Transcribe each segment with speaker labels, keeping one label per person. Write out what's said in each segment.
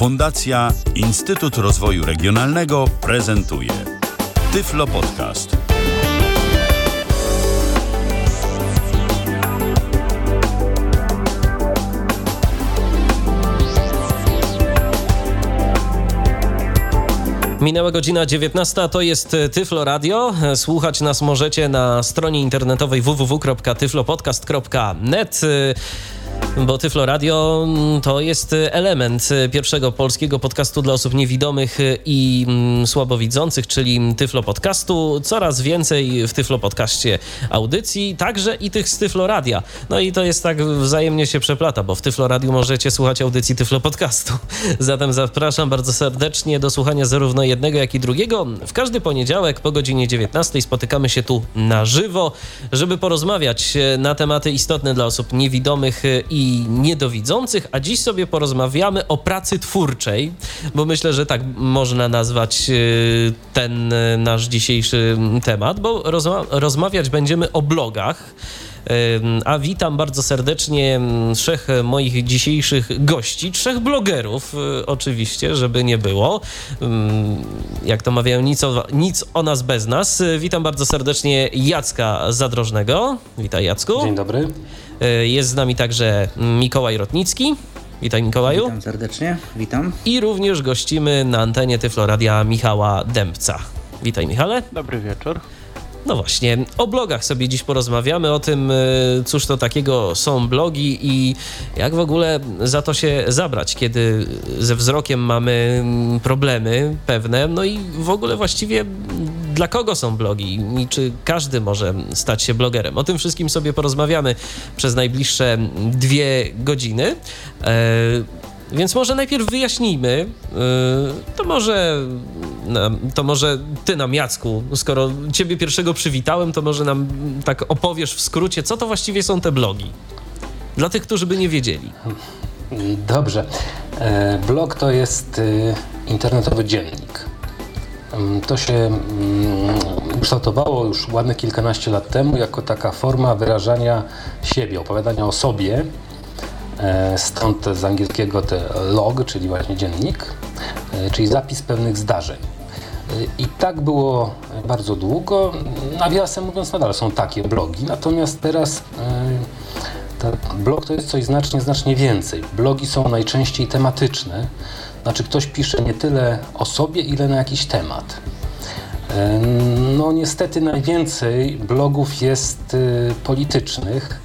Speaker 1: Fundacja Instytut Rozwoju Regionalnego prezentuje Tyflo Podcast.
Speaker 2: Minęła godzina 19, to jest Tyflo Radio. Słuchać nas możecie na stronie internetowej www.tyflopodcast.net bo Tyflo Radio mm, to jest element pierwszego polskiego podcastu dla osób niewidomych i mm, słabowidzących, czyli Tyflo Podcastu. Coraz więcej w Tyflo Podcaście audycji, także i tych z Tyflo Radia. No i to jest tak wzajemnie się przeplata, bo w Tyflo Radiu możecie słuchać audycji Tyflo Podcastu. Zatem zapraszam bardzo serdecznie do słuchania zarówno jednego, jak i drugiego. W każdy poniedziałek po godzinie 19 spotykamy się tu na żywo, żeby porozmawiać na tematy istotne dla osób niewidomych i i niedowidzących, a dziś sobie porozmawiamy o pracy twórczej, bo myślę, że tak można nazwać y, ten y, nasz dzisiejszy temat, bo rozma rozmawiać będziemy o blogach. A witam bardzo serdecznie trzech moich dzisiejszych gości, trzech blogerów, y, oczywiście, żeby nie było. Jak to mawiają, nic o, nic o nas bez nas. Witam bardzo serdecznie Jacka Zadrożnego. Witaj, Jacku.
Speaker 3: Dzień dobry.
Speaker 2: E, jest z nami także Mikołaj Rotnicki. Witaj Mikołaju.
Speaker 4: Witam serdecznie, witam.
Speaker 2: I również gościmy na antenie Tyfloradia Michała Dębca. Witaj Michale.
Speaker 5: Dobry wieczór.
Speaker 2: No właśnie, o blogach sobie dziś porozmawiamy, o tym, e, cóż to takiego są blogi i jak w ogóle za to się zabrać, kiedy ze wzrokiem mamy mm, problemy pewne, no i w ogóle właściwie dla kogo są blogi i czy każdy może stać się blogerem. O tym wszystkim sobie porozmawiamy przez najbliższe dwie godziny. E, więc może najpierw wyjaśnijmy, e, to może, to może ty nam, Jacku, skoro ciebie pierwszego przywitałem, to może nam tak opowiesz w skrócie, co to właściwie są te blogi. Dla tych, którzy by nie wiedzieli.
Speaker 3: Dobrze. E, blog to jest internetowy dziennik to się kształtowało już ładne kilkanaście lat temu jako taka forma wyrażania siebie, opowiadania o sobie. E, stąd z angielskiego te log, czyli właśnie dziennik, e, czyli zapis pewnych zdarzeń. E, I tak było bardzo długo. Nawiasem mówiąc, nadal są takie blogi. Natomiast teraz blog to jest coś znacznie, znacznie więcej. Blogi są najczęściej tematyczne znaczy ktoś pisze nie tyle o sobie, ile na jakiś temat. No niestety najwięcej blogów jest politycznych.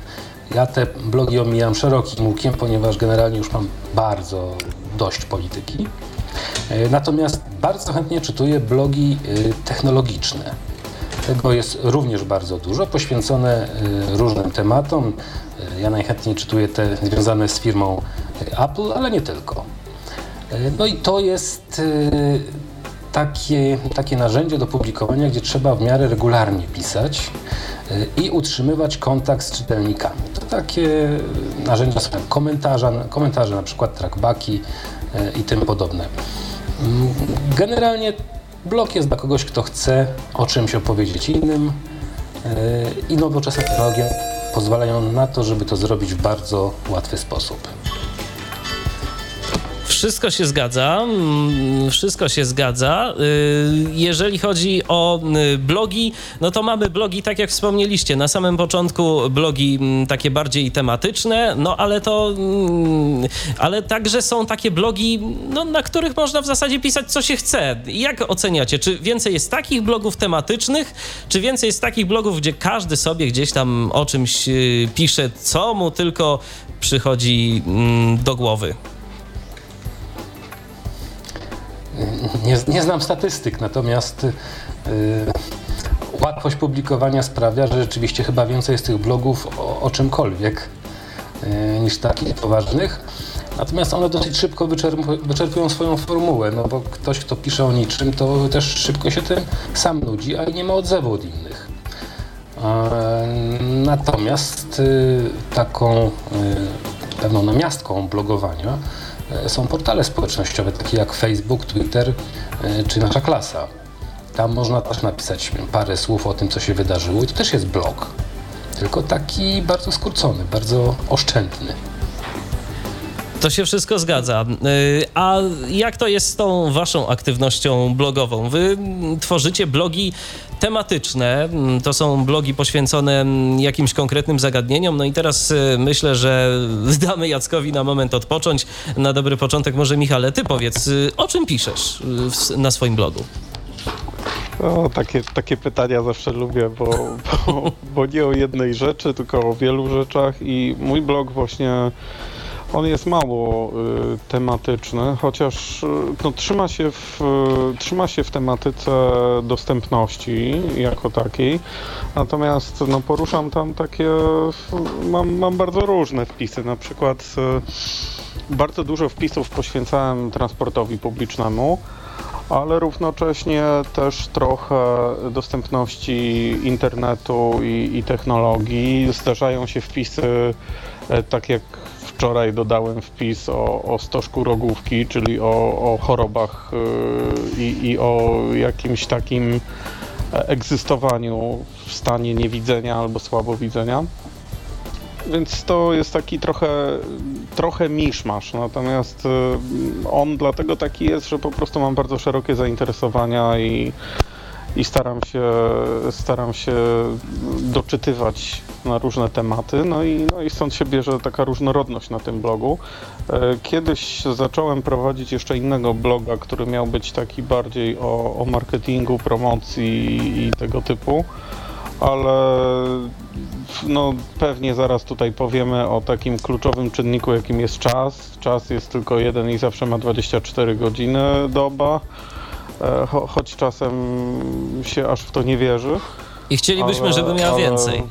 Speaker 3: Ja te blogi omijam szerokim łukiem, ponieważ generalnie już mam bardzo dość polityki. E, natomiast bardzo chętnie czytuję blogi y, technologiczne. Tego jest również bardzo dużo, poświęcone y, różnym tematom. E, ja najchętniej czytuję te związane z firmą Apple, ale nie tylko. E, no i to jest e, takie, takie narzędzie do publikowania, gdzie trzeba w miarę regularnie pisać e, i utrzymywać kontakt z czytelnikami. To takie narzędzia są komentarze, komentarze na przykład trackbacki i tym podobne. Mm, generalnie blog jest dla kogoś, kto chce o czymś opowiedzieć innym i nowoczesne technologie pozwalają na to, żeby to zrobić w bardzo łatwy sposób.
Speaker 2: Wszystko się zgadza. Mm, wszystko się zgadza. Y, jeżeli chodzi o y, blogi, no to mamy blogi, tak jak wspomnieliście, na samym początku blogi mm, takie bardziej tematyczne, no ale to, mm, ale także są takie blogi, no, na których można w zasadzie pisać co się chce. Jak oceniacie? Czy więcej jest takich blogów tematycznych, czy więcej jest takich blogów, gdzie każdy sobie gdzieś tam o czymś y, pisze, co mu tylko przychodzi do głowy?
Speaker 3: Nie, nie znam statystyk, natomiast yy, łatwość publikowania sprawia, że rzeczywiście chyba więcej jest tych blogów o, o czymkolwiek yy, niż takich poważnych. Natomiast one dosyć szybko wyczerpują swoją formułę, no bo ktoś, kto pisze o niczym, to też szybko się tym sam nudzi, a i nie ma odzewu od innych. Natomiast y, taką y, pewną namiastką blogowania E, są portale społecznościowe, takie jak Facebook, Twitter e, czy nasza klasa. Tam można też napisać parę słów o tym, co się wydarzyło i to też jest blog. Tylko taki bardzo skrócony, bardzo oszczędny.
Speaker 2: To się wszystko zgadza. Y, a jak to jest z tą waszą aktywnością blogową? Wy tworzycie blogi tematyczne, to są blogi poświęcone jakimś konkretnym zagadnieniom. No i teraz y, myślę, że damy Jackowi na moment odpocząć. Na dobry początek może Michale, ty powiedz, y, o czym piszesz na swoim blogu?
Speaker 4: O, takie, takie pytania zawsze lubię, bo, bo, bo nie o jednej rzeczy, tylko o wielu rzeczach i mój blog właśnie on jest mało y, tematyczny, chociaż y, no, trzyma, się w, y, trzyma się w tematyce dostępności jako takiej. Natomiast no, poruszam tam takie, mam, mam bardzo różne wpisy. Na przykład y, bardzo dużo wpisów poświęcałem transportowi publicznemu ale równocześnie też trochę dostępności internetu i, i technologii. Zdarzają się wpisy, e, tak jak wczoraj dodałem wpis o, o stożku rogówki, czyli o, o chorobach e, i, i o jakimś takim egzystowaniu w stanie niewidzenia albo słabowidzenia. Więc to jest taki trochę, trochę miszmasz, natomiast y, on dlatego taki jest, że po prostu mam bardzo szerokie zainteresowania i, i staram, się, staram się doczytywać na różne tematy, no i, no i stąd się bierze taka różnorodność na tym blogu. E, kiedyś zacząłem prowadzić jeszcze innego bloga, który miał być taki bardziej o, o marketingu, promocji i tego typu ale no, pewnie zaraz tutaj powiemy o takim kluczowym czynniku, jakim jest czas. Czas jest tylko jeden i zawsze ma 24 godziny doba, cho choć czasem się aż w to nie wierzy.
Speaker 2: I chcielibyśmy, ale, żeby miała ale... więcej.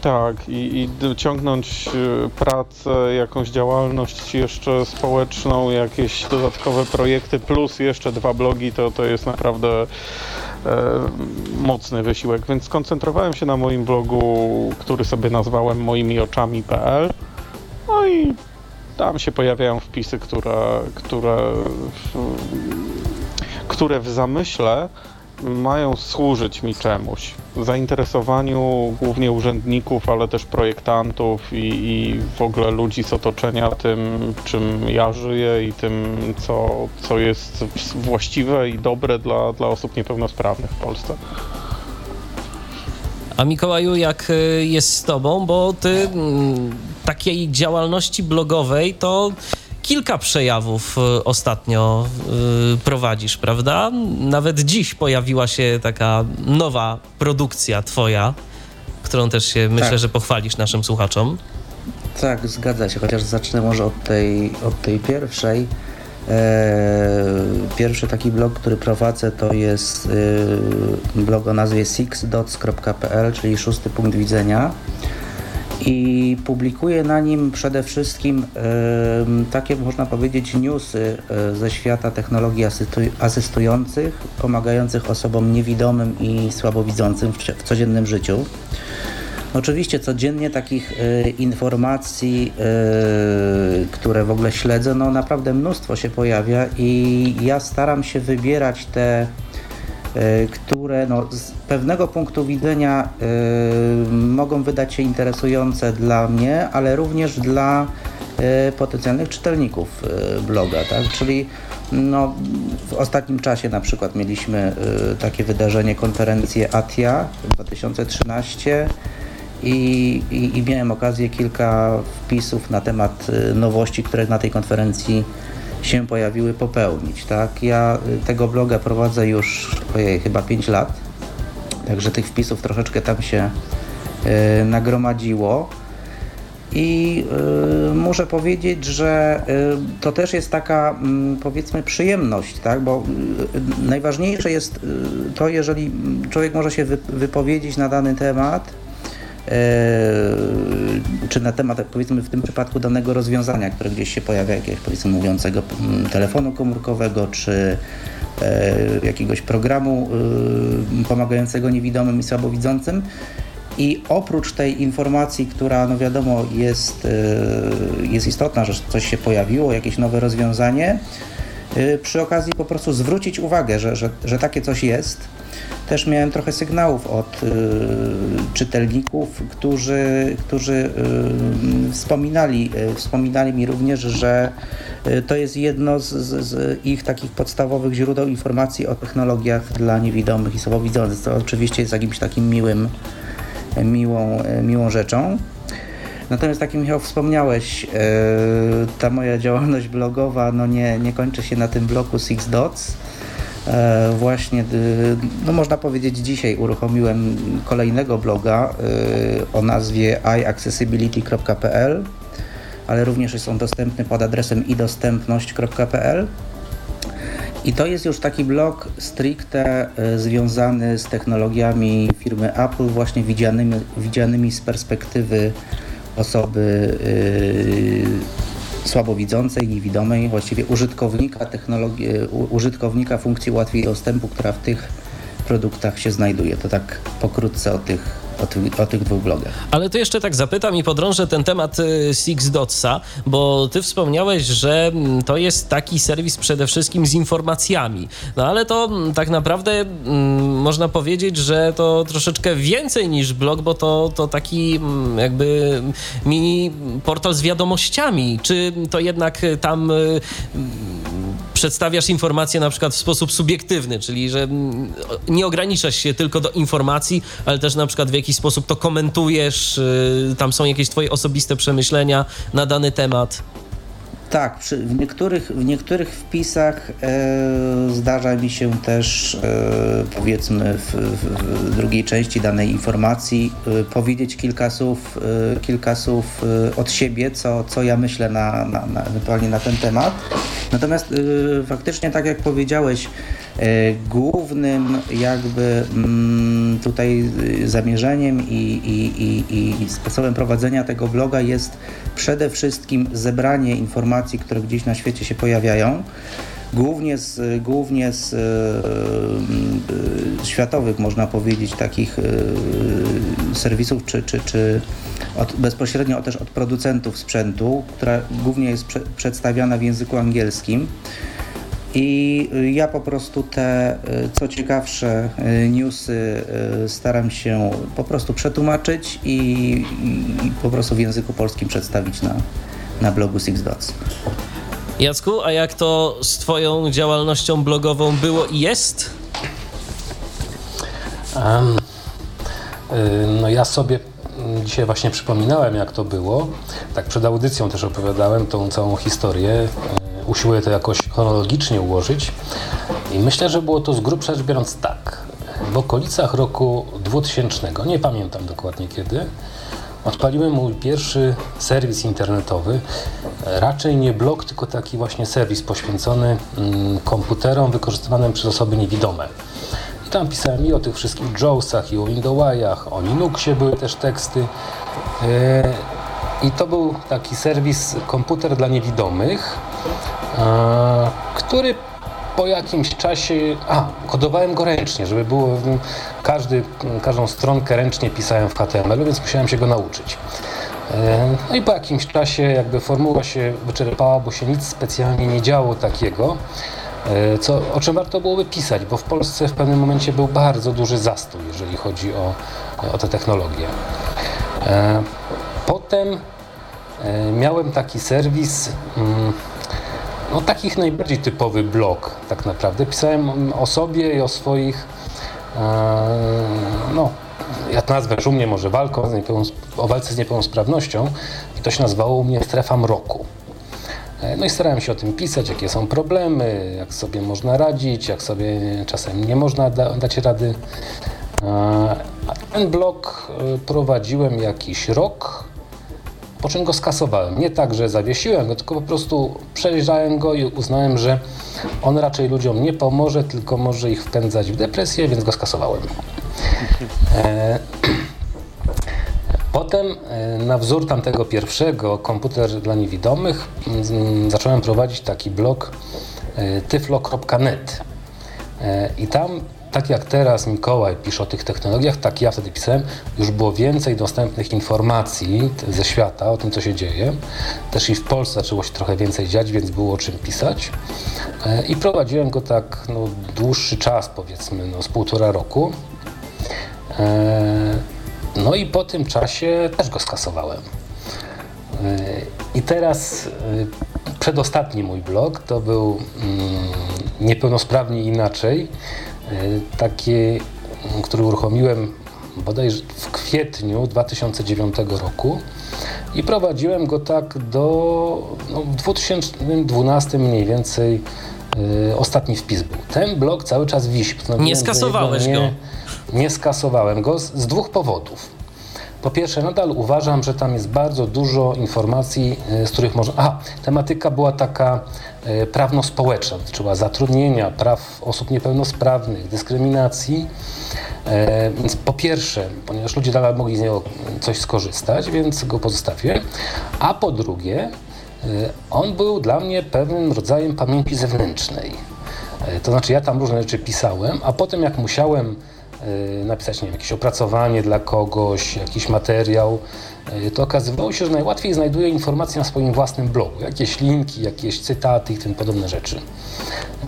Speaker 4: Tak, i, i ciągnąć e, pracę, jakąś działalność jeszcze społeczną, jakieś dodatkowe projekty, plus jeszcze dwa blogi, to, to jest naprawdę e, mocny wysiłek, więc skoncentrowałem się na moim blogu, który sobie nazwałem moimioczami.pl no i tam się pojawiają wpisy, które, które, które w zamyśle mają służyć mi czemuś. Zainteresowaniu głównie urzędników, ale też projektantów i, i, w ogóle ludzi z otoczenia tym, czym ja żyję i tym, co, co jest właściwe i dobre dla, dla osób niepełnosprawnych w Polsce.
Speaker 2: A Mikołaju, jak y, jest z tobą? Bo ty mm, takiej działalności blogowej to kilka przejawów y, ostatnio y, prowadzisz, prawda? Nawet dziś pojawiła się taka nowa produkcja twoja, którą też się tak. myślę, że pochwalisz naszym słuchaczom.
Speaker 5: Tak, zgadza się, chociaż zacznę może od tej, od tej pierwszej. E, pierwszy taki blog, który prowadzę, to jest e, blog o nazwie sixdots.pl, czyli szósty punkt widzenia i publikuję na nim przede wszystkim takie, można powiedzieć, newsy e, ze świata technologii asystujących, pomagających osobom niewidomym i słabowidzącym w, codziennym życiu. Oczywiście codziennie takich y, informacji, y, które w ogóle śledzę, no naprawdę mnóstwo się pojawia i ja staram się wybierać te które no, z pewnego punktu widzenia y, mogą wydać się interesujące dla mnie, ale również dla y, potencjalnych czytelników bloga, tak? Czyli no, w ostatnim czasie na przykład mieliśmy takie wydarzenie, konferencję ATIA 2013 i, i, i miałem okazję kilka wpisów na temat nowości, które na tej konferencji się pojawiły, popełnić. Tak? Ja y, tego bloga prowadzę już ojej, chyba 5 lat, także tych wpisów troszeczkę tam się y, nagromadziło. I y, muszę powiedzieć, że y, to też jest taka y, powiedzmy przyjemność, tak? bo y, najważniejsze jest to, jeżeli człowiek może się wypowiedzieć na dany temat, czy na temat, powiedzmy w tym przypadku danego rozwiązania, które gdzieś się pojawia, jakiegoś powiedzmy mówiącego mm, telefonu komórkowego, czy e, jakiegoś programu e, pomagającego niewidomym i słabowidzącym. I oprócz tej informacji, która no wiadomo jest, jest istotna, że coś się pojawiło, jakieś nowe rozwiązanie, przy okazji po prostu zwrócić uwagę, że, że, że takie coś jest. Też miałem trochę sygnałów od y, czytelników, którzy, którzy y, wspominali, y, wspominali mi również, że y, to jest jedno z, z, z, ich takich podstawowych źródeł informacji o technologiach dla niewidomych i słabowidzących. To oczywiście jest jakimś takim miłym, miłą, miłą rzeczą. Natomiast tak jak Michał wspomniałeś, e, ta moja działalność blogowa no nie, nie kończy się na tym bloku Six Dots. E, właśnie, no można powiedzieć, dzisiaj uruchomiłem kolejnego bloga e, o nazwie iaccessibility.pl, ale również jest on dostępny pod adresem idostępność.pl. I to jest już taki blog stricte związany z technologiami firmy Apple, właśnie widzianymi, widzianymi z perspektywy osoby yy, słabowidzącej, niewidomej, właściwie użytkownika technologii, użytkownika funkcji łatwiej dostępu, która w tych produktach się znajduje. To tak pokrótce o tych o, ty, o, tych dwóch blogach.
Speaker 2: Ale to jeszcze tak zapytam i podrążę ten temat y, Six Dotsa, bo ty wspomniałeś, że mm, to jest taki serwis przede wszystkim z informacjami. No ale to mm, tak naprawdę mm, można powiedzieć, że to troszeczkę więcej niż blog, bo to, to taki jakby mini portal z wiadomościami. Czy to jednak tam y, przedstawiasz informacje na przykład w sposób subiektywny, czyli że nie ograniczasz się tylko do informacji, ale też na przykład w jakiś sposób to komentujesz, y, tam są jakieś twoje osobiste przemyślenia na dany temat.
Speaker 5: Tak, przy, w, niektórych, w niektórych wpisach e, zdarza mi się też, e, powiedzmy, w, w, drugiej części danej informacji e, powiedzieć kilka słów, e, kilka słów e, od siebie, co, co ja myślę na, na, na, na ten temat. Natomiast e, faktycznie, tak jak powiedziałeś, głównym jakby mm, tutaj zamierzeniem i, i, i, i sposobem prowadzenia tego bloga jest przede wszystkim zebranie informacji, które gdzieś na świecie się pojawiają, głównie z, głównie z e, światowych, można powiedzieć, takich e, serwisów, czy, czy, czy od, bezpośrednio też od producentów sprzętu, która głównie jest prze, przedstawiana w języku angielskim. I ja po prostu te, co ciekawsze, newsy staram się po prostu przetłumaczyć i, i po prostu w języku polskim przedstawić na, na blogu Six Dots.
Speaker 2: Jacku, a jak to z Twoją działalnością blogową było i jest? Um,
Speaker 3: no ja sobie dzisiaj właśnie przypominałem, jak to było. Tak przed audycją też opowiadałem tą całą historię usiłuję to jakoś chronologicznie ułożyć i myślę, że było to z grubsza rzecz biorąc tak. W okolicach roku 2000, nie pamiętam dokładnie kiedy, odpaliłem mój pierwszy serwis internetowy. Raczej nie blog, tylko taki właśnie serwis poświęcony mm, komputerom wykorzystywanym przez osoby niewidome. I tam pisałem i o tych wszystkich Joesach, i o Windowsach, o Linuxie były też teksty. E, I to był taki serwis komputer dla niewidomych który po jakimś czasie, a, kodowałem go ręcznie, żeby było, każdy, każdą stronkę ręcznie pisałem w HTML, więc musiałem się go nauczyć. E, no i po jakimś czasie jakby formuła się wyczerpała, bo się nic specjalnie nie działo takiego, e, co, o czym warto byłoby pisać, bo w Polsce w pewnym momencie był bardzo duży zastój, jeżeli chodzi o, o tę technologię. E, potem miałem taki serwis, mm, no takich najbardziej typowy blog tak naprawdę. Pisałem o sobie i o swoich, e, no ja to nazwę szumnie może walką o walce z niepełnosprawnością i to się nazywało u mnie strefa mroku. E, no i starałem się o tym pisać, jakie są problemy, jak sobie można radzić, jak sobie czasem nie można da, dać rady. E, ten blog prowadziłem jakiś rok, po czym go skasowałem. Nie tak, że zawiesiłem go, tylko po prostu przejrzałem go i uznałem, że on raczej ludziom nie pomoże, tylko może ich wpędzać w depresję, więc go skasowałem. E, potem e, na wzór tamtego pierwszego komputer dla niewidomych mm, zacząłem prowadzić taki blog e, tyflo.net i tam tak jak teraz Mikołaj pisze o tych technologiach, tak ja wtedy pisałem, już było więcej dostępnych informacji ze świata o tym, co się dzieje. Też i w Polsce zaczęło się trochę więcej dziać, więc było o czym pisać. E, I prowadziłem go tak no, dłuższy czas, powiedzmy, no, z półtora roku. E, no i po tym czasie też go skasowałem. E, I teraz przedostatni mój blog to był mm, Niepełnosprawni Inaczej taki, który uruchomiłem bodajże w kwietniu 2009 roku i prowadziłem go tak do no, w 2012 mniej więcej y, ostatni wpis był. Ten blog cały czas wisi.
Speaker 2: Nie skasowałeś
Speaker 3: nie,
Speaker 2: go?
Speaker 3: Nie skasowałem go z, z dwóch powodów. Po pierwsze, nadal uważam, że tam jest bardzo dużo informacji, e, z których można. Aha, tematyka była taka e, prawno-społeczna, dotyczyła zatrudnienia, praw osób niepełnosprawnych, dyskryminacji. E, po pierwsze, ponieważ ludzie dalej mogli z niego coś skorzystać, więc go pozostawiłem. A po drugie, on był dla mnie pewnym rodzajem pamięci zewnętrznej. To znaczy, ja tam różne rzeczy pisałem, a potem, jak musiałem napisać nie wiem, jakieś opracowanie dla kogoś, jakiś materiał, to okazywało się, że najłatwiej znajduje informacje na swoim własnym blogu. Jakieś linki, jakieś cytaty i tym podobne rzeczy.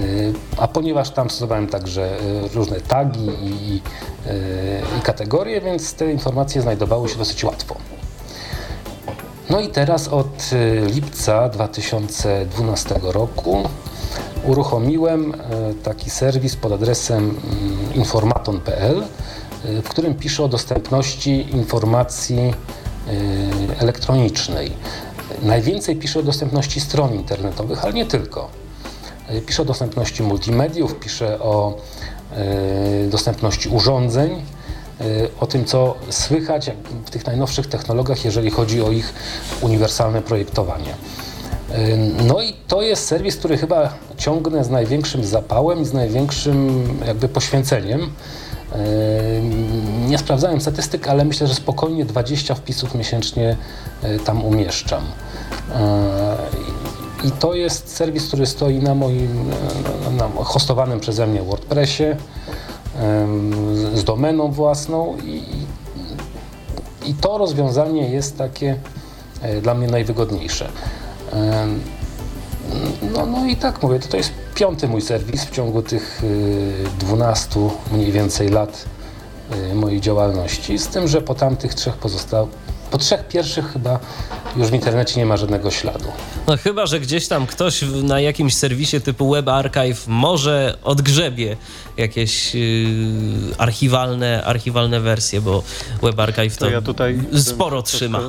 Speaker 3: Y, a ponieważ tam stosowałem także różne tagi i, i kategorie, więc te informacje znajdowały się dosyć łatwo. No i teraz od lipca 2012 roku uruchomiłem e, taki serwis pod adresem mm, informaton.pl, e, w którym piszę o dostępności informacji e, elektronicznej. Najwięcej piszę o dostępności stron internetowych, ale nie tylko. Piszę o dostępności multimediów, piszę o dostępności urządzeń, o tym, co słychać w tych najnowszych technologiach, jeżeli chodzi o ich uniwersalne projektowanie. No i to jest serwis, który chyba ciągnę z największym zapałem i z największym jakby poświęceniem. Nie sprawdzałem statystyk, ale myślę, że spokojnie 20 wpisów miesięcznie e, tam umieszczam. E, I to jest serwis, który stoi na moim na hostowanym przeze mnie WordPressie z domeną własną i, i to rozwiązanie jest takie e, dla mnie najwygodniejsze. No, no i tak mówię, to, to jest piąty mój serwis w ciągu tych 12 y, mniej więcej lat mojej działalności, z tym, że po tamtych trzech pozostał, po trzech pierwszych chyba już w internecie nie ma żadnego śladu.
Speaker 2: No chyba, że gdzieś tam ktoś na jakimś serwisie typu Web Archive może odgrzebie jakieś yy, archiwalne, archiwalne wersje, bo Web Archive to, to ja sporo trzyma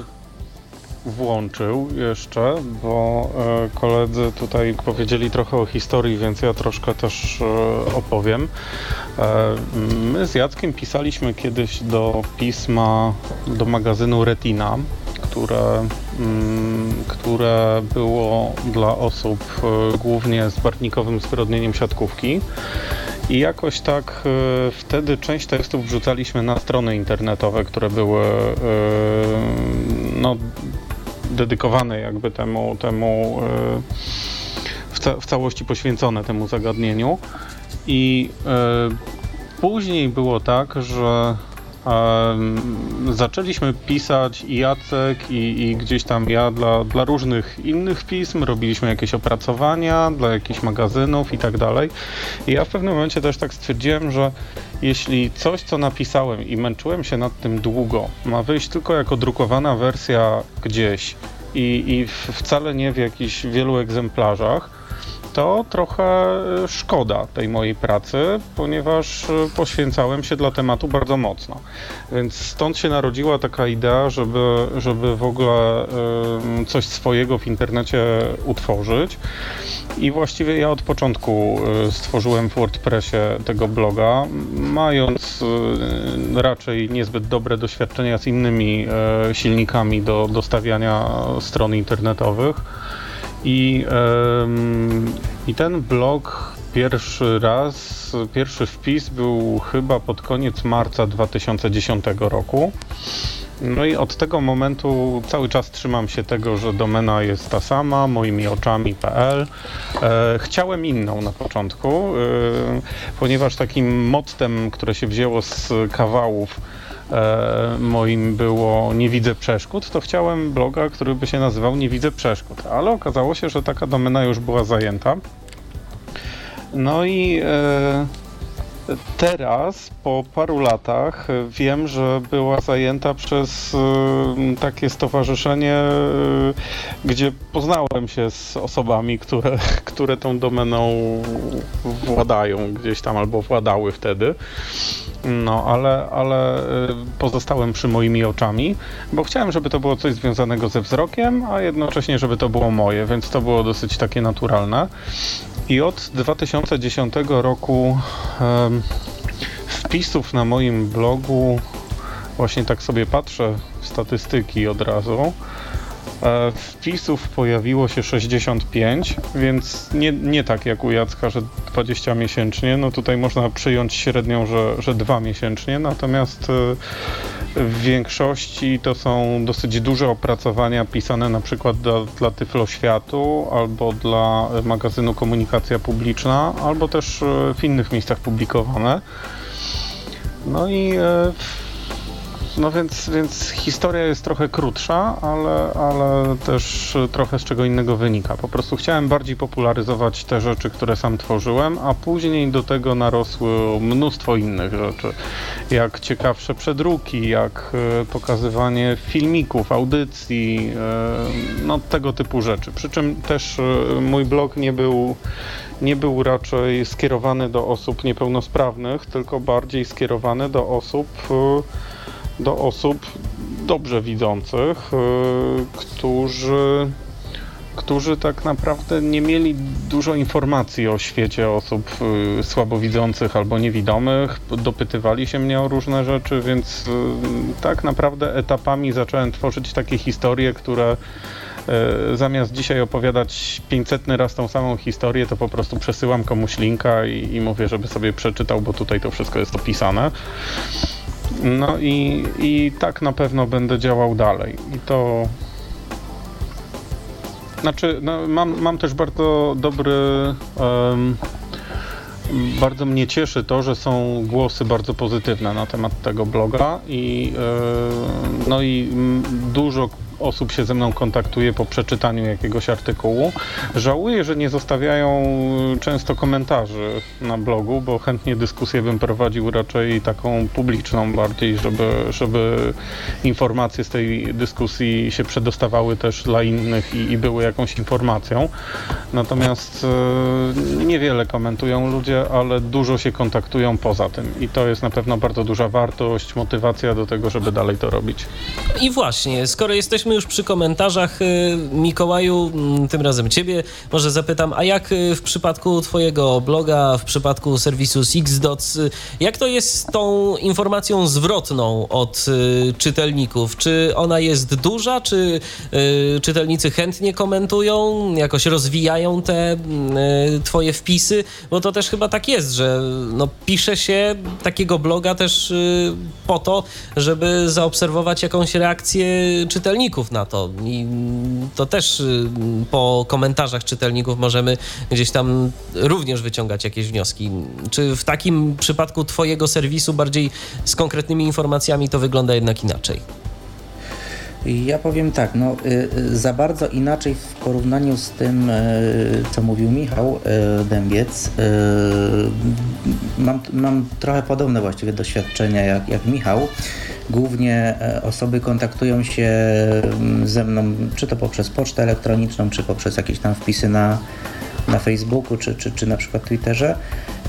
Speaker 4: włączył jeszcze, bo e, koledzy tutaj powiedzieli trochę o historii, więc ja troszkę też e, opowiem. E, my z Jackiem pisaliśmy kiedyś do pisma, do magazynu Retina, które, mm, które było dla osób głównie z barwnikowym zwyrodnieniem siatkówki. I jakoś tak wtedy część tekstów wrzucaliśmy na strony internetowe, które były no, dedykowane jakby temu, temu e, w, ca w całości poświęcone temu zagadnieniu. I e, później było tak, że zaczęliśmy pisać i Jacek i, i, gdzieś tam ja dla, dla różnych innych pism, robiliśmy jakieś opracowania dla jakichś magazynów i tak dalej. I ja w pewnym momencie też tak stwierdziłem, że jeśli coś, co napisałem i męczyłem się nad tym długo, ma wyjść tylko jako drukowana wersja gdzieś i, i wcale nie w jakichś wielu egzemplarzach, to trochę e, szkoda tej mojej pracy, ponieważ e, poświęcałem się dla tematu bardzo mocno. Więc stąd się narodziła taka idea, żeby, żeby w ogóle coś swojego w internecie utworzyć. I właściwie ja od początku e, stworzyłem w WordPressie tego bloga, mając raczej niezbyt dobre doświadczenia z innymi silnikami do dostawiania stron internetowych. I, I ten blog pierwszy raz, pierwszy wpis był chyba pod koniec marca 2010 roku. No i od tego momentu cały czas trzymam się tego, że domena jest ta sama, moimi oczami.pl. E, chciałem inną na początku, e, ponieważ takim mottem, które się wzięło z kawałów moim było Nie widzę przeszkód, to chciałem bloga, który by się nazywał Nie widzę przeszkód, ale okazało się, że taka domena już była zajęta. No i e, Teraz, po paru latach, wiem, że była zajęta przez y, takie stowarzyszenie, y, gdzie poznałem się z osobami, które, które tą domeną władają gdzieś tam albo władały wtedy. No, ale, ale y, pozostałem przy moimi oczami, bo chciałem, żeby to było coś związanego ze wzrokiem, a jednocześnie, żeby to było moje, więc to było dosyć takie naturalne. I od 2010 roku um, wpisów na moim blogu, właśnie tak sobie patrzę w statystyki od razu, wpisów pojawiło się 65, więc nie, nie tak jak u Jacka, że 20 miesięcznie. No tutaj można przyjąć średnią, że, że 2 miesięcznie, natomiast e, w większości to są dosyć duże opracowania pisane na przykład dla, dla Tyfloświatu albo dla magazynu Komunikacja Publiczna, albo też e, w innych miejscach publikowane. No i e, no więc, więc historia jest trochę krótsza, ale, ale też trochę z czego innego wynika. Po prostu chciałem bardziej popularyzować te rzeczy, które sam tworzyłem, a później do tego narosło mnóstwo innych rzeczy. Jak ciekawsze przedruki, jak e, pokazywanie filmików, audycji, e, no tego typu rzeczy. Przy czym też e, mój blog nie był nie był raczej skierowany do osób niepełnosprawnych, tylko bardziej skierowany do osób do osób dobrze widzących, y, którzy, którzy tak naprawdę nie mieli dużo informacji o świecie osób y, słabowidzących albo niewidomych. Dopytywali się mnie o różne rzeczy, więc y, tak naprawdę etapami zacząłem tworzyć takie historie, które zamiast dzisiaj opowiadać 500 raz tą samą historię, to po prostu przesyłam komuś linka i, i mówię, żeby sobie przeczytał, bo tutaj to wszystko jest opisane. No i, i tak na pewno będę działał dalej. I to. Znaczy, no, mam, mam też bardzo dobry. Um, bardzo mnie cieszy to, że są głosy bardzo pozytywne na temat tego bloga i, yy, no i dużo osób się ze mną kontaktuje po przeczytaniu jakiegoś artykułu. Żałuję, że nie zostawiają często komentarzy na blogu, bo chętnie dyskusję bym prowadził raczej taką publiczną bardziej, żeby, żeby informacje z tej dyskusji się przedostawały też dla innych i, i były jakąś informacją. Natomiast e, niewiele komentują ludzie, ale dużo się kontaktują poza tym i to jest na pewno bardzo duża wartość, motywacja do tego, żeby dalej to robić.
Speaker 2: I właśnie, skoro jesteśmy już przy komentarzach. Y, Mikołaju, mm, tym razem ciebie może zapytam, a jak y, w przypadku twojego bloga, w przypadku serwisu Sixdots, y, jak to jest z tą informacją zwrotną od czytelników? Czy ona jest duża, czy czytelnicy chętnie komentują, jakoś rozwijają te twoje wpisy? Bo to też chyba tak jest, że no, pisze się takiego bloga też po to, żeby zaobserwować jakąś reakcję czytelników na to. I to też y, po komentarzach czytelników możemy gdzieś tam również wyciągać jakieś wnioski. Czy w takim przypadku Twojego serwisu bardziej z konkretnymi informacjami to wygląda jednak inaczej?
Speaker 5: Ja powiem tak, no, y, y, za bardzo inaczej w porównaniu z tym, co mówił Michał Dębiec. Mam, mam trochę podobne właściwie doświadczenia jak, jak Michał. Głównie e, osoby kontaktują się mm, ze mną, czy to poprzez pocztę elektroniczną, czy poprzez jakieś tam wpisy na, na Facebooku, czy, czy, czy na przykład Twitterze.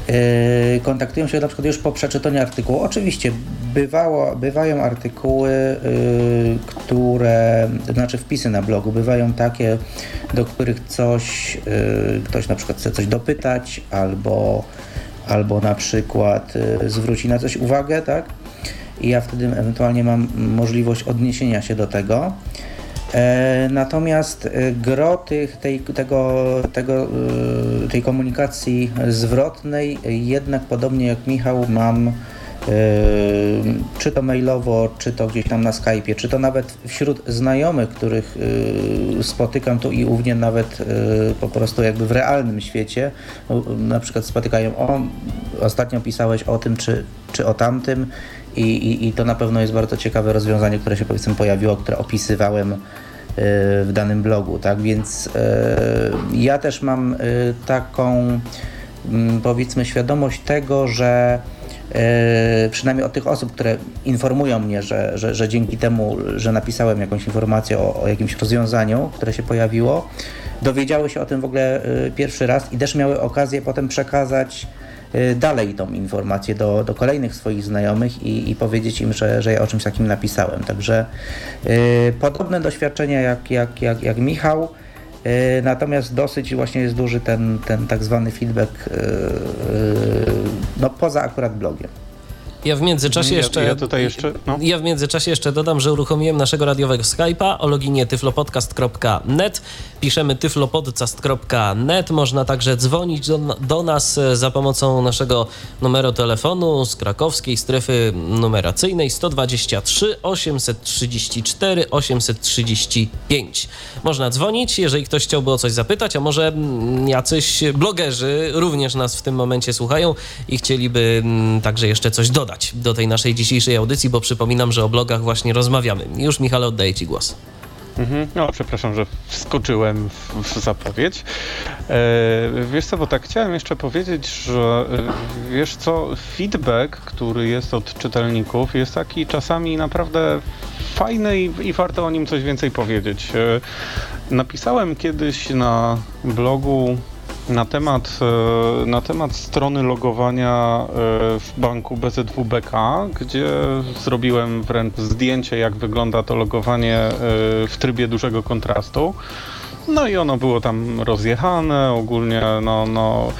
Speaker 5: Yy, kontaktują się na przykład już po przeczytaniu artykułu. Oczywiście bywało, bywają artykuły, yy, które, znaczy wpisy na blogu, bywają takie, do których coś, ktoś na przykład chce coś dopytać albo, albo na przykład zwróci na coś uwagę, tak? I ja wtedy ewentualnie mam możliwość odniesienia się do tego. E, natomiast e, gro tych, tej, tego, tego, e, tej komunikacji zwrotnej jednak podobnie jak Michał mam czy to mailowo, czy to gdzieś tam na Skype'ie, czy to nawet wśród znajomych, których spotykam tu i ównie nawet po prostu jakby w realnym świecie, na przykład spotykają, o, ostatnio pisałeś o tym, czy, czy o tamtym i, i, i to na pewno jest bardzo ciekawe rozwiązanie, które się powiedzmy pojawiło, które opisywałem w danym blogu, tak? Więc ja też mam taką mm, powiedzmy świadomość tego, że przynajmniej od tych osób, które informują mnie, że, że, że dzięki temu, że napisałem jakąś informację o, o jakimś rozwiązaniu, które się pojawiło, dowiedziały się o tym w ogóle pierwszy raz i też miały okazję potem przekazać dalej tą informację do, do kolejnych swoich znajomych i, i powiedzieć im, że, że ja o czymś takim napisałem. Także podobne doświadczenia jak, jak, jak, jak Michał. E, natomiast dosyć właśnie jest duży ten, ten tak zwany feedback no, poza akurat blogiem.
Speaker 2: Ja w międzyczasie jeszcze.
Speaker 4: Ja, tutaj jeszcze
Speaker 2: no. ja w międzyczasie jeszcze dodam, że uruchomiłem naszego radiowego Skype'a o loginie tyflopodcast.net. Piszemy tyflopodcast.net. Można także dzwonić do, do, nas za pomocą naszego numeru telefonu z krakowskiej strefy numeracyjnej 123 834 835. Można dzwonić, jeżeli ktoś chciałby o coś zapytać, a może jacyś blogerzy również nas w tym momencie słuchają i chcieliby także jeszcze coś dodać do tej naszej dzisiejszej audycji, bo przypominam, że o blogach właśnie rozmawiamy. Już Michale oddaję Ci głos.
Speaker 4: Mhm. No, przepraszam, że wskoczyłem w, w zapowiedź. E, wiesz co, bo tak chciałem jeszcze powiedzieć, że e, wiesz co, feedback, który jest od czytelników, jest taki czasami naprawdę fajny i, i warto o nim coś więcej powiedzieć. E, napisałem kiedyś na blogu na temat, e, na temat strony logowania e, w banku BZWBK, gdzie zrobiłem wręcz zdjęcie, jak wygląda to logowanie e, w trybie dużego kontrastu. No i ono było tam rozjechane, ogólnie no, no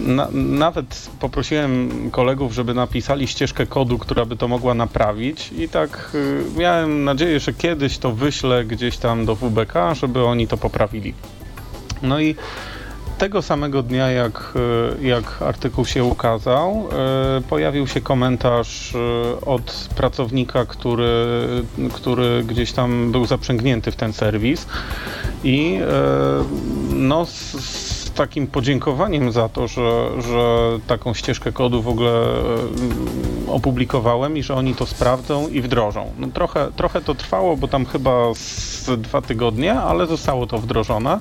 Speaker 4: na, nawet poprosiłem kolegów, żeby napisali ścieżkę kodu, która by to mogła naprawić i tak y, miałem nadzieję, że kiedyś to wyślę gdzieś tam do WBK, żeby oni to poprawili. No i tego samego dnia, jak, e, jak artykuł się ukazał, e, pojawił się komentarz e, od pracownika, który, który gdzieś tam był zaprzęgnięty w ten serwis i no, z, z takim podziękowaniem za to, że, że taką ścieżkę kodu w ogóle opublikowałem i że oni to sprawdzą i wdrożą. No trochę, trochę to trwało, bo tam chyba z dwa tygodnie, ale zostało to wdrożone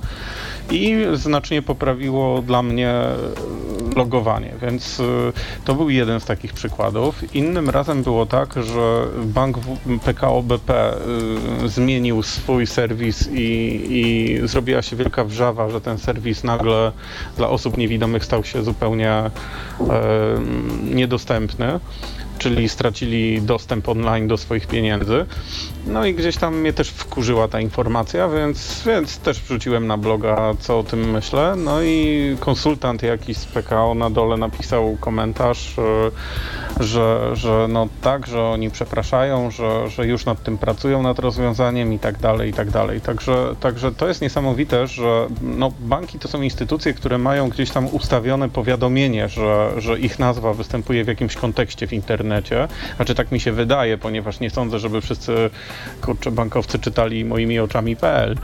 Speaker 4: i znacznie poprawiło dla mnie logowanie, więc y, to był jeden z takich przykładów. Innym razem było tak, że bank PKO BP y, zmienił swój serwis i, i zrobiła się wielka wrzawa, że ten serwis nagle dla osób niewidomych stał się zupełnie e, niedostępny czyli stracili dostęp online do swoich pieniędzy. No i gdzieś tam mnie też wkurzyła ta informacja, więc, więc też wrzuciłem na bloga, co o tym myślę. No i konsultant jakiś z PKO na dole napisał komentarz, e, że, że no tak, że oni przepraszają, że, że już nad tym pracują, nad rozwiązaniem i tak dalej, i tak dalej. Także, także to jest niesamowite, że no, banki to są instytucje, które mają gdzieś tam ustawione powiadomienie, że, że ich nazwa występuje w jakimś kontekście w internecie. Znaczy tak mi się wydaje, ponieważ nie sądzę, żeby wszyscy kurczę, bankowcy czytali moimi oczami.pl,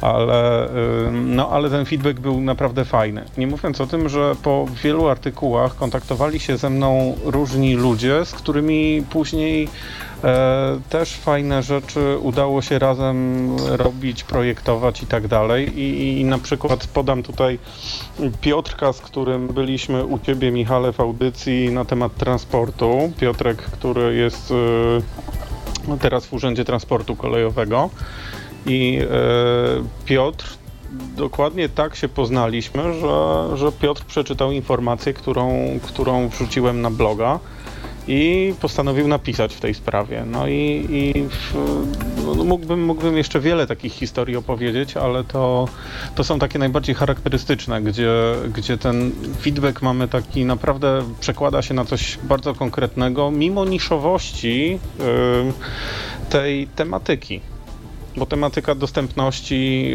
Speaker 4: ale, no, ale ten feedback był naprawdę fajny. Nie mówiąc o tym, że po wielu artykułach kontaktowali się ze mną różni ludzie, z którymi później też fajne rzeczy udało się razem robić, projektować i tak dalej. I, I, na przykład podam tutaj Piotrka, z którym byliśmy u Ciebie, Michale, w audycji na temat transportu. Piotrek, który jest e, no, teraz w Urzędzie Transportu Kolejowego. I e, Piotr dokładnie tak się poznaliśmy, że, że Piotr przeczytał informację, którą, którą wrzuciłem na bloga i postanowił napisać w tej sprawie. No i, i w, no mógłbym, mógłbym jeszcze wiele takich historii opowiedzieć, ale to, to są takie najbardziej charakterystyczne, gdzie, gdzie ten feedback mamy taki naprawdę przekłada się na coś bardzo konkretnego, mimo niszowości yy, tej tematyki. Bo tematyka dostępności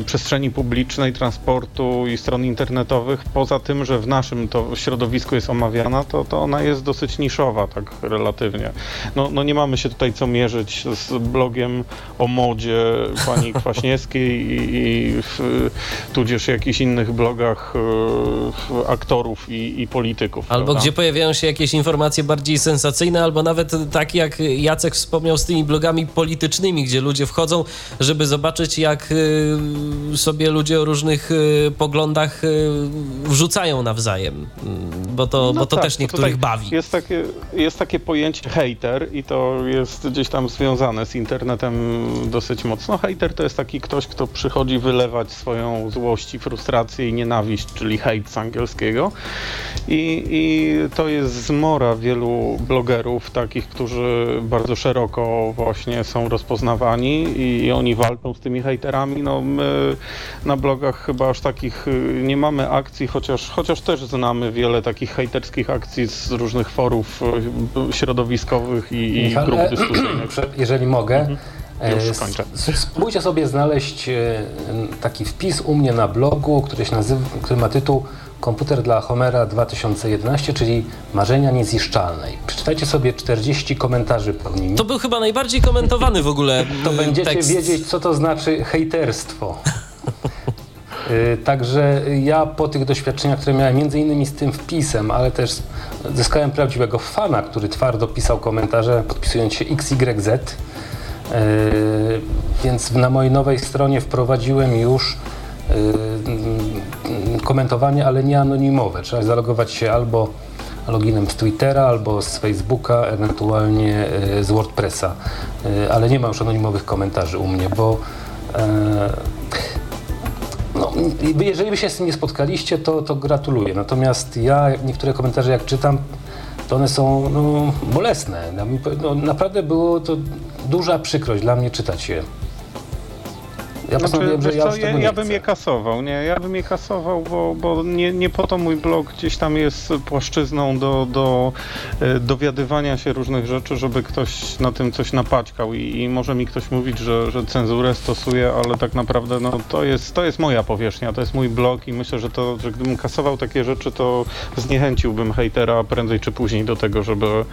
Speaker 4: y, przestrzeni publicznej, transportu i stron internetowych, poza tym, że w naszym to środowisku jest omawiana, to, to ona jest dosyć niszowa, tak relatywnie. No, no nie mamy się tutaj co mierzyć z blogiem o modzie pani Kwaśniewskiej i, i w, tudzież jakichś innych blogach y, aktorów i, i polityków.
Speaker 2: Albo
Speaker 4: prawda?
Speaker 2: gdzie pojawiają się jakieś informacje bardziej sensacyjne, albo nawet tak jak Jacek wspomniał z tymi blogami politycznymi, gdzie ludzie wchodzą, żeby zobaczyć, jak y, sobie ludzie o różnych y, poglądach y, wrzucają nawzajem, Y, bo to,
Speaker 4: No
Speaker 2: bo to
Speaker 4: tak,
Speaker 2: też
Speaker 4: to
Speaker 2: niektórych
Speaker 4: tutaj
Speaker 2: bawi.
Speaker 4: Jest takie, jest takie pojęcie hater i to jest gdzieś tam związane z internetem dosyć mocno. Hater to jest taki ktoś, kto przychodzi wylewać swoją złość i frustrację i nienawiść, czyli hate z angielskiego. I, I to jest zmora wielu blogerów, takich, którzy bardzo szeroko właśnie są rozpoznawani i, i oni walczą z tymi hejterami. No my na blogach chyba aż takich y, nie mamy akcji, chociaż, chociaż też znamy wiele takich hejterskich akcji z różnych forów y, środowiskowych i, i
Speaker 3: Michał,
Speaker 4: grup
Speaker 3: e,
Speaker 4: dyskusyjnych.
Speaker 3: jeżeli mogę, e,
Speaker 4: Już kończę.
Speaker 3: spróbujcie sobie znaleźć e, taki wpis u mnie na blogu, który, się nazywa, który ma tytuł Komputer dla Homera 2011, czyli Marzenia Nieziszczalnej. Przeczytajcie sobie 40 komentarzy pod nimi.
Speaker 2: To był chyba najbardziej komentowany w ogóle
Speaker 3: to
Speaker 2: y,
Speaker 3: będziecie
Speaker 2: tekst.
Speaker 3: wiedzieć, co to znaczy hejterstwo. Y, Także ja po tych doświadczeniach, które miałem między innymi z tym wpisem, ale też zyskałem prawdziwego fana, który twardo pisał komentarze podpisując się XYZ. Y, Więc na mojej nowej stronie wprowadziłem już komentowanie, ale nie anonimowe. Trzeba zalogować się albo loginem z Twittera, albo z Facebooka, ewentualnie y, z WordPressa. Y, Ale nie ma już anonimowych komentarzy u mnie, bo e, no, jeżeli by się z tym nie spotkaliście, to, to gratuluję. Natomiast ja niektóre komentarze jak czytam, to one są no, bolesne. Powie- No, naprawdę było to duża przykrość dla mnie czytać je. Ja że
Speaker 4: Znaczy, wiesz
Speaker 3: ja
Speaker 4: co, ja, ja bym
Speaker 3: chcę.
Speaker 4: je kasował, nie? Ja bym je kasował, bo, bo nie, nie po to mój blog gdzieś tam jest płaszczyzną do, do e, dowiadywania się różnych rzeczy, żeby ktoś na tym coś napaćkał i, i może mi ktoś mówić, że, że cenzurę stosuje, ale tak naprawdę no, to, jest, to jest moja powierzchnia, to jest mój blog i myślę, że to, że gdybym kasował takie rzeczy, to zniechęciłbym hejtera prędzej czy później do tego, żeby,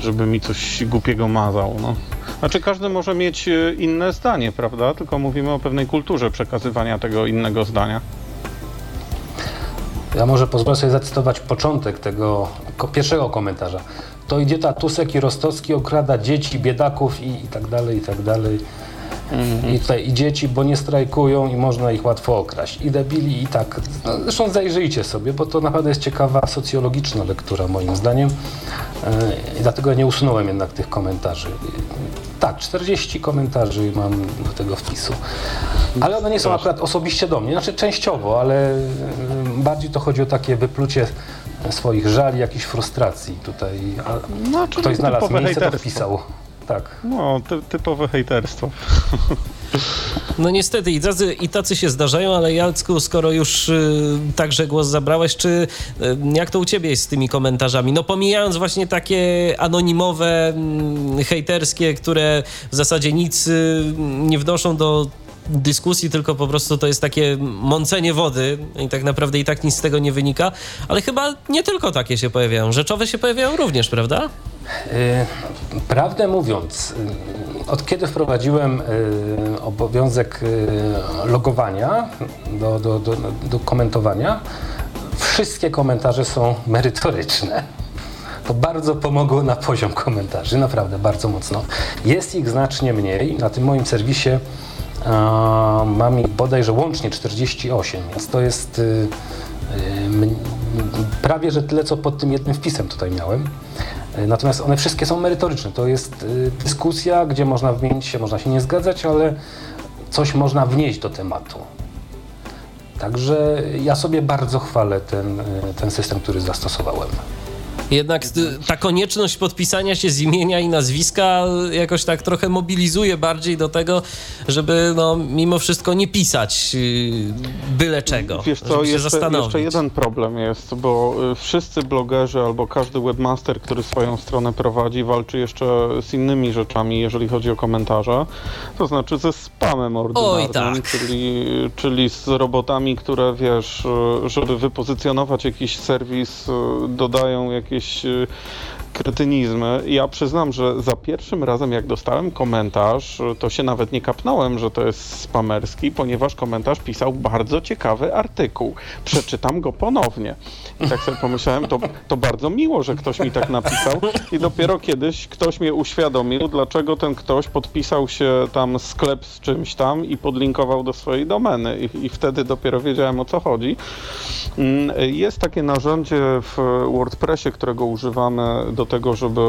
Speaker 4: żeby mi coś głupiego mazał, no. Znaczy każdy może mieć e, inne zdanie, prawda? Tylko mówimy o pewnej kulturze przekazywania tego innego zdania.
Speaker 3: Ja może pozwolę sobie zacytować początek tego pierwszego komentarza. To idiota Tusek i Rostowski okrada dzieci, biedaków i, i tak dalej, i tak dalej. I tutaj i dzieci, bo nie strajkują i można ich łatwo okraść. I debili i tak. No, zresztą zajrzyjcie sobie, bo to naprawdę jest ciekawa socjologiczna lektura moim zdaniem. E, I dlatego ja nie usunąłem jednak tych komentarzy. Tak, 40 komentarzy mam do tego wpisu. Ale one nie są akurat osobiście do mnie, znaczy częściowo, ale y, bardziej to chodzi o takie wyplucie swoich żali, jakichś frustracji tutaj.
Speaker 4: No,
Speaker 3: ktoś znalazł miejsce, to
Speaker 4: hejterstwo.
Speaker 3: wpisał. Tak.
Speaker 4: No, ty, typowe hejterstwo.
Speaker 2: No niestety i tacy, i tacy się zdarzają, ale Jacku, skoro już y, także głos zabrałeś, czy y, jak to u ciebie jest z tymi komentarzami? No pomijając właśnie takie anonimowe, mm, hejterskie, które w zasadzie nic y, nie wnoszą do dyskusji, tylko po prostu to jest takie mącenie wody i tak naprawdę i tak nic z tego nie wynika, ale chyba nie tylko takie się pojawiają, rzeczowe się pojawiają również, prawda?
Speaker 3: Y, Prawdę mówiąc, y, od kiedy wprowadziłem y, obowiązek y, logowania do, do, do, do komentowania, wszystkie komentarze są merytoryczne. To bardzo pomogło na poziom komentarzy, naprawdę bardzo mocno. Jest ich znacznie mniej. Na tym moim serwisie mam ich bodajże łącznie 48, więc to jest y, prawie że tyle, co pod tym jednym wpisem tutaj miałem. Y, Natomiast one wszystkie są merytoryczne. To jest y, dyskusja, gdzie można wymienić się, można się nie zgadzać, ale coś można wnieść do tematu. Także ja sobie bardzo chwalę ten, y, ten system, który zastosowałem.
Speaker 2: Jednak ta konieczność podpisania się z imienia i nazwiska jakoś tak trochę mobilizuje bardziej do tego, żeby no, mimo wszystko nie pisać y, byle czego.
Speaker 4: Wiesz co, jeszcze, jeszcze jeden problem jest, bo y, wszyscy blogerzy albo każdy webmaster, który swoją stronę prowadzi, walczy jeszcze z innymi rzeczami, jeżeli chodzi o komentarze, to znaczy ze spamem ordynarnym, tak. czyli, czyli z robotami, które wiesz, y, żeby wypozycjonować jakiś serwis, dodają jakieś jakieś kretynizmy. Ja przyznam, że za pierwszym razem jak dostałem komentarz, to się nawet nie kapnąłem, że to jest spamerski, ponieważ komentarz pisał bardzo ciekawy artykuł. Przeczytam go ponownie. I tak sobie pomyślałem, to, to bardzo miło, że ktoś mi tak napisał i dopiero kiedyś ktoś mnie uświadomił, dlaczego ten ktoś podpisał się tam sklep z czymś tam i podlinkował do swojej domeny i, i wtedy dopiero wiedziałem o co chodzi. Mm, jest takie narzędzie w WordPressie, którego używamy do tego, żeby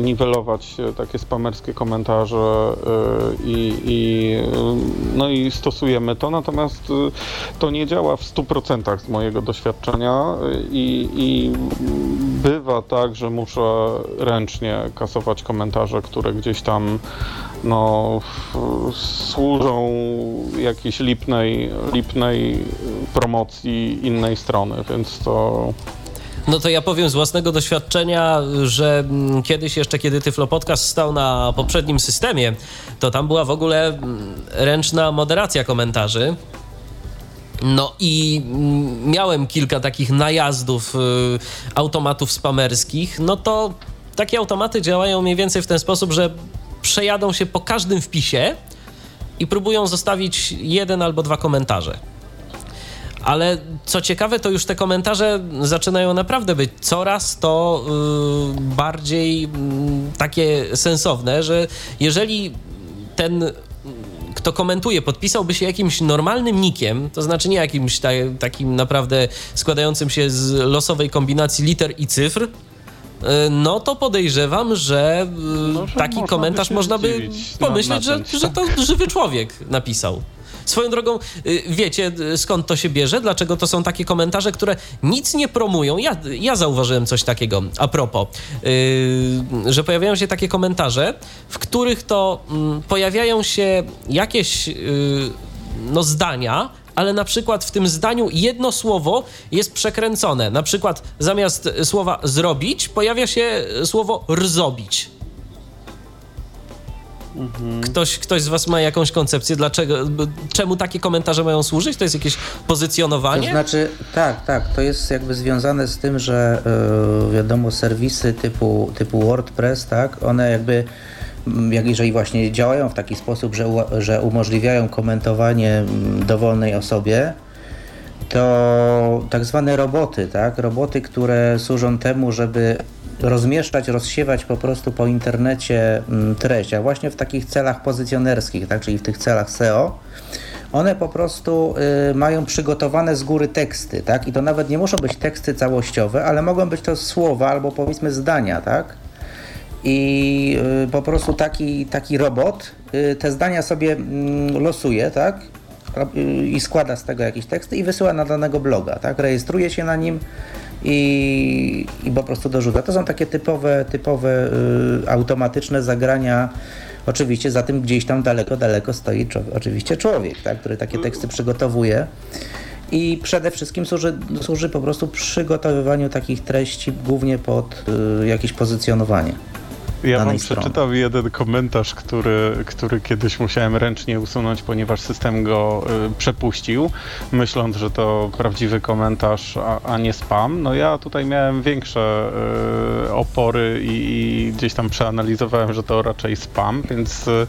Speaker 4: niwelować takie spamerskie komentarze y, i, i, no i stosujemy to, natomiast y, to nie działa w 100% z mojego doświadczenia i, i bywa tak, że muszę ręcznie kasować komentarze, które gdzieś tam no, służą jakiejś lipnej, lipnej promocji innej strony, więc to
Speaker 2: no to ja powiem z własnego doświadczenia, że mm, kiedyś jeszcze, kiedy Tyflo Podcast stał na poprzednim systemie, to tam była w ogóle mm, ręczna moderacja komentarzy. No i mm, miałem kilka takich najazdów y, automatów spamerskich. No to takie automaty działają mniej więcej w ten sposób, że przejadą się po każdym wpisie i próbują zostawić jeden albo dwa komentarze. Ale co ciekawe, to już te komentarze zaczynają naprawdę być coraz to yy, bardziej yy, takie sensowne, że jeżeli ten kto komentuje, podpisałby się jakimś normalnym nikiem, to znaczy nie jakimś ta, takim naprawdę składającym się z losowej kombinacji liter i cyfr, y, no to podejrzewam, że y, no, taki komentarz można by pomyśleć, że, że to żywy człowiek napisał. Swoją drogą, y, wiecie y, skąd to się bierze? Dlaczego to są takie komentarze, które nic nie promują? Ja, ja zauważyłem coś takiego a propos, yy, że pojawiają się takie komentarze, w których to yy, pojawiają się jakieś no, zdania, ale na przykład w tym zdaniu jedno słowo jest przekręcone. Na przykład zamiast słowa zrobić pojawia się słowo rzobić. Ktoś, ktoś z was ma jakąś koncepcję, dlaczego, czemu takie komentarze mają służyć? To jest jakieś pozycjonowanie?
Speaker 5: To znaczy, tak, tak, to jest jakby związane z tym, że yy, wiadomo, serwisy typu, typu WordPress, tak, one jakby jak jeżeli właśnie działają w taki sposób, że, że umożliwiają komentowanie dowolnej osobie, to tak zwane roboty, tak? Roboty, które służą temu, żeby rozmieszczać, rozsiewać po prostu po internecie mm, treść, a właśnie w takich celach pozycjonerskich, tak, czyli w tych celach SEO, one po prostu y, mają przygotowane z góry teksty, tak? I to nawet nie muszą być teksty całościowe, ale mogą być to słowa albo powiedzmy zdania, tak? I y, po prostu taki, taki robot y, te zdania sobie y, losuje, tak? Y, I składa z tego jakieś teksty i wysyła na danego bloga, tak? Rejestruje się na nim i, i po prostu dorzuca. To są takie typowe, typowe y, automatyczne zagrania. Oczywiście za tym gdzieś tam daleko, daleko stoi oczywiście człowiek, tak, który takie teksty przygotowuje. I przede wszystkim służy, służy po prostu przygotowywaniu takich treści głównie pod y, jakieś pozycjonowanie.
Speaker 4: Ja wam przeczytam jeden komentarz, który, który kiedyś musiałem ręcznie usunąć, ponieważ system go y, przepuścił, myśląc, że to prawdziwy komentarz, a, a nie spam. No ja tutaj miałem większe y, opory i, i, gdzieś tam przeanalizowałem, że to raczej spam, więc y,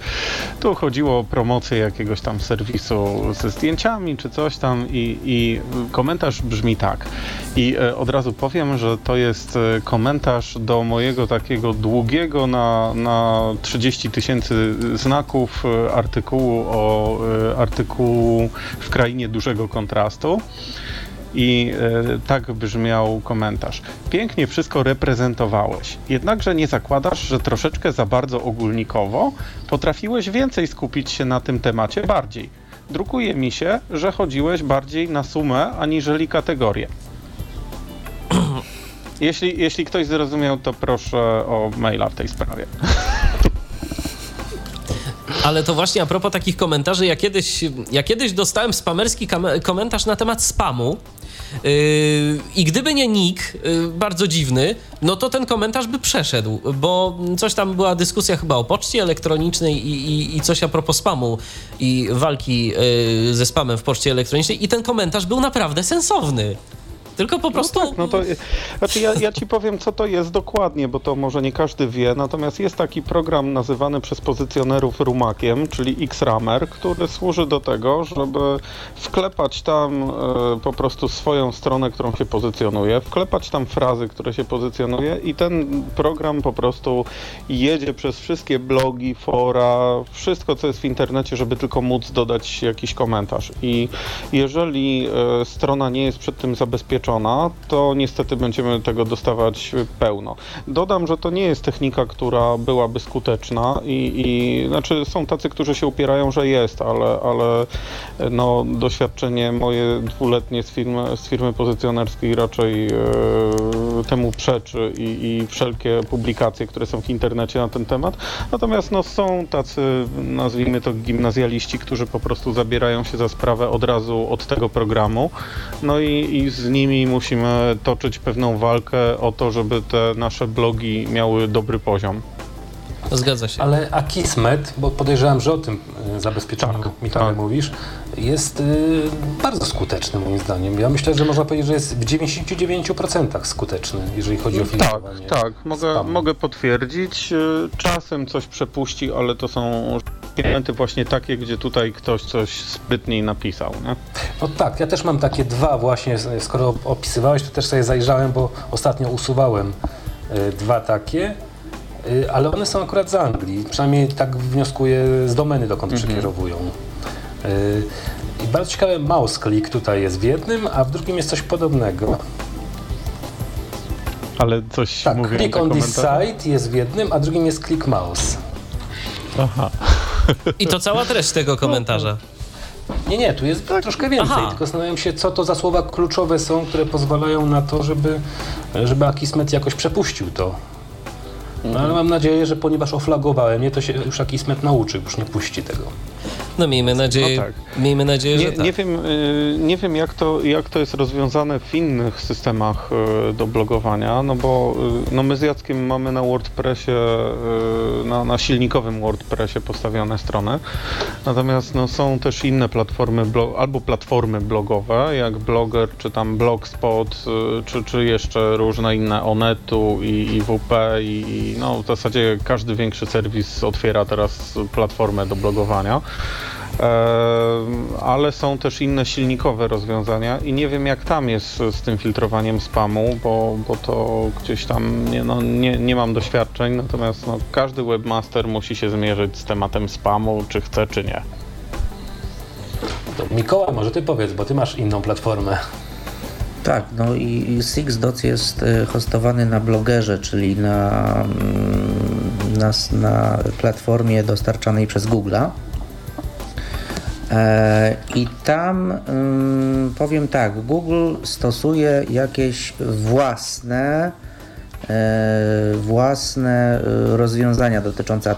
Speaker 4: tu chodziło o promocję jakiegoś tam serwisu ze zdjęciami czy coś tam i, i komentarz brzmi tak. I y, od razu powiem, że to jest y, komentarz do mojego takiego długiego na, na 30 tysięcy znaków e, artykułu o e, artykułu w krainie dużego kontrastu. I e, tak brzmiał komentarz. Pięknie wszystko reprezentowałeś, jednakże nie zakładasz, że troszeczkę za bardzo ogólnikowo potrafiłeś więcej skupić się na tym temacie bardziej. Drukuje mi się, że chodziłeś bardziej na sumę aniżeli kategorię. Jeśli, jeśli ktoś zrozumiał, to proszę o maila w tej sprawie.
Speaker 2: Ale to właśnie a propos takich komentarzy, ja kiedyś, ja kiedyś dostałem spamerski komentarz na temat spamu. Yy, I gdyby nie nick, yy, bardzo dziwny, no to ten komentarz by przeszedł, bo coś tam była dyskusja chyba o poczcie elektronicznej i, i, i coś a propos spamu i walki yy, ze spamem w poczcie elektronicznej i ten komentarz był naprawdę sensowny. Tylko po prostu.
Speaker 4: No, tak, no to, znaczy ja, ja ci powiem, co to jest dokładnie, bo to może nie każdy wie. Natomiast jest taki program nazywany przez pozycjonerów rumakiem, czyli XRamer, który służy do tego, żeby wklepać tam e, po prostu swoją stronę, którą się pozycjonuje, wklepać tam frazy, które się pozycjonuje i ten program po prostu jedzie przez wszystkie blogi, fora, wszystko, co jest w internecie, żeby tylko móc dodać jakiś komentarz. I jeżeli e, strona nie jest przed tym zabezpieczona, to niestety będziemy tego dostawać pełno. Dodam, że to nie jest technika, która byłaby skuteczna i, i znaczy są tacy, którzy się upierają, że jest, ale, ale no, doświadczenie moje dwuletnie z firmy, z firmy pozycjonerskiej raczej e, temu przeczy i, i wszelkie publikacje, które są w internecie na ten temat. Natomiast no, są tacy, nazwijmy to gimnazjaliści, którzy po prostu zabierają się za sprawę od razu od tego programu, no i, i z nimi musimy toczyć pewną walkę o to, żeby te nasze blogi miały dobry poziom.
Speaker 2: Zgadza się.
Speaker 3: Ale Akismet, bo podejrzewam, że o tym y, zabezpieczeniu tak, mi tak. mówisz, jest y, bardzo skuteczny moim zdaniem. Ja myślę, że można powiedzieć, że jest w 99% skuteczny, jeżeli chodzi o filtrowanie.
Speaker 4: Tak, tak, mogę, mogę potwierdzić. Y, czasem coś przepuści, ale to są elementy właśnie takie, gdzie tutaj ktoś coś sprytniej napisał. Nie?
Speaker 3: No tak, ja też mam takie dwa właśnie, skoro opisywałeś, to też sobie zajrzałem, bo ostatnio usuwałem y, dwa takie ale one są akurat z Anglii. Przynajmniej tak wnioskuję z domeny, dokąd mhm. przekierowują. Y, I bardzo ciekawe, mouse click tutaj jest w jednym, a w drugim jest coś podobnego.
Speaker 4: Ale coś
Speaker 3: tak,
Speaker 4: mówią
Speaker 3: click on this site jest w jednym, a drugim jest click mouse.
Speaker 2: Aha. I to cała treść tego komentarza.
Speaker 3: Nie, nie, tu jest tak. troszkę więcej, Aha. tylko zastanawiam się, co to za słowa kluczowe są, które pozwalają na to, żeby, żeby Akismet jakoś przepuścił to. No, ale mam nadzieję, że ponieważ oflagowałem je, to się już Akismet nauczy, już nie puści tego.
Speaker 2: No miejmy nadzieję, no tak. miejmy nadzieję
Speaker 4: nie,
Speaker 2: że tak.
Speaker 4: Nie wiem, y, nie wiem jak, to, jak to jest rozwiązane w innych systemach y, do blogowania, no bo y, no my z Jackiem mamy na WordPressie, na, na silnikowym WordPressie postawione strony, natomiast no, są też inne platformy, albo platformy blogowe, jak Blogger, czy tam Blogspot, czy, czy jeszcze różne inne Onetu i, i WP i no w zasadzie każdy większy serwis otwiera teraz platformę do blogowania ale są też inne silnikowe rozwiązania i nie wiem jak tam jest z tym filtrowaniem spamu, bo, bo to gdzieś tam nie, no, nie, nie mam doświadczeń, natomiast no, każdy webmaster musi się zmierzyć z tematem spamu, czy chce, czy nie.
Speaker 3: Mikołaj, może ty powiedz, bo ty masz inną platformę.
Speaker 5: Tak, no i SixDots jest y, hostowany na blogerze, czyli na, mm, na, na platformie dostarczanej przez Google'a. E, I tam powiem tak, Google stosuje jakieś własne e, własne e, rozwiązania dotyczące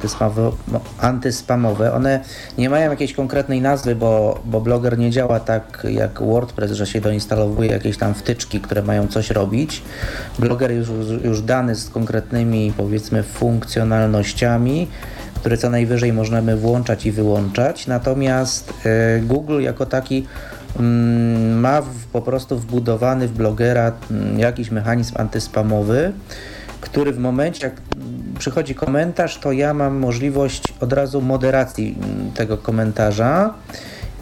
Speaker 5: antyspamowe. One nie mają jakiejś konkretnej nazwy, bo, bo Blogger nie działa tak jak WordPress, że się doinstalowuje jakieś tam wtyczki, które mają coś robić. Blogger już, już dany z konkretnymi powiedzmy funkcjonalnościami które co najwyżej możemy włączać i wyłączać. Natomiast e, Google jako taki mm, ma po prostu wbudowany w blogera mm, jakiś mechanizm antyspamowy, który w momencie, jak przychodzi komentarz, to ja mam możliwość od razu moderacji mm, tego komentarza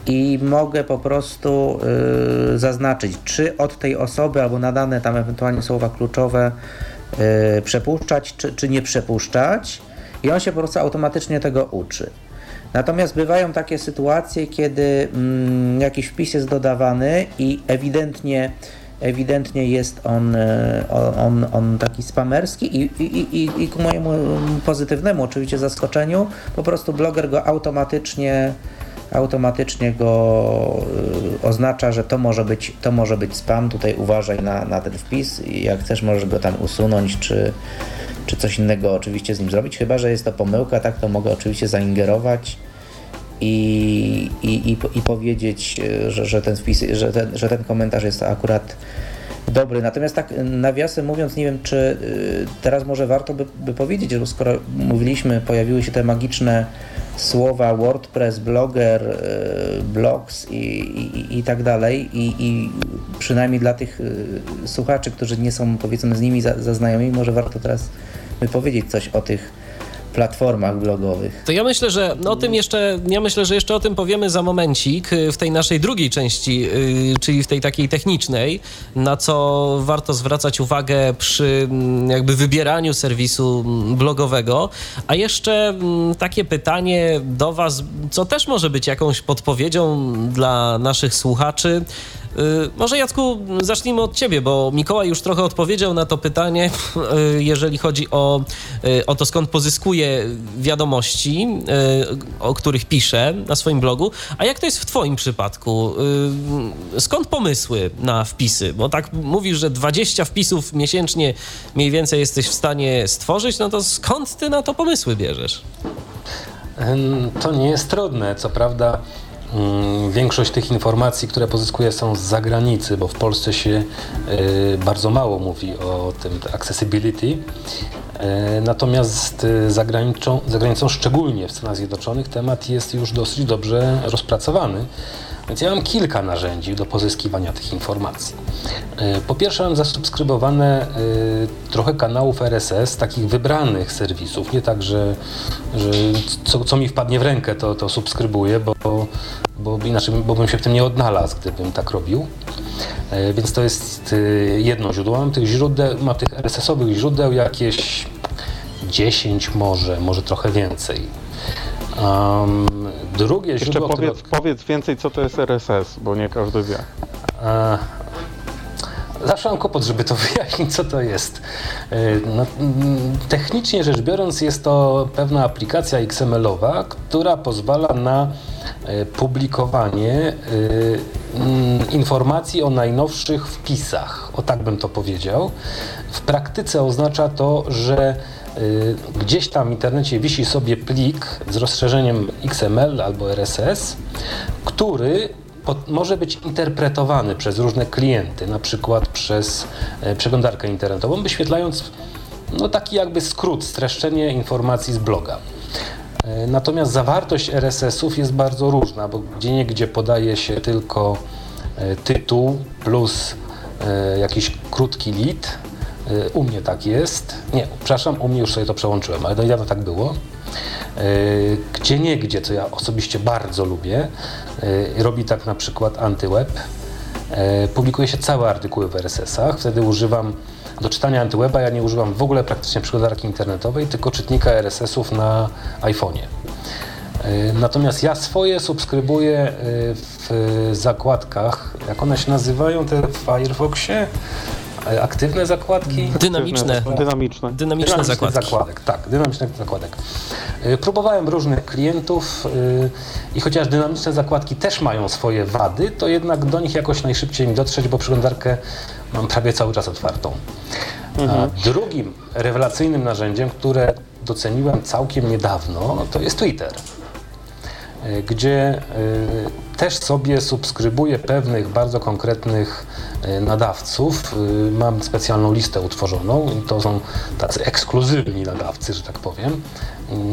Speaker 5: i mogę po prostu y, zaznaczyć, czy od tej osoby albo nadane tam ewentualnie słowa kluczowe y, przepuszczać, czy, czy nie przepuszczać i on się po prostu automatycznie tego uczy. Natomiast bywają takie sytuacje, kiedy mm, jakiś wpis jest dodawany i ewidentnie, ewidentnie jest on, e, on, on taki spamerski i, i, i, i ku mojemu pozytywnemu oczywiście zaskoczeniu po prostu bloger go automatycznie automatycznie go oznacza, że to może być, to może być spam, tutaj uważaj na, na ten wpis jak chcesz możesz go tam usunąć, czy, czy coś innego oczywiście z nim zrobić, chyba, że jest to pomyłka, tak, to mogę oczywiście zaingerować i, i, i, i powiedzieć, że, że ten wpis, że ten, że ten komentarz jest akurat dobry. Natomiast tak nawiasem mówiąc, nie wiem, czy y, teraz może warto by, by powiedzieć, że skoro mówiliśmy, pojawiły się te magiczne słowa WordPress, Blogger, y, Blogs i, i, i tak dalej. I, i przynajmniej dla tych y, słuchaczy, którzy nie są powiedzmy z nimi zaznajomieni, może warto teraz by powiedzieć coś o tych platformach blogowych.
Speaker 2: To ja myślę, że o tym jeszcze, ja myślę, że jeszcze o tym powiemy za momencik y, w tej naszej drugiej części, yy, czyli w tej takiej technicznej, na co warto zwracać uwagę przy mm, jakby wybieraniu serwisu mm, blogowego. A jeszcze yy, takie pytanie do Was, co też może być jakąś podpowiedzią dla naszych słuchaczy. Y, może Jacku, zacznijmy od ciebie, bo Mikołaj już trochę odpowiedział na to pytanie, y, jeżeli chodzi o, y, o to, skąd pozyskuje wiadomości, o których pisze na swoim blogu. A jak to jest w twoim przypadku? Skąd pomysły na wpisy? Bo tak mówisz, że 20 wpisów miesięcznie mniej więcej jesteś w stanie stworzyć, no to skąd ty na to pomysły bierzesz?
Speaker 3: To nie jest trudne. Co prawda większość tych informacji, które pozyskuję są z zagranicy, bo w Polsce się y, bardzo mało mówi o tym accessibility. Y, natomiast y, za granicą, za granicą, szczególnie w Stanach Zjednoczonych, temat jest już dosyć dobrze rozpracowany. Więc ja mam kilka narzędzi do pozyskiwania tych informacji. E, po pierwsze mam zasubskrybowane e, trochę kanałów RSS, takich wybranych serwisów, nie tak, że, że co, co mi wpadnie w rękę, to, to subskrybuję, bo, bo inaczej bo bym się w tym nie odnalazł, gdybym tak robił. E, więc to jest jedno źródło. Mam tych źródeł, mam tych RSS-owych źródeł jakieś 10 może, może trochę więcej. Um, drugie
Speaker 4: Jeszcze
Speaker 3: źródło,
Speaker 4: powiedz, które... powiedz więcej, co to jest RSS, bo nie każdy wie. E,
Speaker 3: zawsze mam kłopot, żeby to wyjaśnić, co to jest. E, no, mm, technicznie rzecz biorąc, jest to pewna aplikacja XML-owa, która pozwala na e, publikowanie mm, informacji o najnowszych wpisach. O tak bym to powiedział. W praktyce oznacza to, że gdzieś tam w internecie wisi sobie plik z rozszerzeniem XML albo RSS, który może być interpretowany przez różne klienty, na przykład przez e, przeglądarkę internetową, wyświetlając no, taki jakby skrót, streszczenie informacji z bloga. E, natomiast zawartość RSS-ów jest bardzo różna, bo gdzie niegdzie podaje się tylko e, tytuł plus jakiś krótki lead, Y, u mnie tak jest. Nie, przepraszam, u mnie już sobie to przełączyłem, ale do niedawna tak było. Y, gdzie nie gdzie, co ja osobiście bardzo lubię, y, robi tak na przykład AntyWeb. Publikuje się całe artykuły w RSS-ach, wtedy używam do czytania AntyWeba, ja nie używam w ogóle praktycznie przeglądarki internetowej, tylko czytnika RSS-ów na iPhone'ie. Natomiast ja swoje subskrybuję w zakładkach, jak one się nazywają, te w Firefoxie, aktywne zakładki?
Speaker 2: Dynamiczne.
Speaker 4: Dynamiczne.
Speaker 2: Dynamiczne zakładki.
Speaker 3: zakładek, tak, dynamicznych zakładek. E, próbowałem różnych klientów e, i chociaż dynamiczne zakładki też mają swoje wady, to jednak do nich jakoś najszybciej mi dotrzeć, bo przeglądarkę mam prawie cały czas otwartą. Mhm. Drugim rewelacyjnym narzędziem, które doceniłem całkiem niedawno, to jest Twitter. E, gdzie e, też sobie subskrybuję pewnych bardzo konkretnych e, nadawców. Mam specjalną listę utworzoną i to są tacy ekskluzywni nadawcy, że tak powiem.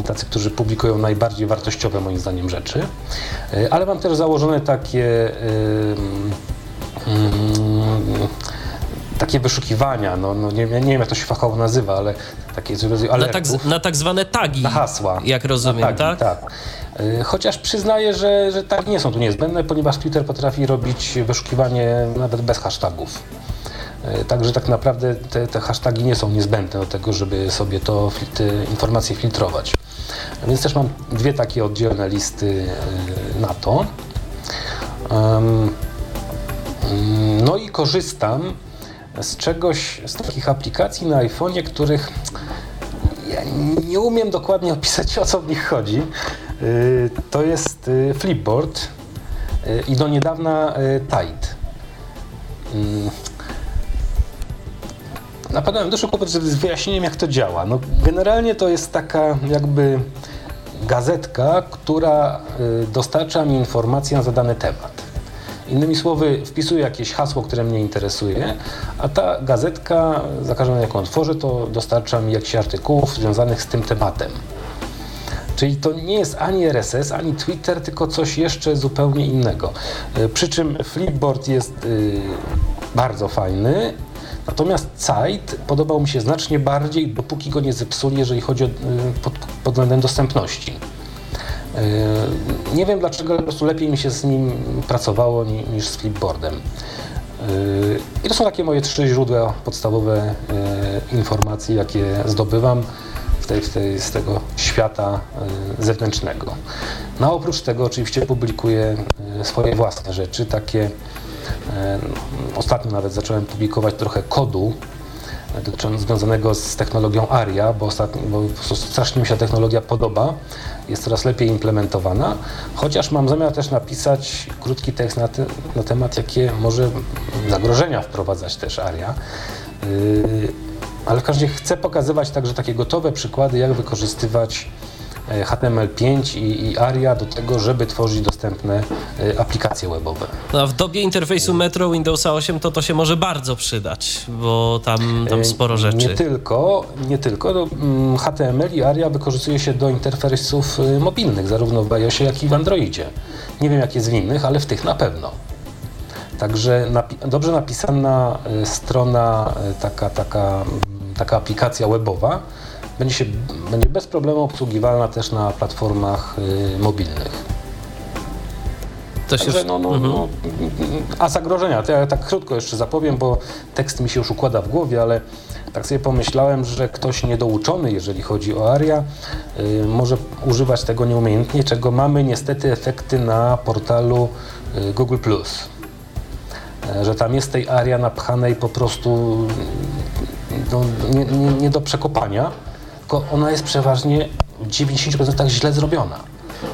Speaker 3: Tacy, którzy publikują najbardziej wartościowe moim zdaniem rzeczy. Ale mam też założone takie takie wyszukiwania, no, no nie, nie wiem jak to się fachowo nazywa, ale takie
Speaker 2: na tak, na tak zwane tagi.
Speaker 3: Na hasła.
Speaker 2: Jak rozumiem, tagi, tak?
Speaker 3: Tak. Y, chociaż przyznaję, że, że tak nie są tu niezbędne, ponieważ Twitter potrafi robić wyszukiwanie nawet bez hashtagów. Y, także tak naprawdę te, te hashtagi nie są niezbędne do tego, żeby sobie to, te informacje filtrować. Więc też mam dwie takie oddzielne listy y, na to. No i korzystam z czegoś, z takich aplikacji na iPhone'ie, których ja nie umiem dokładnie opisać, o co w nich chodzi, To jest Flipboard i do niedawna Tide. Napadałem doszło kłopot z wyjaśnieniem, jak to działa. No, generalnie to jest taka jakby gazetka, która dostarcza mi informacji na zadany temat. Innymi słowy, wpisuję jakieś hasło, które mnie interesuje, a ta gazetka, za każdym razem jak to dostarcza mi jakichś artykułów związanych z tym tematem. Czyli to nie jest ani RSS, ani Twitter, tylko coś jeszcze zupełnie innego. E, przy czym Flipboard jest y, bardzo fajny, natomiast Zeit podobał mi się znacznie bardziej, dopóki go nie zepsuli, jeżeli chodzi o, y, pod, pod względem dostępności. Yy, nie wiem dlaczego, po prostu lepiej mi się z nim pracowało niż z flipboardem. Yy, I to są takie moje trzy źródła podstawowe yy, informacji, jakie zdobywam tej, tej, z tego świata zewnętrznego. No oprócz tego oczywiście publikuję swoje własne rzeczy, takie ostatnio nawet zacząłem publikować trochę kodu związanego z technologią ARIA, bo, ostatnio, bo strasznie mi się technologia podoba, jest coraz lepiej implementowana, chociaż mam zamiar też napisać krótki tekst na, te, na temat, jakie może zagrożenia wprowadzać też ARIA. Yy, ale w każdym razie chcę pokazywać także takie gotowe przykłady, jak wykorzystywać HTML5 i, i ARIA do tego, żeby tworzyć dostępne e, aplikacje webowe.
Speaker 2: No, a w dobie interfejsu Metro Windowsa 8 to to się może bardzo przydać, bo tam, tam e, sporo rzeczy.
Speaker 3: Nie tylko, nie tylko. No, mm, HTML i ARIA wykorzystuje się do interfejsów mobilnych, zarówno w iOSie, jak i w Androidzie. Nie wiem, jak jest w innych, ale w tych na pewno. Także napi dobrze napisana strona, taka, taka, taka aplikacja webowa, będzie, się, będzie bez problemu obsługiwalna też na platformach y, mobilnych. To się... Także, no, no, mhm. no, a zagrożenia, to ja tak krótko jeszcze zapowiem, bo tekst mi się już układa w głowie, ale tak sobie pomyślałem, że ktoś niedouczony, jeżeli chodzi o ARIA, y, może używać tego nieumiejętnie, czego mamy niestety efekty na portalu y, Google+. Y, że tam jest tej ARIA napchanej po prostu no, nie, nie, nie do przekopania tylko ona jest przeważnie w 90% źle zrobiona.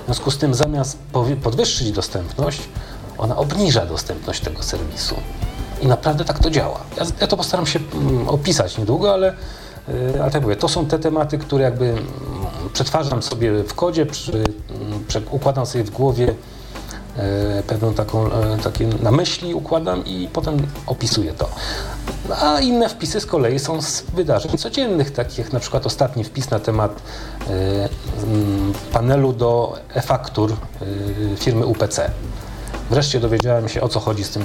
Speaker 3: W związku z tym zamiast podwyższyć dostępność, ona obniża dostępność tego serwisu. I naprawdę tak to działa. Ja, ja to postaram się mm, opisać niedługo, ale, yy, ale tak mówię, to są te tematy, które jakby mm, przetwarzam sobie w kodzie, przy, mm, układam sobie w głowie pewną taką, e, takie na myśli układam i potem opisuję to. A inne wpisy z kolei są z wydarzeń codziennych, takich jak na przykład ostatni wpis na temat e, panelu do e-faktur firmy UPC. Wreszcie dowiedziałem się o co chodzi z tym,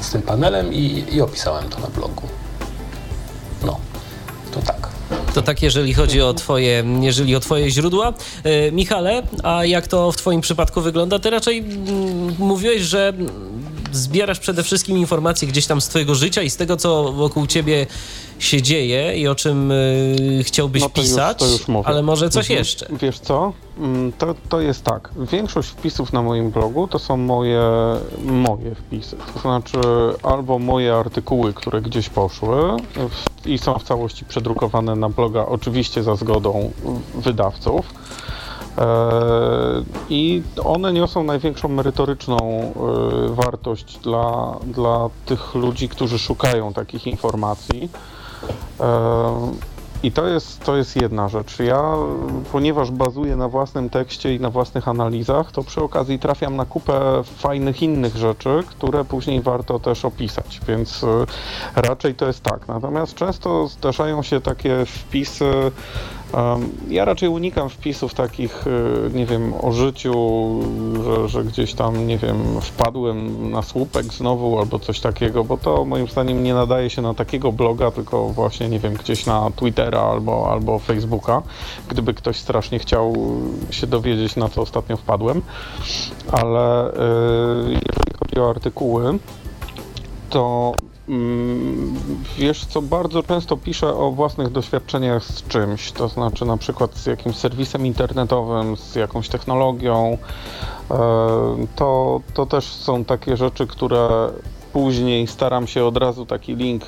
Speaker 3: z tym panelem i, i opisałem to na blogu. No, to tak.
Speaker 2: To tak, jeżeli chodzi o twoje, jeżeli o twoje źródła. E, Michale, a jak to w twoim przypadku wygląda? Ty raczej mm, mówiłeś, że zbierasz przede wszystkim informacje gdzieś tam z twojego życia i z tego, co wokół ciebie się dzieje i o czym y, chciałbyś no pisać, już, już ale może coś mhm. jeszcze.
Speaker 4: Wiesz co? Mm, to, to jest tak. Większość wpisów na moim blogu to są moje, moje wpisy. To znaczy albo moje artykuły, które gdzieś poszły w, i są w całości przedrukowane na bloga, oczywiście za zgodą wydawców. E, I one niosą największą merytoryczną e, wartość dla, dla tych ludzi, którzy szukają takich informacji. I to jest, to jest jedna rzecz. Ja, ponieważ bazuję na własnym tekście i na własnych analizach, to przy okazji trafiam na kupę fajnych innych rzeczy, które później warto też opisać, więc e, raczej to jest tak. Natomiast często zdarzają się takie wpisy ja raczej unikam wpisów takich, y, nie wiem, o życiu, że, że, gdzieś tam, nie wiem, wpadłem na słupek znowu albo coś takiego, bo to moim zdaniem nie nadaje się na takiego bloga, tylko właśnie, nie wiem, gdzieś na Twittera albo, albo Facebooka, gdyby ktoś strasznie chciał się dowiedzieć, na co ostatnio wpadłem. Ale yy, jeżeli chodzi o artykuły, to wiesz co, bardzo często piszę o własnych doświadczeniach z czymś, to znaczy na przykład z jakimś serwisem internetowym, z jakąś technologią. E, to, to też są takie rzeczy, które później staram się od razu taki link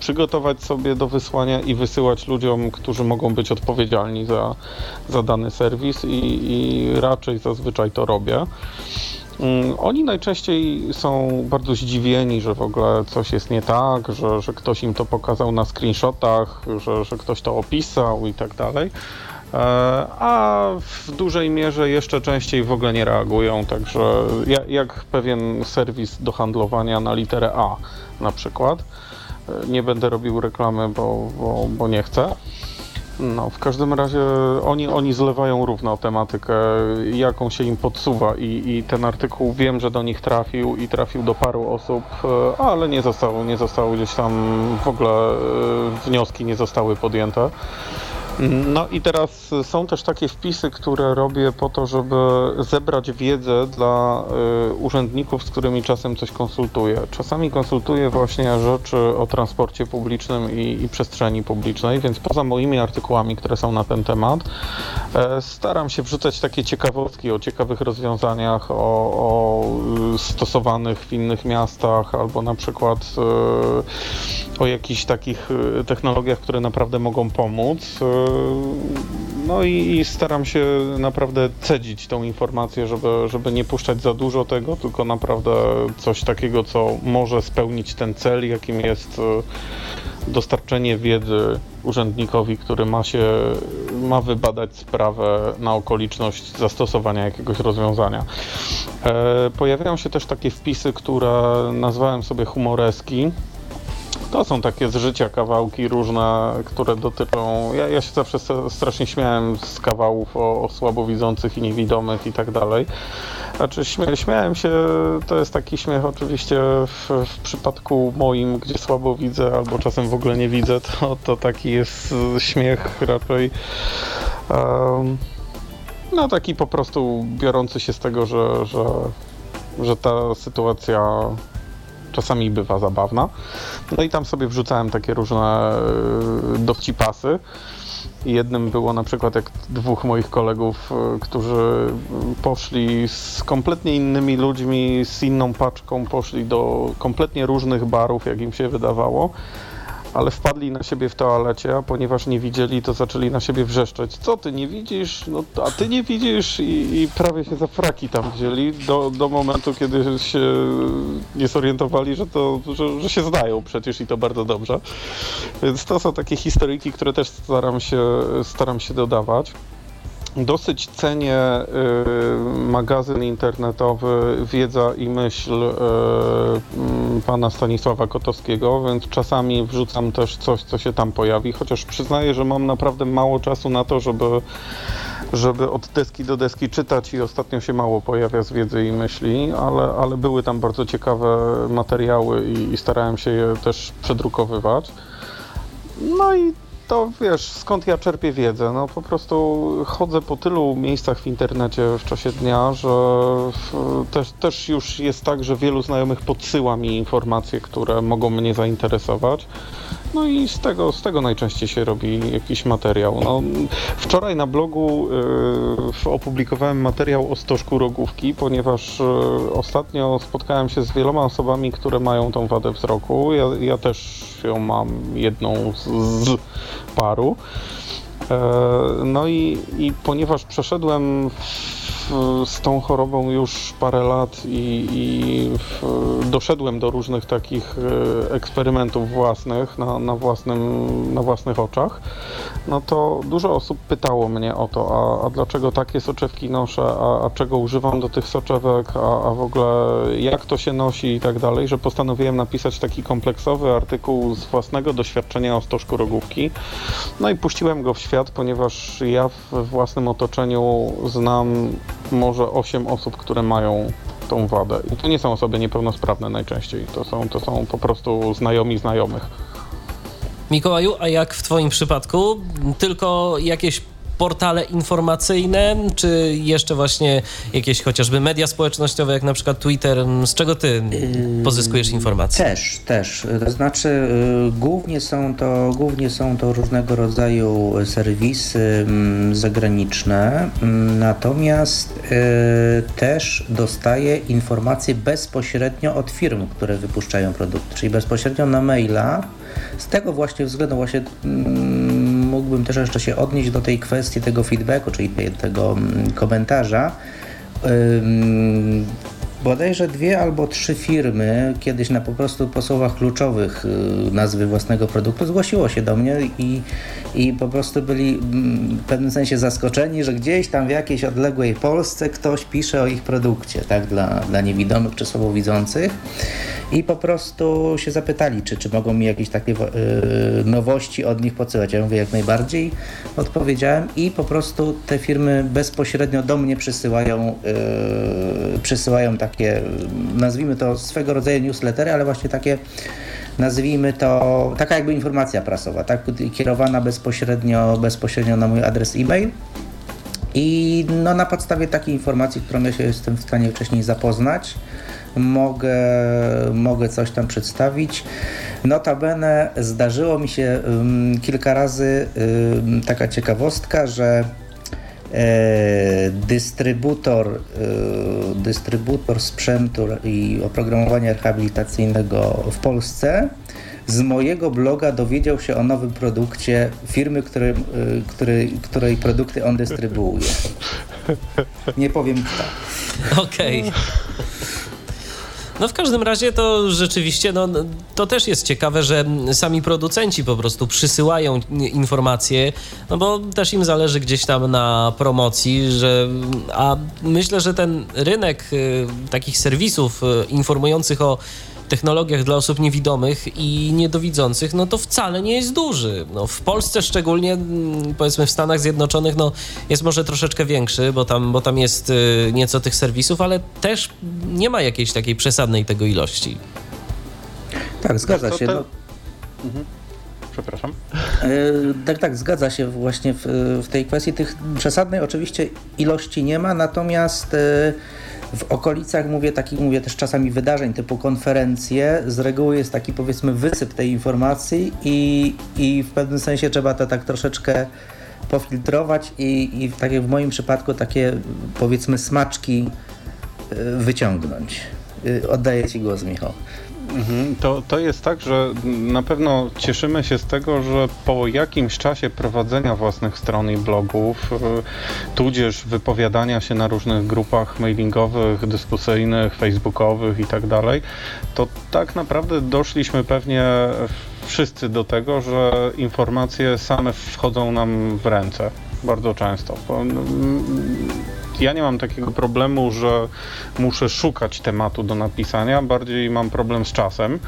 Speaker 4: przygotować sobie do wysłania i wysyłać ludziom, którzy mogą być odpowiedzialni za, za dany serwis i, i raczej zazwyczaj to robię. Mm, oni najczęściej są bardzo zdziwieni, że w ogóle coś jest nie tak, że, że ktoś im to pokazał na screenshotach, że, że ktoś to opisał i tak dalej. E, a w dużej mierze jeszcze częściej w ogóle nie reagują, także jak pewien serwis do handlowania na literę A na przykład. E, nie będę robił reklamy, bo, bo, bo nie chcę. No, w każdym razie oni, oni zlewają równo tematykę, jaką się im podsuwa i, i ten artykuł wiem, że do nich trafił i trafił do paru osób, e, ale nie zostało, nie zostało gdzieś tam w ogóle wnioski nie zostały podjęte. No i teraz są też takie wpisy, które robię po to, żeby zebrać wiedzę dla y, urzędników, z którymi czasem coś konsultuję. Czasami konsultuję właśnie rzeczy o transporcie publicznym i, i przestrzeni publicznej, więc poza moimi artykułami, które są na ten temat, e, staram się wrzucać takie ciekawostki o ciekawych rozwiązaniach, o, o stosowanych w innych miastach, albo na przykład y, o jakichś takich y, technologiach, które naprawdę mogą pomóc. No i, i, staram się naprawdę cedzić tą informację, żeby, żeby nie puszczać za dużo tego, tylko naprawdę coś takiego, co może spełnić ten cel, jakim jest e, dostarczenie wiedzy urzędnikowi, który ma się, ma wybadać sprawę na okoliczność zastosowania jakiegoś rozwiązania. E, pojawiają się też takie wpisy, które nazwałem sobie humoreski. To są takie z życia kawałki różne, które dotyczą. Ja, ja się zawsze strasznie śmiałem z kawałów o, o słabowidzących i niewidomych i tak dalej. Znaczy, śmia śmiałem się, to jest taki śmiech oczywiście w, w, przypadku moim, gdzie słabo widzę albo czasem w ogóle nie widzę, to, to taki jest śmiech raczej. Um, no taki po prostu biorący się z tego, że, że, że ta sytuacja czasami bywa zabawna. No i tam sobie wrzucałem takie różne e, dowcipasy. Jednym było na przykład jak dwóch moich kolegów, e, którzy poszli z kompletnie innymi ludźmi, z inną paczką, poszli do kompletnie różnych barów, jak im się wydawało ale wpadli na siebie w toalecie, a ponieważ nie widzieli, to zaczęli na siebie wrzeszczeć. Co ty nie widzisz? No, a ty nie widzisz i, i prawie się za fraki tam wzięli do, do momentu, kiedy się nie zorientowali, że, to, że, że się zdają przecież i to bardzo dobrze. Więc to są takie historyjki, które też staram się, staram się dodawać. Dosyć cenię y, magazyn internetowy Wiedza i Myśl y, mm, pana Stanisława Kotowskiego, więc czasami wrzucam też coś, co się tam pojawi, chociaż przyznaję, że mam naprawdę mało czasu na to, żeby, żeby od deski do deski czytać i ostatnio się mało pojawia z Wiedzy i Myśli, ale, ale były tam bardzo ciekawe materiały i, i starałem się je też przedrukowywać. No i to wiesz, skąd ja czerpię wiedzę? No po prostu chodzę po tylu miejscach w internecie w czasie dnia, że też, też już jest tak, że wielu znajomych podsyła mi informacje, które mogą mnie zainteresować. No i z tego, z tego najczęściej się robi jakiś materiał. No, wczoraj na blogu y, opublikowałem materiał o stożku rogówki, ponieważ y, ostatnio spotkałem się z wieloma osobami, które mają tą wadę wzroku. Ja, ja też ją mam jedną z, z paru. E, no i, i ponieważ przeszedłem z tą chorobą już parę lat i, i doszedłem do różnych takich e, eksperymentów własnych na, na, własnym, na własnych oczach, no to dużo osób pytało mnie o to, a, a dlaczego takie soczewki noszę, a, a czego używam do tych soczewek, a, a w ogóle jak to się nosi i tak dalej, że postanowiłem napisać taki kompleksowy artykuł z własnego doświadczenia o stożku rogówki. No i puściłem go w świat, ponieważ ja w własnym otoczeniu znam może 8 osób, które mają tą wadę. I to nie są osoby niepełnosprawne najczęściej, to są, to są po prostu znajomi znajomych.
Speaker 2: Mikołaju, a jak w Twoim przypadku? Tylko jakieś portale informacyjne, czy jeszcze właśnie jakieś chociażby media społecznościowe, jak na przykład Twitter? Z czego ty pozyskujesz informacje?
Speaker 5: Też, też. To znaczy y, głównie są to, głównie są to różnego rodzaju serwisy mm, zagraniczne, mm, natomiast y, też dostaję informacje bezpośrednio od firm, które wypuszczają produkty, czyli bezpośrednio na maila. Z tego właśnie względu właśnie mm, mógłbym też jeszcze się odnieść do tej kwestii tego feedbacku, czyli tego komentarza bodajże dwie albo trzy firmy kiedyś na po prostu po słowach kluczowych y, nazwy własnego produktu zgłosiło się do mnie i, i po prostu byli mm, w pewnym sensie zaskoczeni, że gdzieś tam w jakiejś odległej Polsce ktoś pisze o ich produkcie, tak, dla, dla niewidomych czy słabowidzących i po prostu się zapytali, czy, czy mogą mi jakieś takie yy, nowości od nich podsyłać. Ja mówię jak najbardziej, odpowiedziałem i po prostu te firmy bezpośrednio do mnie przysyłają, yy, przysyłają takie, nazwijmy to swego rodzaju newslettery, ale właśnie takie nazwijmy to, taka jakby informacja prasowa, tak, kierowana bezpośrednio, bezpośrednio na mój adres e-mail. I no, na podstawie takiej informacji, którą ja się jestem w stanie wcześniej zapoznać, mogę, mogę coś tam przedstawić. Notabene zdarzyło mi się um, kilka razy um, taka ciekawostka, że dystrybutor, e, dystrybutor sprzętu i oprogramowania rehabilitacyjnego w Polsce z mojego bloga dowiedział się o nowym produkcie firmy, który, który, której produkty on dystrybuuje. Nie powiem kto.
Speaker 2: Okej. Okay. No w każdym razie to rzeczywiście, no, to też jest ciekawe, że sami producenci po prostu przysyłają informacje, no bo też im zależy gdzieś tam na promocji, że, a myślę, że ten rynek y, takich serwisów y, informujących o technologiach dla osób niewidomych i niedowidzących, no to wcale nie jest duży. No, w Polsce szczególnie, mm, powiedzmy w Stanach Zjednoczonych, no jest może troszeczkę większy, bo tam, bo tam jest y, nieco tych serwisów, ale też nie ma jakiejś takiej przesadnej tego ilości.
Speaker 5: Tak, zgadza się. No.
Speaker 4: Mhm. Przepraszam.
Speaker 5: E, tak, tak, zgadza się właśnie w, w tej kwestii. Tych przesadnej oczywiście ilości nie ma, natomiast e, w okolicach, mówię, takich, mówię też czasami wydarzeń typu konferencje, z reguły jest taki powiedzmy wysyp tej informacji i, i w pewnym sensie trzeba to tak troszeczkę pofiltrować i, i tak jak w moim przypadku takie powiedzmy smaczki e, wyciągnąć. E, oddaję Ci głos, Michał.
Speaker 4: Mhm. To, to jest tak, że na pewno cieszymy się z tego, że po jakimś czasie prowadzenia własnych stron i blogów, y, tudzież wypowiadania się na różnych grupach mailingowych, dyskusyjnych, facebookowych i tak dalej, to tak naprawdę doszliśmy pewnie wszyscy do tego, że informacje same wchodzą nam w ręce bardzo często. Ja nie mam takiego problemu, że muszę szukać tematu do napisania, bardziej mam problem z czasem.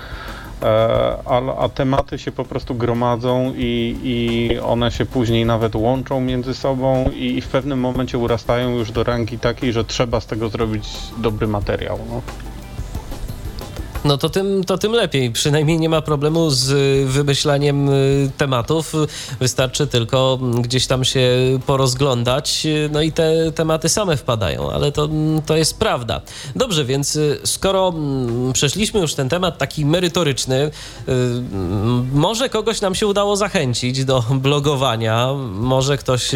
Speaker 4: E, a, a, tematy się po prostu gromadzą i, i, one się później nawet łączą między sobą i, i, w pewnym momencie urastają już do rangi takiej, że trzeba z tego zrobić dobry materiał. No.
Speaker 2: No to tym, to tym lepiej. Przynajmniej nie ma problemu z wymyślaniem y, tematów. Wystarczy tylko gdzieś tam się porozglądać, no i te tematy same wpadają, ale to, to jest prawda. Dobrze, więc y, skoro mm, przeszliśmy już ten temat taki merytoryczny, y, może kogoś nam się udało zachęcić do blogowania, może ktoś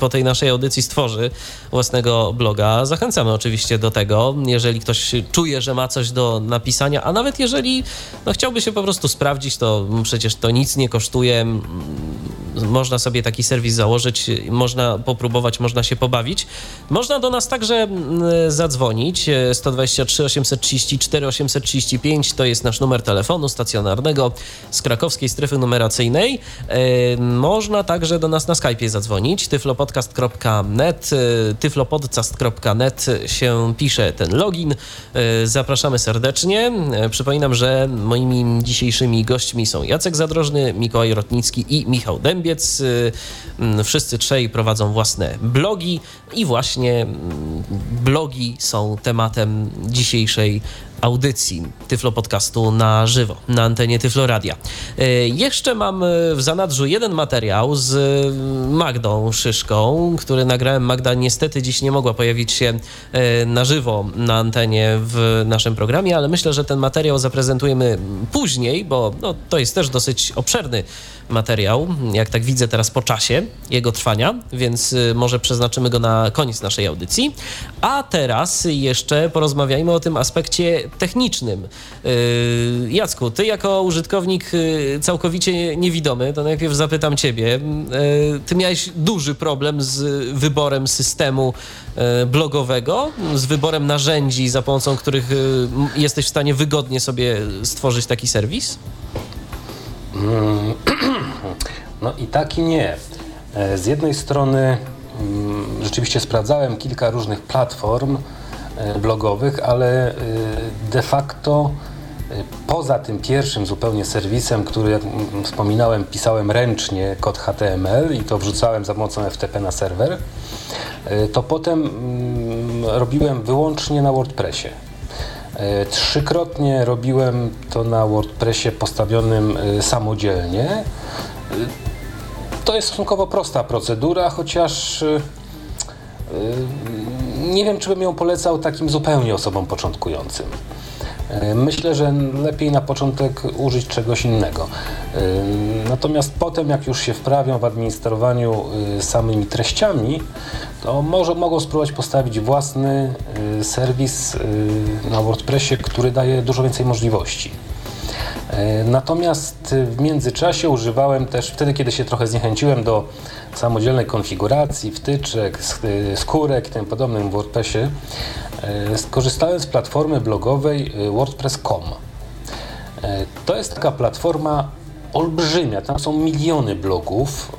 Speaker 2: po tej naszej audycji stworzy własnego bloga. Zachęcamy oczywiście do tego, jeżeli ktoś czuje, że ma coś do napisania a nawet jeżeli no, chciałby się po prostu sprawdzić, to przecież to nic nie kosztuje. Można sobie taki serwis założyć, można popróbować, można się pobawić. Można do nas także zadzwonić 123 834 835 to jest nasz numer telefonu stacjonarnego z krakowskiej strefy numeracyjnej. E, można także do nas na Skype'ie zadzwonić tyflopodcast.net e, tyflopodcast.net się pisze ten login. E, zapraszamy serdecznie. E, przypominam, że moimi dzisiejszymi gośćmi są Jacek Zadrożny, Mikołaj Rotnicki i Michał Dębiec. E, wszyscy trzej prowadzą własne blogi i właśnie blogi są tematem dzisiejszej audycji Tyflo Podcastu na żywo, na antenie Tyflo Radia. E, jeszcze mam w zanadrzu jeden materiał z Magdą Szyszką, który nagrałem. Magda niestety dziś nie mogła pojawić się na żywo na antenie w naszym programie, ale myślę, że ten materiał zaprezentujemy później, bo no, to jest też dosyć obszerny materiał, jak tak widzę teraz po czasie jego trwania, więc y, może przeznaczymy go na koniec naszej audycji. A teraz jeszcze porozmawiajmy o tym aspekcie technicznym. Y, Jacku, ty jako użytkownik y, całkowicie niewidomy, to najpierw zapytam ciebie. Ty miałeś duży problem z wyborem systemu blogowego, z wyborem narzędzi, za pomocą których jesteś w stanie wygodnie sobie stworzyć taki serwis?
Speaker 3: Mm, no i tak i nie. E, z jednej strony mm, rzeczywiście sprawdzałem kilka różnych platform e, blogowych, ale e, de facto poza tym pierwszym zupełnie serwisem, który jak wspominałem pisałem ręcznie kod HTML i to wrzucałem za pomocą FTP na serwer, to potem mm, robiłem wyłącznie na WordPressie. Trzykrotnie robiłem to na WordPressie postawionym samodzielnie. To jest stosunkowo prosta procedura, chociaż nie wiem, czy bym ją polecał takim zupełnie osobom początkującym. Myślę, że lepiej na początek użyć czegoś innego. Natomiast potem, jak już się wprawią w administrowaniu samymi treściami, to może mogą spróbować postawić własny y, serwis y, na WordPressie, który daje dużo więcej możliwości. Y, natomiast w międzyczasie używałem też, wtedy kiedy się trochę zniechęciłem do samodzielnej konfiguracji, wtyczek, skórek i tym podobnym w WordPressie, skorzystałem z platformy blogowej WordPress.com. To jest taka platforma olbrzymia, tam są miliony blogów.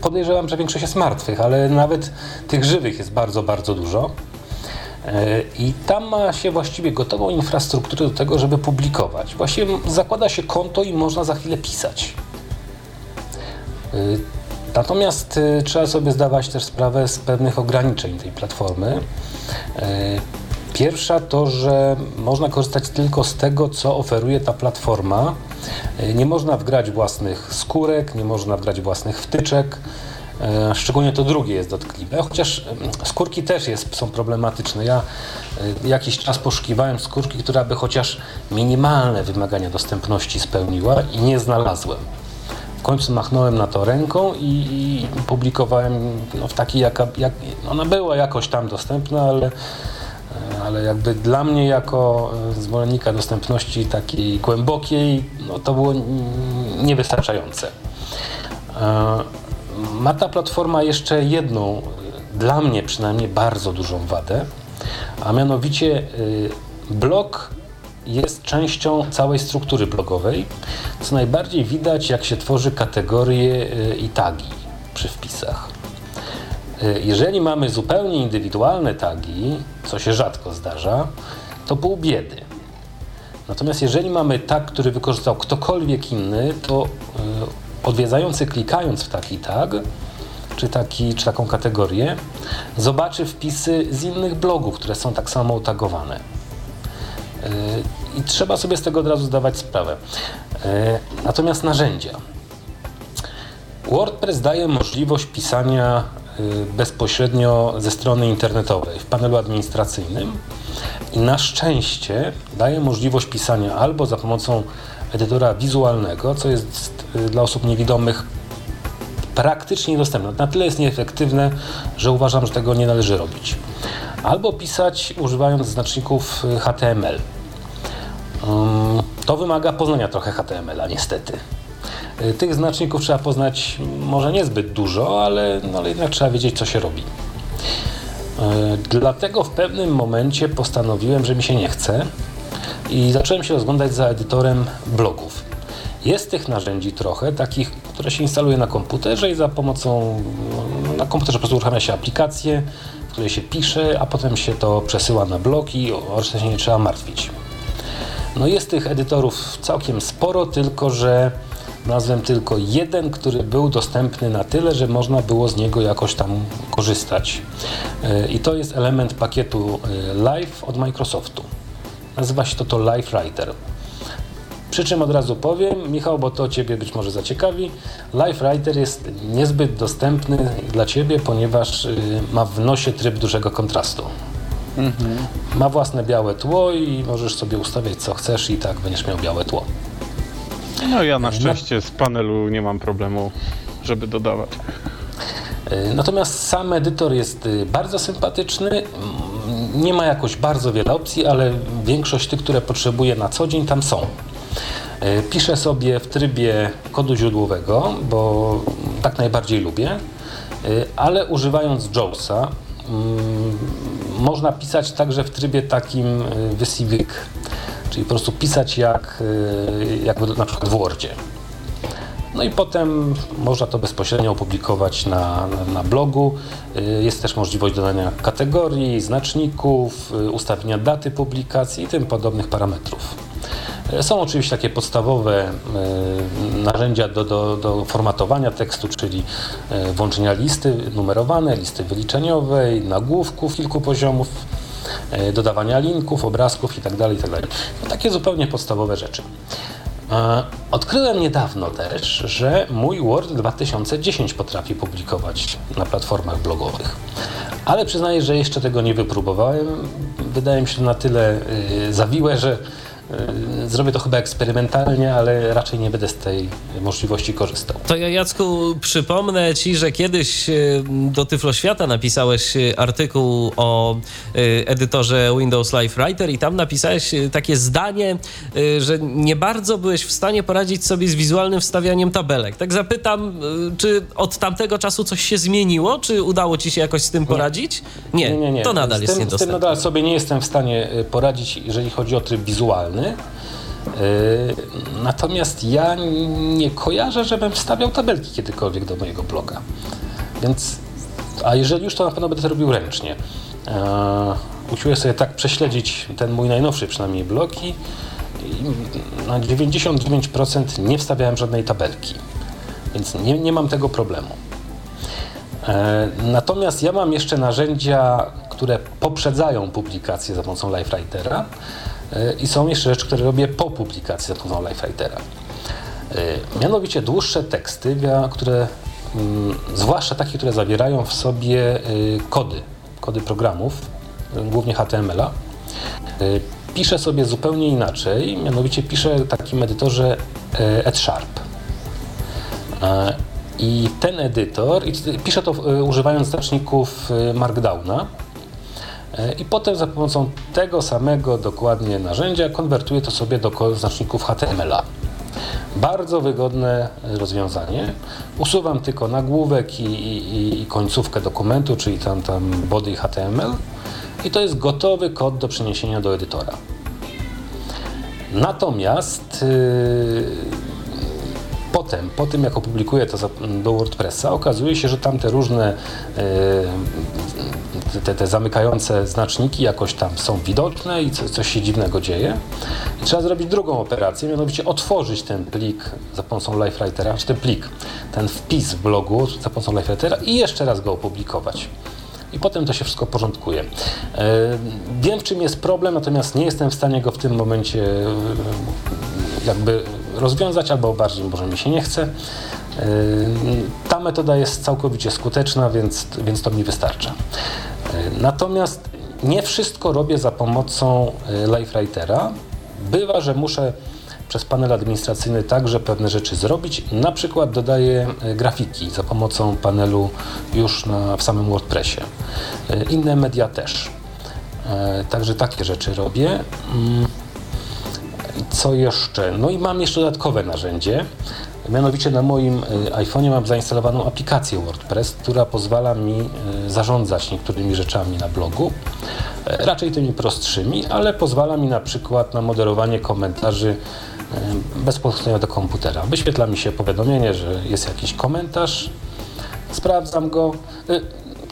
Speaker 3: Podejrzewam, że większość jest martwych, ale nawet tych żywych jest bardzo, bardzo dużo. Y, I tam ma się właściwie gotową infrastrukturę do tego, żeby publikować. Właściwie zakłada się konto i można za chwilę pisać. Y, natomiast trzeba sobie zdawać też sprawę z pewnych ograniczeń tej platformy. Pierwsza to, że można korzystać tylko z tego, co oferuje ta platforma. E, nie można wgrać własnych skórek, nie można wgrać własnych wtyczek. E, szczególnie to drugie jest dotkliwe, chociaż skórki też jest, są problematyczne. Ja e, jakiś czas poszukiwałem skórki, która by chociaż minimalne wymagania dostępności spełniła i nie znalazłem. W końcu machnąłem na to ręką i, i publikowałem no, w takiej, jaka, jak, ona była jakoś tam dostępna, ale ale jakby dla mnie jako e, zwolennika dostępności takiej głębokiej, no to było niewystarczające. Ma ta platforma jeszcze jedną, e, dla mnie przynajmniej bardzo dużą wadę, a mianowicie blog jest częścią całej struktury blogowej, co najbardziej widać jak się tworzy kategorie i tagi przy wpisach. Y, jeżeli mamy zupełnie indywidualne tagi, co się rzadko zdarza, to pół biedy. Natomiast jeżeli mamy tag, który wykorzystał ktokolwiek inny, to y, odwiedzający klikając w taki tag, czy, taki, czy taką kategorię, zobaczy wpisy z innych blogów, które są tak samo otagowane. Y, I trzeba sobie z tego od razu zdawać sprawę. Natomiast narzędzia. WordPress daje możliwość pisania Y, bezpośrednio ze strony internetowej w panelu administracyjnym i na szczęście daje możliwość pisania albo za pomocą edytora wizualnego, co jest y, dla osób niewidomych praktycznie niedostępne. Na tyle jest nieefektywne, że uważam, że tego nie należy robić. Albo pisać używając znaczników y, HTML. To wymaga poznania trochę HTML-a, niestety. E, tych znaczników trzeba poznać może niezbyt dużo, ale, no, ale jednak trzeba wiedzieć, co się robi. Dlatego w pewnym momencie postanowiłem, że mi się nie chce i zacząłem się rozglądać za edytorem blogów. Jest tych narzędzi trochę, takich, które się instaluje na komputerze i za pomocą, no, na komputerze po prostu uruchamia się aplikację, w której się pisze, a potem się to przesyła na blog i o resztę się nie trzeba martwić. No jest tych edytorów całkiem sporo, tylko że Znalazłem tylko jeden, który był dostępny na tyle, że można było z niego jakoś tam korzystać. E, I to jest element pakietu e, Live od Microsoftu. Nazywa się to to Life Writer. Przy czym od razu powiem, Michał, bo to Ciebie być może zaciekawi, Life Writer jest niezbyt dostępny dla Ciebie, ponieważ y, ma w nosie tryb dużego kontrastu. Ma własne białe tło i możesz sobie ustawiać co chcesz i tak będziesz miał białe tło.
Speaker 4: No ja na szczęście z panelu nie mam problemu, żeby dodawać.
Speaker 3: Y, Natomiast sam edytor jest y, bardzo sympatyczny. Mm, Nie ma jakoś bardzo wiele opcji, ale większość tych, które potrzebuję na co dzień, tam są. Y, Piszę sobie w trybie kodu źródłowego, bo tak najbardziej lubię, y, ale używając JAWSa mm, można pisać także w trybie takim wysiwyk, czyli po prostu pisać jak, jak na przykład w Wordzie. No i potem można to bezpośrednio opublikować na, na, na blogu. Y, Jest też możliwość dodania kategorii, znaczników, y, ustawienia daty publikacji i tym podobnych parametrów. Y, Są oczywiście takie podstawowe narzędzia do, do, do formatowania tekstu, czyli włączenia listy numerowane, listy wyliczeniowej, nagłówków kilku poziomów, dodawania linków, obrazków itd. itd. No, takie zupełnie podstawowe rzeczy. Odkryłem niedawno też, że mój Word 2010 potrafi publikować na platformach blogowych. Ale przyznaję, że jeszcze tego nie wypróbowałem. Wydaje mi się na tyle y, zawiłe, że zrobię to chyba eksperymentalnie, ale raczej nie będę z tej możliwości korzystał.
Speaker 2: To ja, Jacku, przypomnę Ci, że kiedyś e, do Tyflo Świata napisałeś e, artykuł o edytorze Windows Live Writer i tam napisałeś takie zdanie, że nie bardzo byłeś w stanie poradzić sobie z wizualnym wstawianiem tabelek. Tak zapytam, czy od tamtego czasu coś się zmieniło? Czy udało Ci się jakoś z tym poradzić? Nie,
Speaker 3: Nie, nie, nie.
Speaker 2: to nadal
Speaker 3: z
Speaker 2: jest
Speaker 3: tym, Z tym
Speaker 2: niedostępne.
Speaker 3: nadal sobie nie jestem w stanie y, poradzić, jeżeli chodzi o tryb wizualny. Y, Natomiast ja nie kojarzę, żebym wstawiał tabelki kiedykolwiek do mojego bloga. Więc, a jeżeli już, to na pewno będę to robił ręcznie. E, Usiłuję sobie tak prześledzić ten mój najnowszy przynajmniej blog i na 99% nie wstawiałem żadnej tabelki. Więc nie, nie mam tego problemu. E, Natomiast ja mam jeszcze narzędzia, które poprzedzają publikację za pomocą LiveWritera e, i są jeszcze rzeczy, które robię po publikacji za pomocą LiveWritera. E, Mianowicie dłuższe teksty, które, mm, zwłaszcza takie, które zawierają w sobie e, kody, kody programów, głównie HTML-a, e, piszę sobie zupełnie inaczej, mianowicie piszę w takim edytorze EdSharp. I ten edytor, piszę to używając znaczników Markdowna, i potem za pomocą tego samego dokładnie narzędzia konwertuję to sobie do znaczników HTML-a. Bardzo wygodne rozwiązanie. Usuwam tylko nagłówek i, i, i końcówkę dokumentu, czyli tam, tam body HTML i to jest gotowy kod do przeniesienia do edytora. Natomiast yy, Potem, po tym jak opublikuję to do WordPressa, okazuje się, że tam te różne e, te, te zamykające znaczniki jakoś tam są widoczne i co, coś się dziwnego dzieje. I trzeba zrobić drugą operację, mianowicie otworzyć ten plik za pomocą LiveWritera, czy ten plik, ten wpis w blogu za pomocą LiveWritera i jeszcze raz go opublikować. I potem to się wszystko porządkuje. E, wiem, w czym jest problem, natomiast nie jestem w stanie go w tym momencie e, jakby rozwiązać, albo bardziej może mi się nie chce. Yy, Ta metoda jest całkowicie skuteczna, więc, więc to mi wystarcza. Yy, Natomiast nie wszystko robię za pomocą yy, LiveWritera. Bywa, że muszę przez panel administracyjny także pewne rzeczy zrobić. Na przykład dodaję grafiki za pomocą panelu już na, w samym WordPressie. Inne media też. Także takie rzeczy robię. Co jeszcze? No i mam jeszcze dodatkowe narzędzie. Mianowicie na moim y, iPhone'ie mam zainstalowaną aplikację WordPress, która pozwala mi y, zarządzać niektórymi rzeczami na blogu. E, Raczej tymi prostszymi, ale pozwala mi na przykład na moderowanie komentarzy bez podchodzenia do komputera. Wyświetla mi się powiadomienie, że jest jakiś komentarz, sprawdzam go.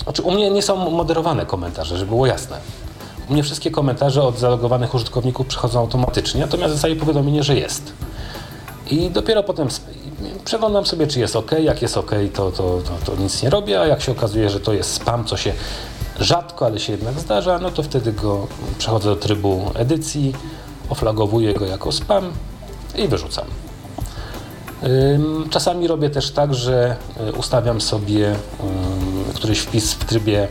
Speaker 3: Znaczy, u mnie nie są moderowane komentarze, żeby było jasne. U mnie wszystkie komentarze od zalogowanych użytkowników przychodzą automatycznie, natomiast dostaję powiadomienie, że jest. I dopiero potem przeglądam sobie, czy jest OK. Jak jest OK, to, to, to, to nic nie robię, a jak się okazuje, że to jest spam, co się rzadko, ale się jednak zdarza, no to wtedy go przechodzę do trybu edycji, oflagowuję go jako spam i wyrzucam. Czasami robię też tak, że y, ustawiam sobie któryś wpis w trybie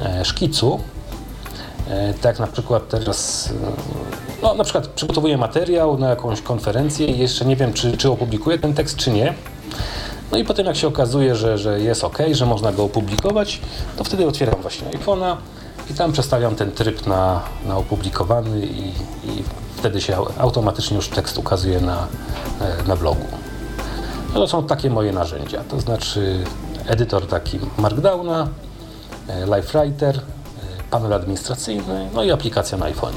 Speaker 3: e, szkicu. E, tak na przykład teraz, y, no na przykład przygotowuję materiał na jakąś konferencję i jeszcze nie wiem, czy, czy opublikuję ten tekst, czy nie. No i potem jak się okazuje, że, że jest ok, że można go opublikować, to wtedy otwieram właśnie iPhone'a i tam przestawiam ten tryb na, na opublikowany i, i wtedy się automatycznie już tekst ukazuje na, e, na blogu. No to są takie moje narzędzia, to znaczy edytor taki Markdowna, e, LiveWriter, e, panel administracyjny, no i aplikacja na iPhone.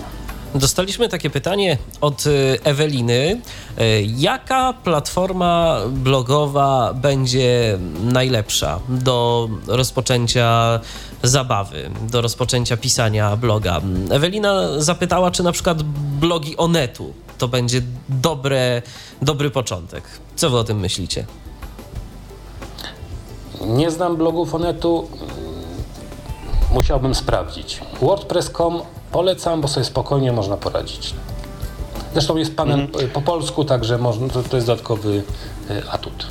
Speaker 2: Dostaliśmy takie pytanie od Eweliny. Jaka platforma blogowa będzie najlepsza do rozpoczęcia zabawy, do rozpoczęcia pisania bloga? Ewelina zapytała, czy na przykład blogi Onetu to będzie dobre, dobry początek. Co wy o tym myślicie?
Speaker 3: Nie znam blogów Onetu. Musiałbym sprawdzić. WordPress.com polecam, bo sobie spokojnie można poradzić. Zresztą jest panel mhm. po polsku, także można, to, to jest dodatkowy y, atut.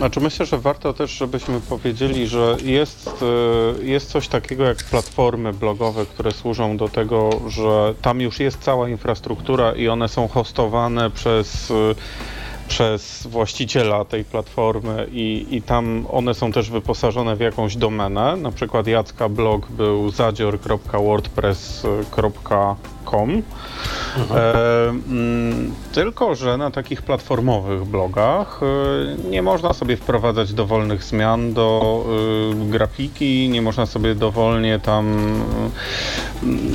Speaker 4: Znaczy myślę, że warto też, żebyśmy powiedzieli, że jest, y, jest coś takiego jak platformy blogowe, które służą do tego, że tam już jest cała infrastruktura i one są hostowane przez y, przez właściciela tej platformy i, i tam one są też wyposażone w jakąś domenę. Na przykład Jacka blog był zadzior.wordpress.com E, mm, tylko, że na takich platformowych blogach e, nie można sobie wprowadzać dowolnych zmian do e, grafiki, nie można sobie dowolnie tam.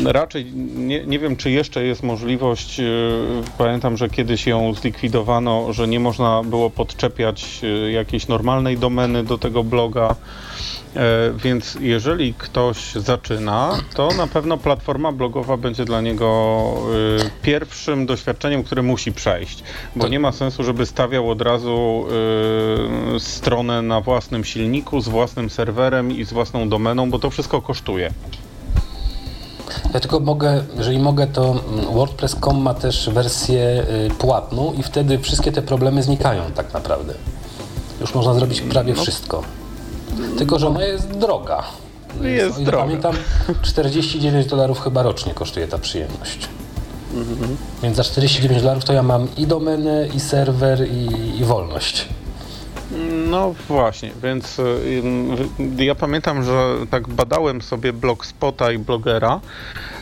Speaker 4: Raczej nie, nie wiem, czy jeszcze jest możliwość. Pamiętam, że kiedyś ją zlikwidowano, że nie można było podczepiać jakiejś normalnej domeny do tego bloga. E, więc jeżeli ktoś zaczyna, to na pewno platforma blogowa będzie dla niego e, pierwszym doświadczeniem, które musi przejść, bo tak. nie ma sensu, żeby stawiał od razu e, stronę na własnym silniku, z własnym serwerem i z własną domeną, bo to wszystko kosztuje.
Speaker 3: Ja tylko mogę, jeżeli mogę, to WordPress.com ma też wersję płatną i wtedy wszystkie te problemy znikają tak naprawdę. Już można zrobić prawie no. wszystko. Tylko, że ona jest droga.
Speaker 4: Jest, droga.
Speaker 3: Pamiętam, 49 dolarów chyba rocznie kosztuje ta przyjemność. Mhm. Więc za 49 dolarów to ja mam i domenę, i serwer, i, i wolność.
Speaker 4: No właśnie, więc y, ja pamiętam, że tak badałem sobie blog Spota i blogera.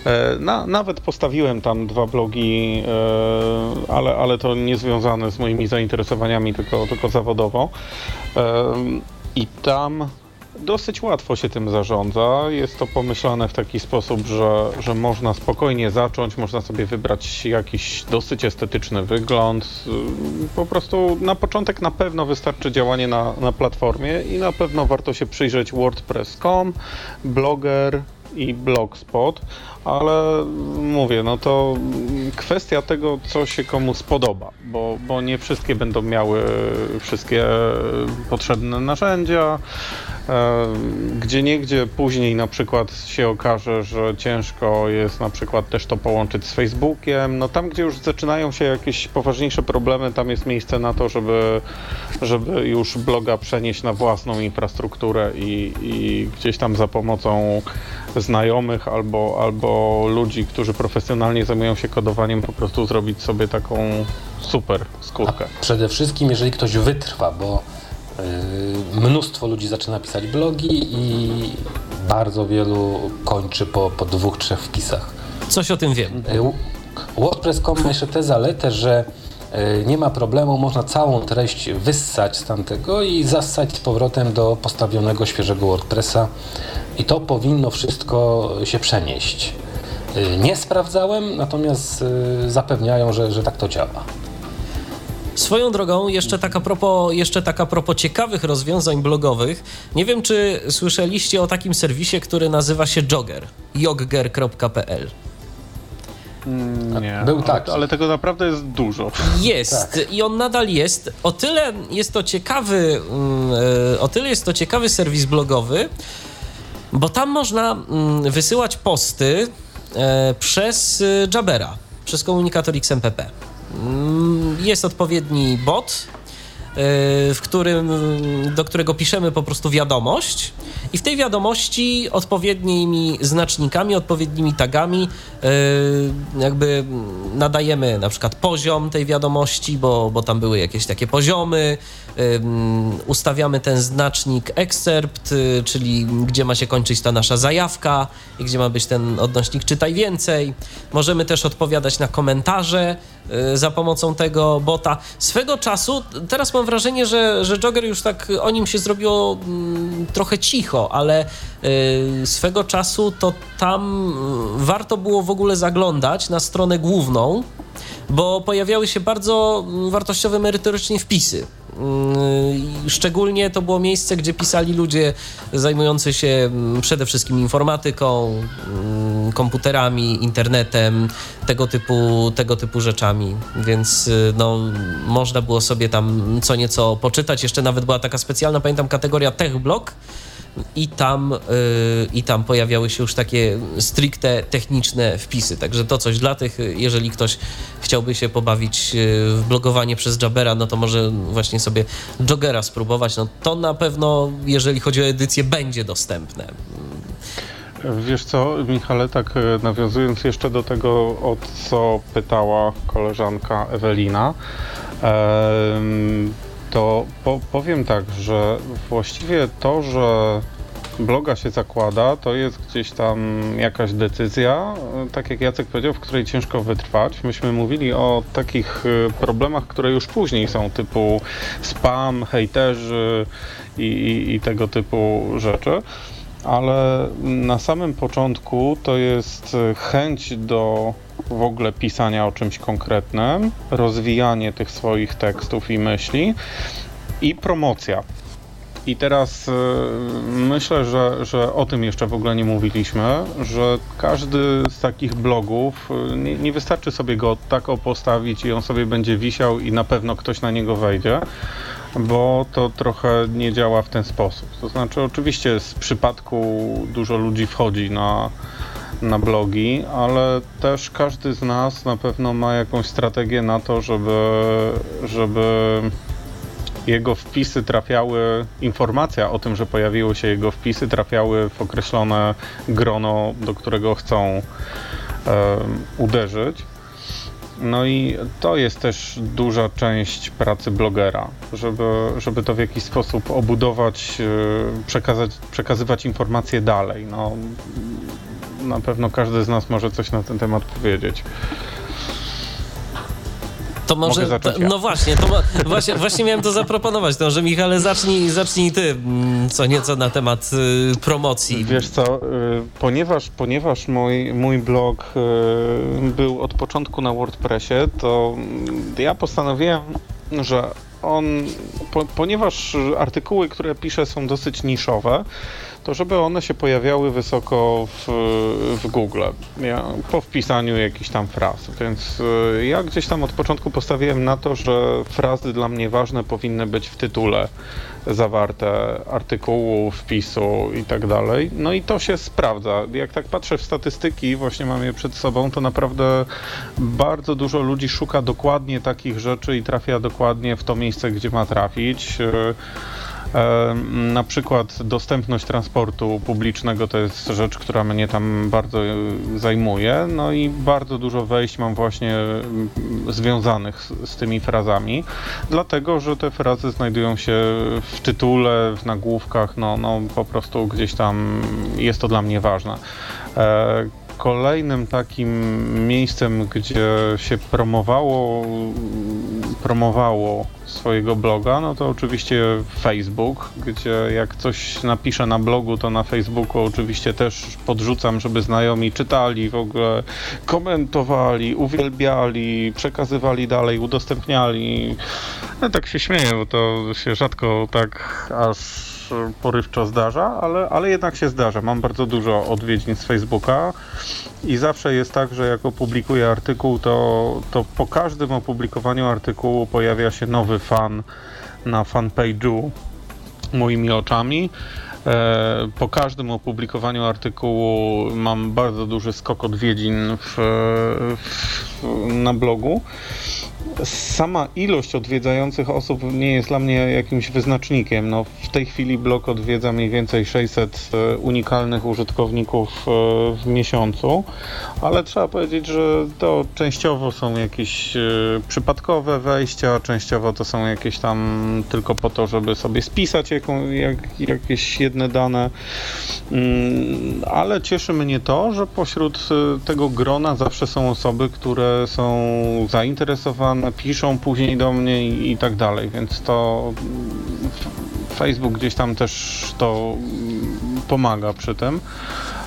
Speaker 4: E, na, nawet postawiłem tam dwa blogi, e, ale, ale to nie związane z moimi zainteresowaniami, tylko, tylko zawodowo. I tam dosyć łatwo się tym zarządza. Jest to pomyślane w taki sposób, że, że można spokojnie zacząć, można sobie wybrać jakiś dosyć estetyczny wygląd. Po prostu na początek na pewno wystarczy działanie na, na platformie i na pewno warto się przyjrzeć WordPress.com, Blogger, i Blogspot, ale mówię, no to kwestia tego, co się komu spodoba, bo, bo nie wszystkie będą miały wszystkie potrzebne narzędzia, e, gdzie niegdzie później na przykład się okaże, że ciężko jest na przykład też to połączyć z Facebookiem, no tam, gdzie już zaczynają się jakieś poważniejsze problemy, tam jest miejsce na to, żeby, żeby już bloga przenieść na własną infrastrukturę i, i gdzieś tam za pomocą znajomych albo, albo ludzi, którzy profesjonalnie zajmują się kodowaniem, po prostu zrobić sobie taką super skórkę.
Speaker 3: A przede wszystkim, jeżeli ktoś wytrwa, bo yy, mnóstwo ludzi zaczyna pisać blogi i bardzo wielu kończy po, po dwóch, trzech wpisach.
Speaker 2: Coś o tym wiem.
Speaker 3: Yy, WordPress.com ma jeszcze tę zaletę, że yy, nie ma problemu, można całą treść wyssać z tamtego i zassać z powrotem do postawionego świeżego WordPressa i to powinno wszystko się przenieść. Y, nie sprawdzałem, natomiast y, zapewniają, że, że tak to działa.
Speaker 2: Swoją drogą, jeszcze taka propos, jeszcze taka propos ciekawych rozwiązań blogowych. Nie wiem, czy słyszeliście o takim serwisie, który nazywa się Jogger. jogger.pl
Speaker 4: mm, nie, Był tak, ale, ale, tego naprawdę jest dużo.
Speaker 2: Jest tak. i on nadal jest. O tyle jest to ciekawy, mm, e, o tyle jest to ciekawy serwis blogowy, bo tam można mm, wysyłać posty przez Jabera, przez komunikator XMPP. Mm, jest odpowiedni bot, w którym, do którego piszemy po prostu wiadomość i w tej wiadomości odpowiednimi znacznikami, odpowiednimi tagami jakby nadajemy na przykład poziom tej wiadomości, bo, bo tam były jakieś takie poziomy, ustawiamy ten znacznik excerpt, y, czyli gdzie ma się kończyć ta nasza zajawka i gdzie ma być ten odnośnik czytaj więcej. Możemy też odpowiadać na komentarze y, za pomocą tego bota. Swego czasu, teraz mam wrażenie, że, że Jogger już tak o nim się zrobiło mm, trochę cicho, ale y, swego czasu to tam warto było w ogóle zaglądać na stronę główną, bo pojawiały się bardzo wartościowe merytorycznie wpisy. Mm, szczególnie to było miejsce, gdzie pisali ludzie zajmujący się mm, przede wszystkim informatyką, mm, komputerami, internetem, tego typu, tego typu rzeczami. Więc y, no, można było sobie tam co nieco poczytać. Jeszcze nawet była taka specjalna, pamiętam, kategoria TechBlog i tam, yy, i tam pojawiały się już takie stricte techniczne wpisy. Także to coś dla tych, jeżeli ktoś chciałby się pobawić y, w blogowanie przez Jabera, no to może właśnie sobie Jogera spróbować. No to na pewno, jeżeli chodzi o edycję, będzie dostępne.
Speaker 4: Wiesz co, Michale, tak e, nawiązując jeszcze do tego, o co pytała koleżanka Ewelina, to po, powiem tak, że właściwie to, że bloga się zakłada, to jest gdzieś tam jakaś decyzja, tak jak Jacek powiedział, w której ciężko wytrwać. Myśmy mówili o takich y, problemach, które już później są, typu spam, hejterzy i, i, i tego typu rzeczy ale na samym początku to jest chęć do w ogóle pisania o czymś konkretnym, rozwijanie tych swoich tekstów i myśli i promocja. I teraz y, myślę, że, że o tym jeszcze w ogóle nie mówiliśmy, że każdy z takich blogów, y, nie, nie wystarczy sobie go tak postawić i on sobie będzie wisiał i na pewno ktoś na niego wejdzie, bo to trochę nie działa w ten sposób. To znaczy, oczywiście z przypadku dużo ludzi wchodzi na, na blogi, ale też każdy z nas na pewno ma jakąś strategię na to, żeby, żeby jego wpisy trafiały, informacja o tym, że pojawiły się jego wpisy, trafiały w określone grono, do którego chcą e, uderzyć. No i to jest też duża część pracy blogera, żeby, żeby to w jakiś sposób obudować, e, przekazać, przekazywać informacje dalej. No, na pewno każdy z nas może coś na ten temat powiedzieć.
Speaker 2: To może, to, no właśnie, to właśnie, właśnie miałem to zaproponować, to, że Michale zacznij, zacznij ty mm, co nieco na temat y, promocji.
Speaker 4: Wiesz co, y, ponieważ, ponieważ mój, mój blog y, był od początku na WordPressie, to ja postanowiłem, że on, po, ponieważ artykuły, które piszę są dosyć niszowe, to żeby one się pojawiały wysoko w, w Google po wpisaniu jakichś tam fraz. Więc y, ja gdzieś tam od początku postawiłem na to, że frazy dla mnie ważne powinny być w tytule zawarte artykułu, wpisu i tak dalej. No i to się sprawdza. Jak tak patrzę w statystyki, właśnie mam je przed sobą, to naprawdę bardzo dużo ludzi szuka dokładnie takich rzeczy i trafia dokładnie w to miejsce, gdzie ma trafić. Y, na przykład dostępność transportu publicznego to jest rzecz, która mnie tam bardzo e, zajmuje. No i bardzo dużo wejść mam właśnie mm, związanych z, z tymi frazami, dlatego że te frazy znajdują się w tytule, w nagłówkach, no, no po prostu gdzieś tam jest to dla mnie ważne. Kolejnym takim miejscem, gdzie się promowało, promowało swojego bloga, no to oczywiście Facebook, gdzie jak coś napiszę na blogu, to na Facebooku oczywiście też podrzucam, żeby znajomi czytali, w ogóle komentowali, uwielbiali, przekazywali dalej, udostępniali. No tak się śmieję, bo to się rzadko tak aż porywczo zdarza, ale, ale jednak się zdarza. Mam bardzo dużo odwiedzin z Facebooka i zawsze jest tak, że jak opublikuję artykuł, to, to po każdym opublikowaniu artykułu pojawia się nowy fan na fanpage'u moimi oczami E, po każdym opublikowaniu artykułu mam bardzo duży skok odwiedzin w, w, na blogu. Sama ilość odwiedzających osób nie jest dla mnie jakimś wyznacznikiem. No, w tej chwili blog odwiedza mniej więcej 600 e, unikalnych użytkowników e, w miesiącu, ale trzeba powiedzieć, że to częściowo są jakieś przypadkowe wejścia, częściowo to są jakieś tam tylko po to, żeby sobie spisać jaką, jak, jakieś jedne dane, mm, ale cieszy mnie to, że pośród tego grona zawsze są osoby, które są zainteresowane, piszą później do mnie i, i tak dalej, więc to Facebook gdzieś tam też to pomaga przy tym.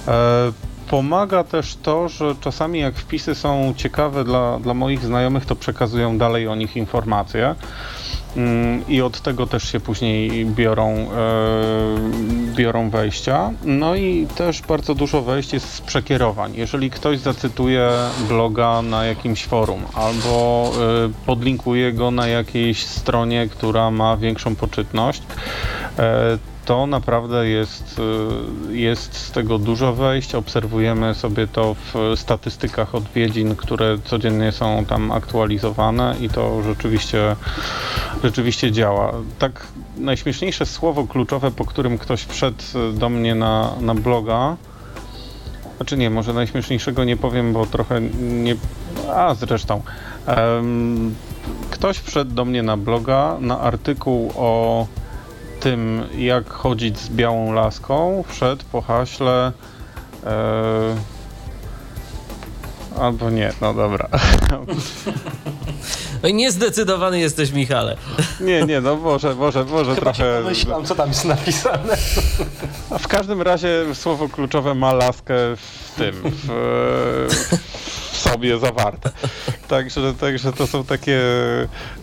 Speaker 4: E, pomaga też to, że czasami jak wpisy są ciekawe dla, dla moich znajomych, to przekazują dalej o nich informacje. Mm, i od tego też się później biorą, e, biorą wejścia. No i też bardzo dużo wejść jest z przekierowań. Jeżeli ktoś zacytuje bloga na jakimś forum albo e, podlinkuje go na jakiejś stronie, która ma większą poczytność, e, to naprawdę jest, y, jest z tego dużo wejść. Obserwujemy sobie to w statystykach odwiedzin, które codziennie są tam aktualizowane i to rzeczywiście, rzeczywiście działa. Tak najśmieszniejsze słowo kluczowe, po którym ktoś wszedł do mnie na, na bloga, znaczy nie, może najśmieszniejszego nie powiem, bo trochę nie... A zresztą. Um, ktoś wszedł do mnie na bloga na artykuł o tym, jak chodzić z białą laską, wszedł po haśle. E, albo nie, no dobra.
Speaker 2: No i niezdecydowany jesteś, Michale.
Speaker 4: Nie, nie, no może, może, może
Speaker 3: Chyba
Speaker 4: trochę.
Speaker 3: Myślałem, co tam jest napisane.
Speaker 4: A w każdym razie słowo kluczowe ma laskę w tym, w, w sobie zawarte. Także, także to są takie.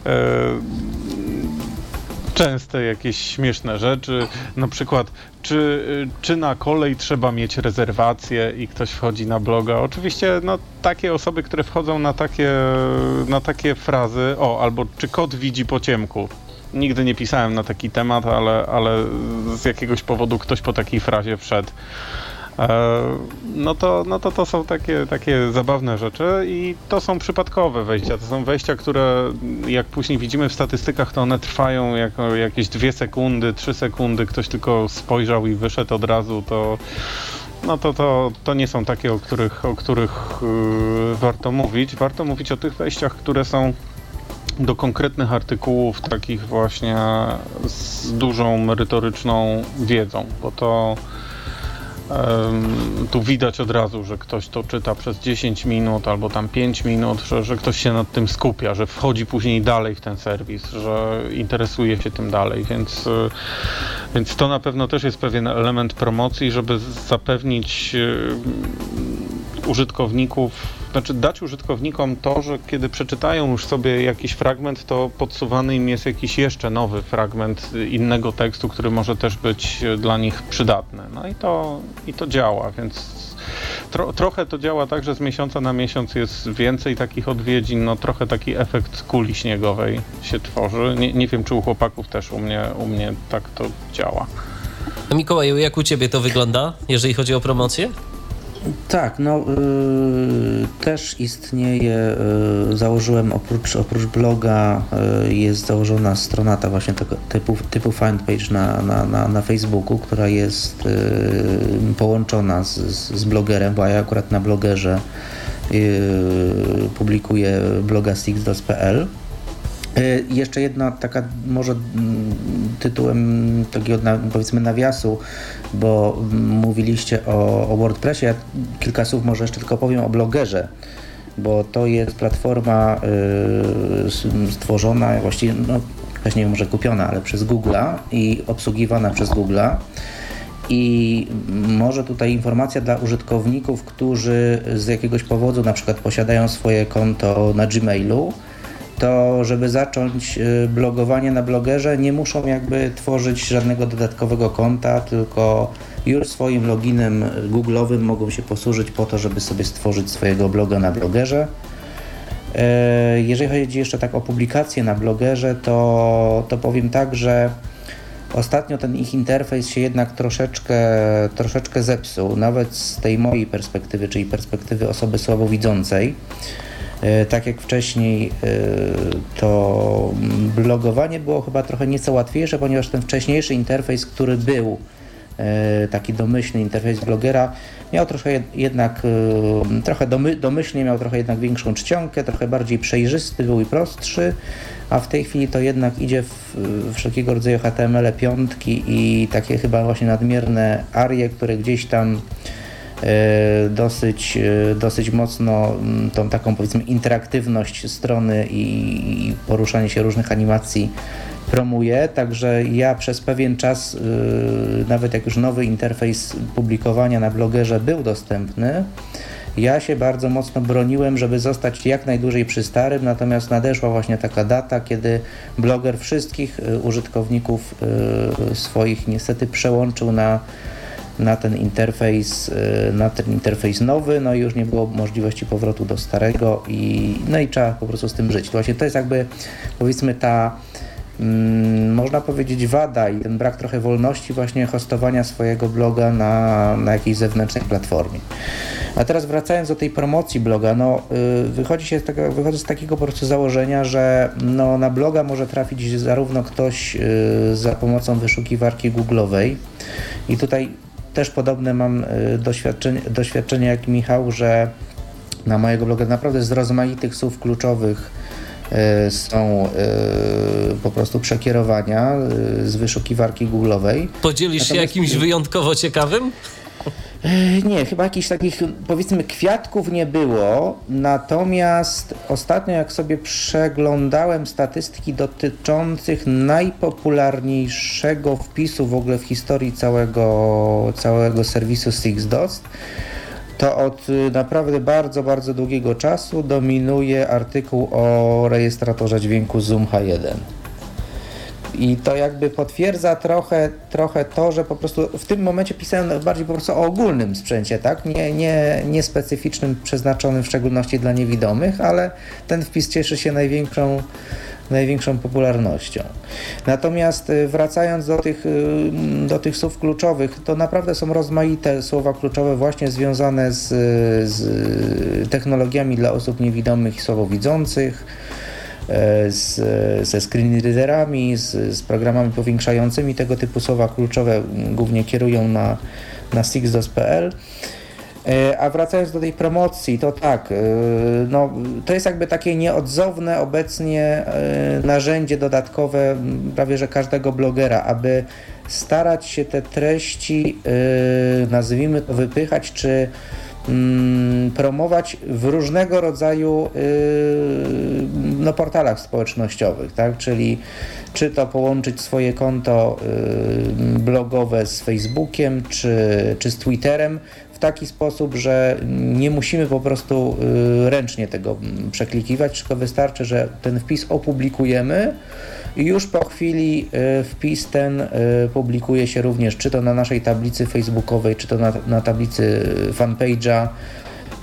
Speaker 4: E, częste jakieś śmieszne rzeczy, na przykład czy, czy na kolej trzeba mieć rezerwację i ktoś wchodzi na bloga. Oczywiście no, takie osoby, które wchodzą na takie, na takie frazy, o, albo czy kot widzi po ciemku. Nigdy nie pisałem na taki temat, ale, ale z jakiegoś powodu ktoś po takiej frazie wszedł. E, no to, no to to są takie, takie zabawne rzeczy i to są przypadkowe wejścia. To są wejścia, które jak później widzimy w statystykach, to one trwają jako jakieś dwie sekundy, trzy sekundy. Ktoś tylko spojrzał i wyszedł od razu, to no to, to, to nie są takie, o których, o których yy, warto mówić. Warto mówić o tych wejściach, które są do konkretnych artykułów, takich właśnie z dużą merytoryczną wiedzą, bo to tu widać od razu, że ktoś to czyta przez 10 minut albo tam 5 minut, że, że ktoś się nad tym skupia, że wchodzi później dalej w ten serwis, że interesuje się tym dalej, więc, y, więc to na pewno też jest pewien element promocji, żeby zapewnić y, użytkowników znaczy dać użytkownikom to, że kiedy przeczytają już sobie jakiś fragment, to podsuwany im jest jakiś jeszcze nowy fragment innego tekstu, który może też być dla nich przydatny. No i to, i to działa, więc tro, trochę to działa tak, że z miesiąca na miesiąc jest więcej takich odwiedzin, no trochę taki efekt kuli śniegowej się tworzy. Nie, nie wiem, czy u chłopaków też u mnie, u mnie tak to działa.
Speaker 2: A Mikołaju, jak u ciebie to wygląda, jeżeli chodzi o promocję?
Speaker 5: Tak, no y, też istnieje, y, założyłem oprócz, oprócz bloga, y, jest założona strona ta właśnie tego typu, typu fanpage na, na, na, na Facebooku, która jest połączona z, z blogerem, bo ja akurat na blogerze publikuję bloga sixdos.pl Y, jeszcze jedna taka może mm, tytułem takiego powiedzmy nawiasu, bo mówiliście o, o WordPressie. Ja kilka słów może jeszcze tylko powiem o blogerze, bo to jest platforma y, stworzona, właściwie no, właśnie może kupiona, ale przez Google'a i obsługiwana przez Google'a. I może tutaj informacja dla użytkowników, którzy z jakiegoś powodu na przykład posiadają swoje konto na Gmailu, to żeby zacząć y, blogowanie na blogerze, nie muszą jakby tworzyć żadnego dodatkowego konta, tylko już swoim loginem Google'owym mogą się posłużyć po to, żeby sobie stworzyć swojego bloga na blogerze. E, jeżeli chodzi jeszcze tak o publikacje na blogerze, to, to powiem tak, że Ostatnio ten ich interfejs się jednak troszeczkę, troszeczkę zepsuł, nawet z tej mojej perspektywy, czyli perspektywy osoby słabowidzącej. E, tak jak wcześniej, e, to blogowanie było chyba trochę nieco łatwiejsze, ponieważ ten wcześniejszy interfejs, który był, e, taki domyślny interfejs blogera, miał trochę jednak, trochę domy, domyślnie miał trochę jednak większą czcionkę, trochę bardziej przejrzysty był i prostszy, a w tej chwili to jednak idzie w, wszelkiego rodzaju HTML piątki i takie chyba właśnie nadmierne arie, które gdzieś tam E, dosyć, e, dosyć mocno mm, tą taką powiedzmy interaktywność strony i poruszanie się różnych animacji promuje, także ja przez pewien czas, e, nawet jak już nowy interfejs publikowania na blogerze był dostępny, ja się bardzo mocno broniłem, żeby zostać jak najdłużej przy starym, natomiast nadeszła właśnie taka data, kiedy bloger wszystkich użytkowników swoich niestety przełączył na na ten interfejs, y, na ten interfejs nowy, no i już nie było możliwości powrotu do starego i no i trzeba po prostu z tym żyć. To właśnie to jest jakby powiedzmy ta mm, można powiedzieć wada i ten brak trochę wolności właśnie hostowania swojego bloga na, na jakiejś zewnętrznej platformie. A teraz wracając do tej promocji bloga, no y, wychodzi się z tego, wychodzę z takiego po prostu założenia, że no, na bloga może trafić zarówno ktoś y, za pomocą wyszukiwarki Google'owej i tutaj też podobne mam y, doświadczenie, doświadczenie jak Michał, że na mojego bloga naprawdę z rozmaitych słów kluczowych y, są y, po prostu przekierowania z wyszukiwarki Google'owej.
Speaker 2: Podzielisz się jakimś wyjątkowo ciekawym?
Speaker 5: Nie, chyba jakichś takich powiedzmy kwiatków nie było. Natomiast ostatnio, jak sobie przeglądałem statystyki dotyczących najpopularniejszego wpisu w ogóle w historii całego, całego serwisu SixDOS, to od naprawdę bardzo, bardzo długiego czasu dominuje artykuł o rejestratorze dźwięku Zoom H1. I to jakby potwierdza trochę, trochę to, że po prostu w tym momencie pisałem bardziej po prostu o ogólnym sprzęcie, tak? Nie, nie, nie specyficznym, przeznaczonym w szczególności dla niewidomych, ale ten wpis cieszy się największą, największą popularnością. Natomiast y, wracając do tych, y, do tych słów kluczowych, to naprawdę są rozmaite słowa kluczowe właśnie związane z, z technologiami dla osób niewidomych i słabowidzących, z, ze screen readerami, z, z, programami powiększającymi tego typu słowa kluczowe głównie kierują na, na sixdos.pl. E, a wracając do tej promocji, to tak, e, no, to jest jakby takie nieodzowne obecnie narzędzie dodatkowe prawie że każdego blogera, aby starać się te treści, nazwijmy to, wypychać, czy promować w różnego rodzaju y, no, portalach społecznościowych, tak? czyli czy to połączyć swoje konto y, blogowe z Facebookiem, czy, czy z Twitterem w taki sposób, że nie musimy po prostu y, ręcznie tego mm, przeklikiwać, tylko wystarczy, że ten wpis opublikujemy i już po chwili y, wpis ten y, publikuje się również czy to na naszej tablicy facebookowej, czy to na, na tablicy fanpage'a,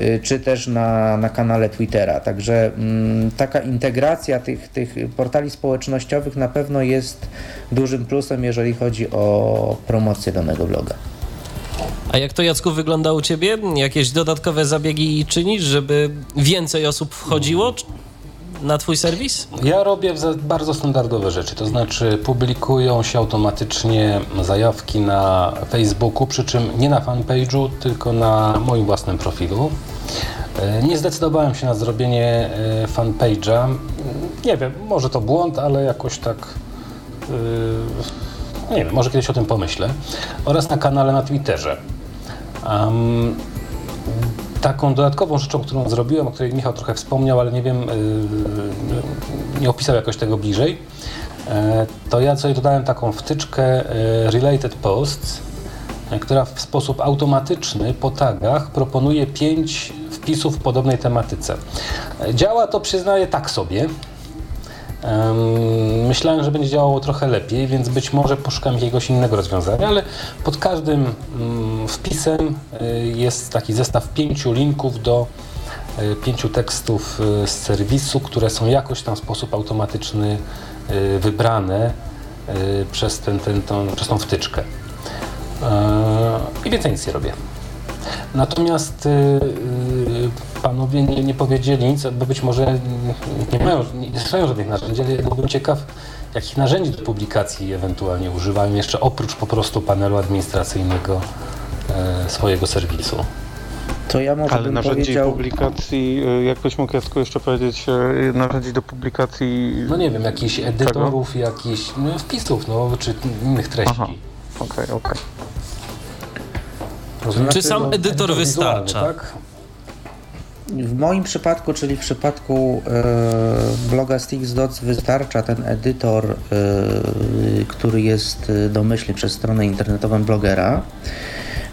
Speaker 5: y, czy też na, na kanale Twittera. Także mm, taka integracja tych, tych portali społecznościowych na pewno jest dużym plusem, jeżeli chodzi o promocję danego bloga.
Speaker 2: A jak to Jacku wygląda u Ciebie? Jakieś dodatkowe zabiegi czynisz, żeby więcej osób wchodziło? Na Twój serwis?
Speaker 3: Ja robię bardzo standardowe rzeczy, to znaczy publikują się automatycznie zajawki na Facebooku, przy czym nie na fanpage'u, tylko na moim własnym profilu. E, nie zdecydowałem się na zrobienie e, fanpage'a. Nie wiem, może to błąd, ale jakoś tak. Yy, nie wiem, może kiedyś o tym pomyślę. Oraz na kanale na Twitterze. Um, Taką dodatkową rzeczą, którą zrobiłem, o której Michał trochę wspomniał, ale nie wiem, yy, nie opisał jakoś tego bliżej, yy, to ja sobie dodałem taką wtyczkę yy, Related Posts, która w sposób automatyczny po tagach proponuje pięć wpisów w podobnej tematyce. Działa to, przyznaję, tak sobie, Myślałem, że będzie działało trochę lepiej, więc być może poszukam jakiegoś innego rozwiązania, ale pod każdym mm, wpisem y, jest taki zestaw pięciu linków do y, pięciu tekstów y, z serwisu, które są jakoś tam w sposób automatyczny wybrane przez, ten, ten, tą, przez tą wtyczkę. I więcej nic nie robię. Natomiast panowie nie, nie powiedzieli nic, bo być może nie mają, nie żadnych narzędzi, ale byłbym ciekaw, jakich narzędzi do publikacji ewentualnie używają jeszcze oprócz po prostu panelu administracyjnego swojego serwisu.
Speaker 5: To ja może
Speaker 4: Ale
Speaker 5: bym
Speaker 4: narzędzi
Speaker 5: powiedział...
Speaker 4: publikacji, y, jakbyś mógł Jacku jeszcze powiedzieć, y, narzędzi do publikacji...
Speaker 3: No nie wiem, jakichś edytorów, jakichś no, wpisów, no, czy innych treści.
Speaker 4: Aha, okej, okay, okej.
Speaker 3: Okay.
Speaker 2: Czy sam edytor, edytor wystarcza?
Speaker 3: Tak?
Speaker 5: W moim przypadku, czyli w przypadku e, bloga Stix.doc wystarcza ten edytor, e, który jest domyślny przez stronę internetową blogera.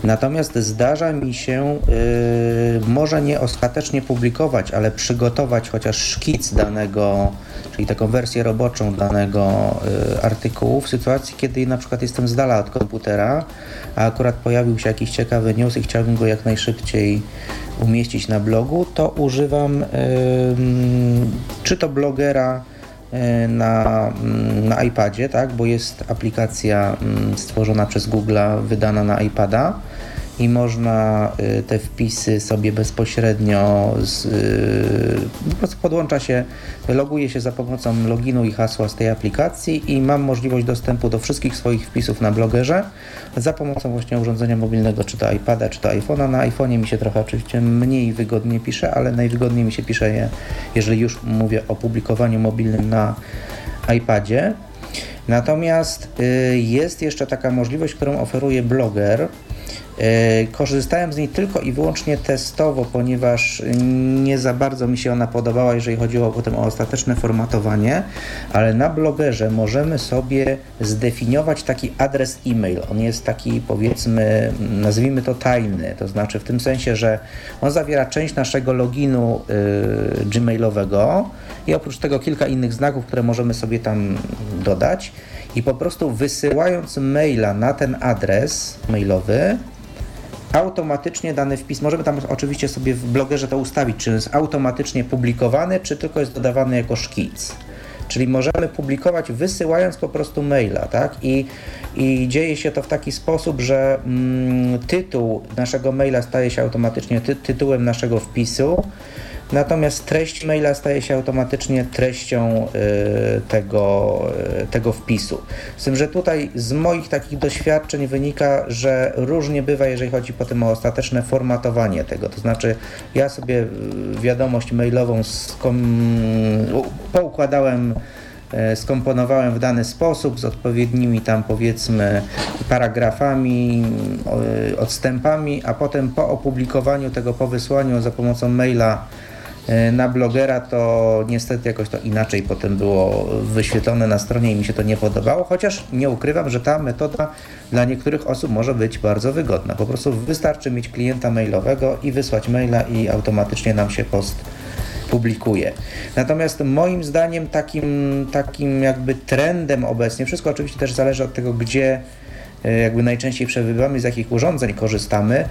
Speaker 5: Natomiast zdarza mi się yy, może nie ostatecznie publikować, ale przygotować chociaż szkic danego, czyli taką wersję roboczą danego yy, artykułu w sytuacji, kiedy na przykład jestem z dala od komputera, a akurat pojawił się jakiś ciekawy news i chciałbym go jak najszybciej umieścić na blogu, to używam yy, czy to blogera, na, mm, na iPadzie, tak, bo jest aplikacja mm, stworzona przez Google, wydana na iPada i można y, te wpisy sobie bezpośrednio z, y, po prostu podłącza się, loguje się za pomocą loginu i hasła z tej aplikacji i mam możliwość dostępu do wszystkich swoich wpisów na blogerze za pomocą właśnie urządzenia mobilnego, czy to iPada, czy to iPhone'a. Na iPhone'ie mi się trochę oczywiście mniej wygodnie pisze, ale najwygodniej mi się pisze je, jeżeli już mówię o publikowaniu mobilnym na iPadzie. Natomiast y, jest jeszcze taka możliwość, którą oferuje bloger, korzystałem z niej tylko i wyłącznie testowo, ponieważ nie za bardzo mi się ona podobała, jeżeli chodziło potem o ostateczne formatowanie, ale na blogerze możemy sobie zdefiniować taki adres e-mail. On jest taki powiedzmy, nazwijmy to tajny, to znaczy w tym sensie, że on zawiera część naszego loginu y, gmailowego i oprócz tego kilka innych znaków, które możemy sobie tam dodać i po prostu wysyłając maila na ten adres mailowy, automatycznie dany wpis, możemy tam oczywiście sobie w blogerze to ustawić, czy jest automatycznie publikowany, czy tylko jest dodawany jako szkic. Czyli możemy publikować wysyłając po prostu maila, tak? I, i dzieje się to w taki sposób, że mm, tytuł naszego maila staje się automatycznie ty tytułem naszego wpisu, Natomiast treść maila staje się automatycznie treścią y, tego, y, tego wpisu. Z tym, że tutaj z moich takich doświadczeń wynika, że różnie bywa, jeżeli chodzi potem o ostateczne formatowanie tego. To znaczy, ja sobie y, wiadomość mailową poukładałem skomponowałem w dany sposób z odpowiednimi tam powiedzmy paragrafami, odstępami, a potem po opublikowaniu tego, po wysłaniu za pomocą maila na blogera to niestety jakoś to inaczej potem było wyświetlone na stronie i mi się to nie podobało, chociaż nie ukrywam, że ta metoda dla niektórych osób może być bardzo wygodna. Po prostu wystarczy mieć klienta mailowego i wysłać maila i automatycznie nam się post publikuje. Natomiast moim zdaniem takim, takim jakby trendem obecnie, wszystko oczywiście też zależy od tego, gdzie e, jakby najczęściej przebywamy, z jakich urządzeń korzystamy,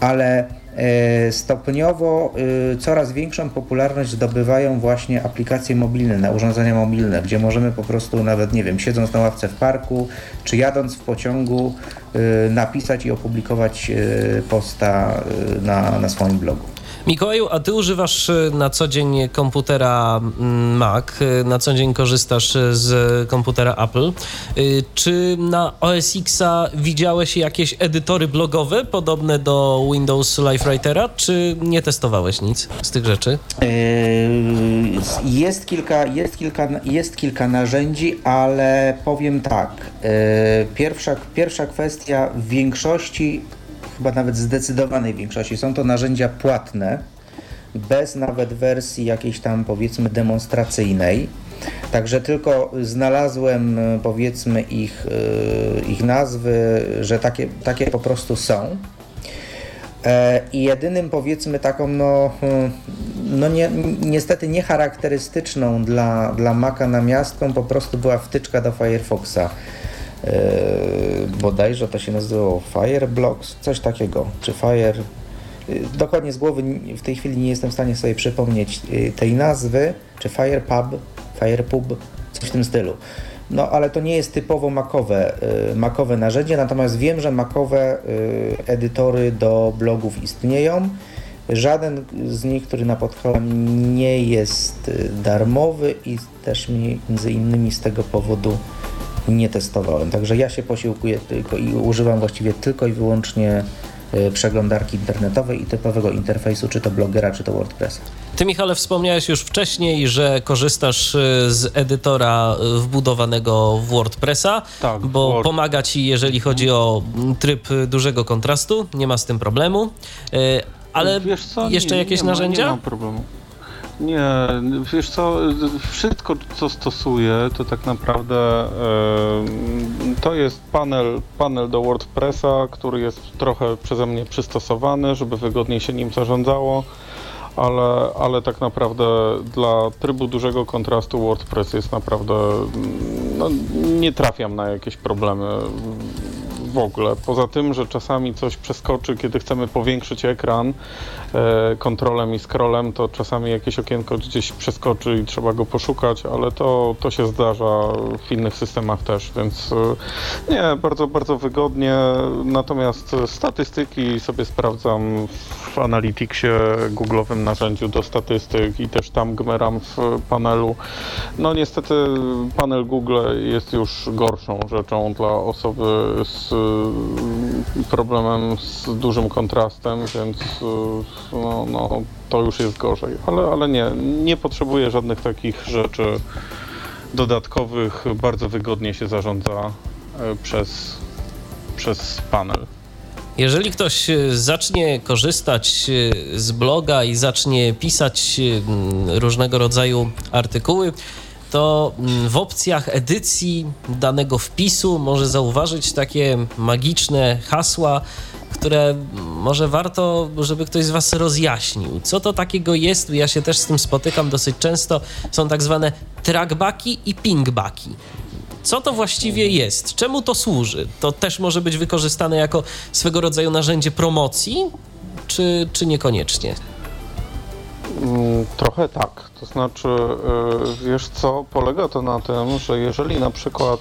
Speaker 5: ale E, stopniowo e, coraz większą popularność zdobywają właśnie aplikacje mobilne, urządzenia mobilne, gdzie możemy po prostu nawet, nie wiem, siedząc na ławce w parku, czy jadąc w pociągu, e, napisać i opublikować posta na, na swoim blogu.
Speaker 2: Mikołaju, a ty używasz e, na co dzień komputera mm, Mac, e, na co dzień korzystasz e, z komputera Apple. Czy na OS Xa widziałeś jakieś edytory blogowe podobne do Windows Live Writera, czy nie testowałeś nic z tych rzeczy?
Speaker 5: Jest kilka, jest kilka, jest kilka narzędzi, ale powiem tak. Pierwsza, pierwsza kwestia w większości chyba nawet zdecydowanej większości są to narzędzia płatne, bez nawet wersji jakiejś tam powiedzmy demonstracyjnej. Także tylko znalazłem powiedzmy ich, e, ich nazwy, że takie, takie po prostu są. E, I jedynym powiedzmy taką no, hmm, no nie, niestety niecharakterystyczną dla, dla Maca namiastką po prostu była wtyczka do Firefoxa. Yy, bodajże to się nazywało Fireblocks, coś takiego, czy Fire... Yy, dokładnie z głowy w tej chwili nie jestem w stanie sobie przypomnieć yy, tej nazwy, czy Firepub, Firepub, coś w tym stylu. no ale to nie jest typowo makowe, makowe narzędzie, natomiast wiem, że makowe edytory do blogów istnieją. Żaden z nich, który napotkałem, nie jest darmowy i też między innymi z tego powodu nie testowałem. Także ja się posiłkuję tylko i używam właściwie tylko i wyłącznie e, przeglądarki internetowej i typowego interfejsu, czy to blogera, czy to WordPressa.
Speaker 2: Ty, Michale, wspomniałeś już wcześniej, że korzystasz e, z edytora e, wbudowanego w WordPressa,
Speaker 4: tak,
Speaker 2: bo
Speaker 4: Word.
Speaker 2: pomaga ci, jeżeli chodzi o tryb dużego kontrastu, nie ma z tym problemu. Ale co, jeszcze
Speaker 4: nie,
Speaker 2: jakieś
Speaker 4: nie
Speaker 2: narzędzia?
Speaker 4: Ma, nie ma problemu. Nie, wiesz co, wszystko co stosuję to tak naprawdę e, to jest panel, panel do WordPressa, który jest trochę przeze mnie przystosowany, żeby wygodniej się nim zarządzało, ale, ale tak naprawdę dla trybu dużego kontrastu WordPress jest naprawdę, no, nie trafiam na jakieś problemy w ogóle. Poza tym, że czasami coś przeskoczy, kiedy chcemy powiększyć ekran kontrolem i scrollem, to czasami jakieś okienko gdzieś przeskoczy i trzeba go poszukać, ale to, to się zdarza w innych systemach też, więc e, nie, bardzo, bardzo wygodnie. Natomiast statystyki sobie sprawdzam w Analyticsie, Google'owym narzędziu do statystyk i też tam gmeram w panelu. No niestety panel Google jest już gorszą rzeczą dla osoby z Y, problemem z dużym kontrastem, więc no, no, to już jest gorzej. Ale, ale nie, nie potrzebuję żadnych takich rzeczy dodatkowych. Bardzo wygodnie się zarządza y, przez, przez panel.
Speaker 2: Jeżeli ktoś zacznie korzystać z bloga i zacznie pisać różnego rodzaju artykuły, to w opcjach edycji danego wpisu może zauważyć takie magiczne hasła, które może warto, żeby ktoś z Was rozjaśnił. Co to takiego jest? Ja się też z tym spotykam dosyć często. Są tak zwane trackbacki i pingbacki. Co to właściwie jest? Czemu to służy? To też może być wykorzystane jako swego rodzaju narzędzie promocji, czy, czy niekoniecznie?
Speaker 4: Mm, trochę tak. To znaczy, y, wiesz co, polega to na tym, że jeżeli na przykład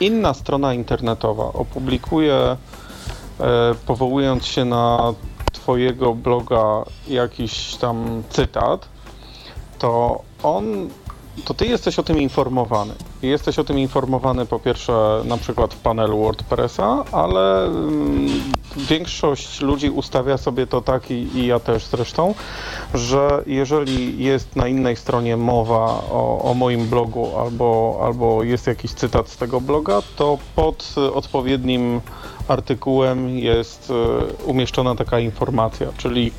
Speaker 4: y, inna strona internetowa opublikuje, powołując się na Twojego bloga jakiś tam cytat, to on to ty jesteś o tym informowany. Jesteś o tym informowany po pierwsze na przykład w panelu WordPressa, ale mm, większość ludzi ustawia sobie to tak i, i, ja też zresztą, że jeżeli jest na innej stronie mowa o, o moim blogu albo, albo jest jakiś cytat z tego bloga, to pod odpowiednim artykułem jest e, umieszczona taka informacja, czyli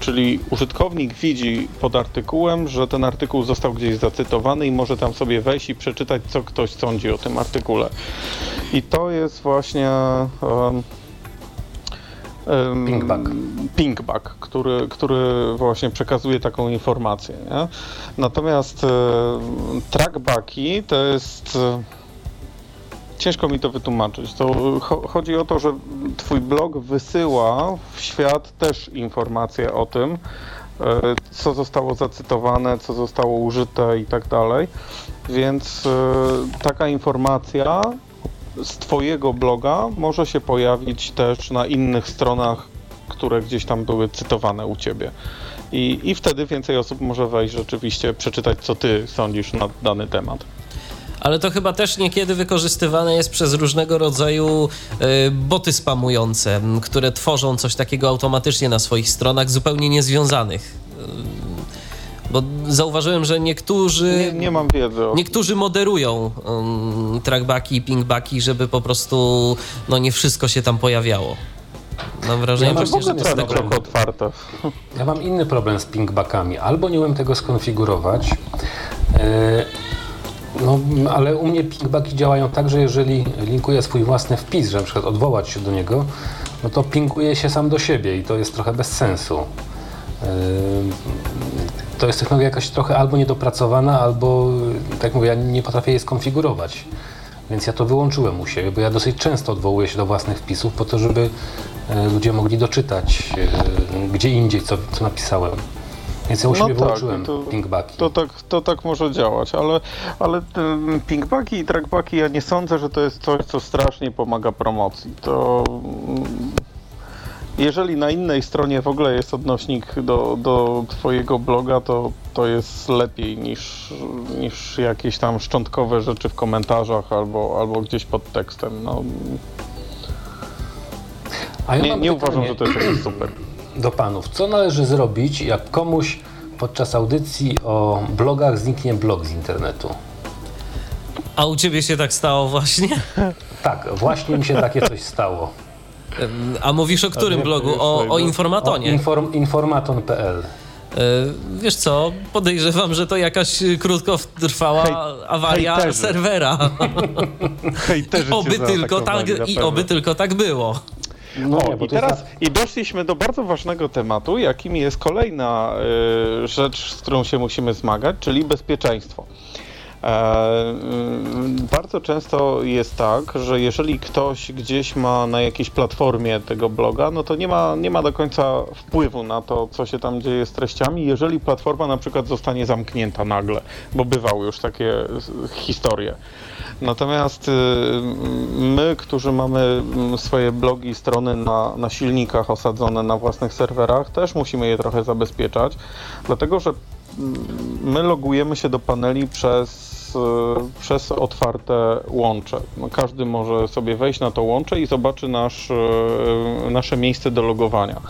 Speaker 4: czyli użytkownik widzi pod artykułem, że ten artykuł został gdzieś zacytowany i może tam sobie wejść i przeczytać, co ktoś sądzi o tym artykule. I to jest właśnie um,
Speaker 3: Pinkback.
Speaker 4: Pinkback, który, który właśnie przekazuje taką informację. Nie? Natomiast um, trackbacki to jest ciężko mi to wytłumaczyć. To chodzi o to, że twój blog wysyła w świat też informacje o tym, e, co zostało zacytowane, co zostało użyte i tak dalej. Więc e, taka informacja z Twojego bloga może się pojawić też na innych stronach, które gdzieś tam były cytowane u Ciebie. I, i wtedy więcej osób może wejść rzeczywiście, przeczytać, co Ty sądzisz na dany temat
Speaker 2: ale to chyba też niekiedy wykorzystywane jest przez różnego rodzaju y, boty spamujące, które tworzą coś takiego automatycznie na swoich stronach, zupełnie niezwiązanych. Y, bo zauważyłem, że niektórzy.
Speaker 4: Nie, nie mam wiedzy. O...
Speaker 2: Niektórzy moderują um, trackbacki i pingbacki, żeby po prostu no, nie wszystko się tam pojawiało. Mam wrażenie,
Speaker 4: ja że jest tego trochę otwarte.
Speaker 3: Ja mam inny problem z pingbackami. Albo nie umiem tego skonfigurować, no, ale u mnie pingbacki działają tak, że jeżeli linkuję swój własny wpis, że na przykład odwołać się do niego, no to pinguje się sam do siebie i to jest trochę bez sensu. Yy, to jest technologia jakaś trochę albo niedopracowana, albo, tak jak mówię, ja nie potrafię jej skonfigurować. Więc ja to wyłączyłem u siebie, bo ja dosyć często odwołuję się do własnych wpisów po to, żeby yy, ludzie mogli doczytać yy, gdzie indziej, co, co napisałem. Więc ja u siebie
Speaker 4: No tak,
Speaker 3: wyłączyłem
Speaker 4: to-
Speaker 3: pingbacki.
Speaker 4: To tak, to tak może działać, ale, ale te pingbacki i trackbacki ja nie sądzę, że to jest coś, co strasznie pomaga promocji. To mm, jeżeli na innej stronie w ogóle jest odnośnik do, do twojego bloga, to, to jest lepiej niż, niż jakieś tam szczątkowe rzeczy w komentarzach albo, albo gdzieś pod tekstem. No,
Speaker 3: ja
Speaker 4: nie nie uważam, że to jest super.
Speaker 3: Do panów. Co należy zrobić, jak komuś podczas audycji o blogach zniknie blog z internetu?
Speaker 2: A u ciebie się tak stało właśnie?
Speaker 3: Tak, właśnie mi się takie coś stało.
Speaker 2: A mówisz o którym blogu? O, o
Speaker 3: O,
Speaker 2: informatonie.
Speaker 3: inform, informaton.pl
Speaker 2: E, Wiesz co, podejrzewam, że to jakaś krótkotrwała
Speaker 4: Hej-
Speaker 2: awaria
Speaker 4: hejterzy.
Speaker 2: serwera.
Speaker 4: Hejterzy
Speaker 2: oby tylko tak, I oby tylko tak było.
Speaker 3: No
Speaker 4: O,
Speaker 3: nie,
Speaker 4: i
Speaker 3: jest
Speaker 4: teraz i doszliśmy do bardzo ważnego tematu, jakim jest kolejna y, rzecz, z którą się musimy zmagać, czyli bezpieczeństwo. E, y, bardzo często jest tak, że jeżeli ktoś gdzieś ma na jakiejś platformie tego bloga, no to nie ma, nie ma do końca wpływu na to, co się tam dzieje z treściami, jeżeli platforma na przykład zostanie zamknięta nagle, bo bywały już takie s- historie. Natomiast y, my, którzy mamy mm, swoje blogi i strony na, na silnikach osadzone na własnych serwerach, też musimy je trochę zabezpieczać, dlatego że mm, my logujemy się do paneli przez, y, przez otwarte łącze. No, Każdy może sobie wejść na to łącze i zobaczy nasz, y, nasze miejsce do logowania.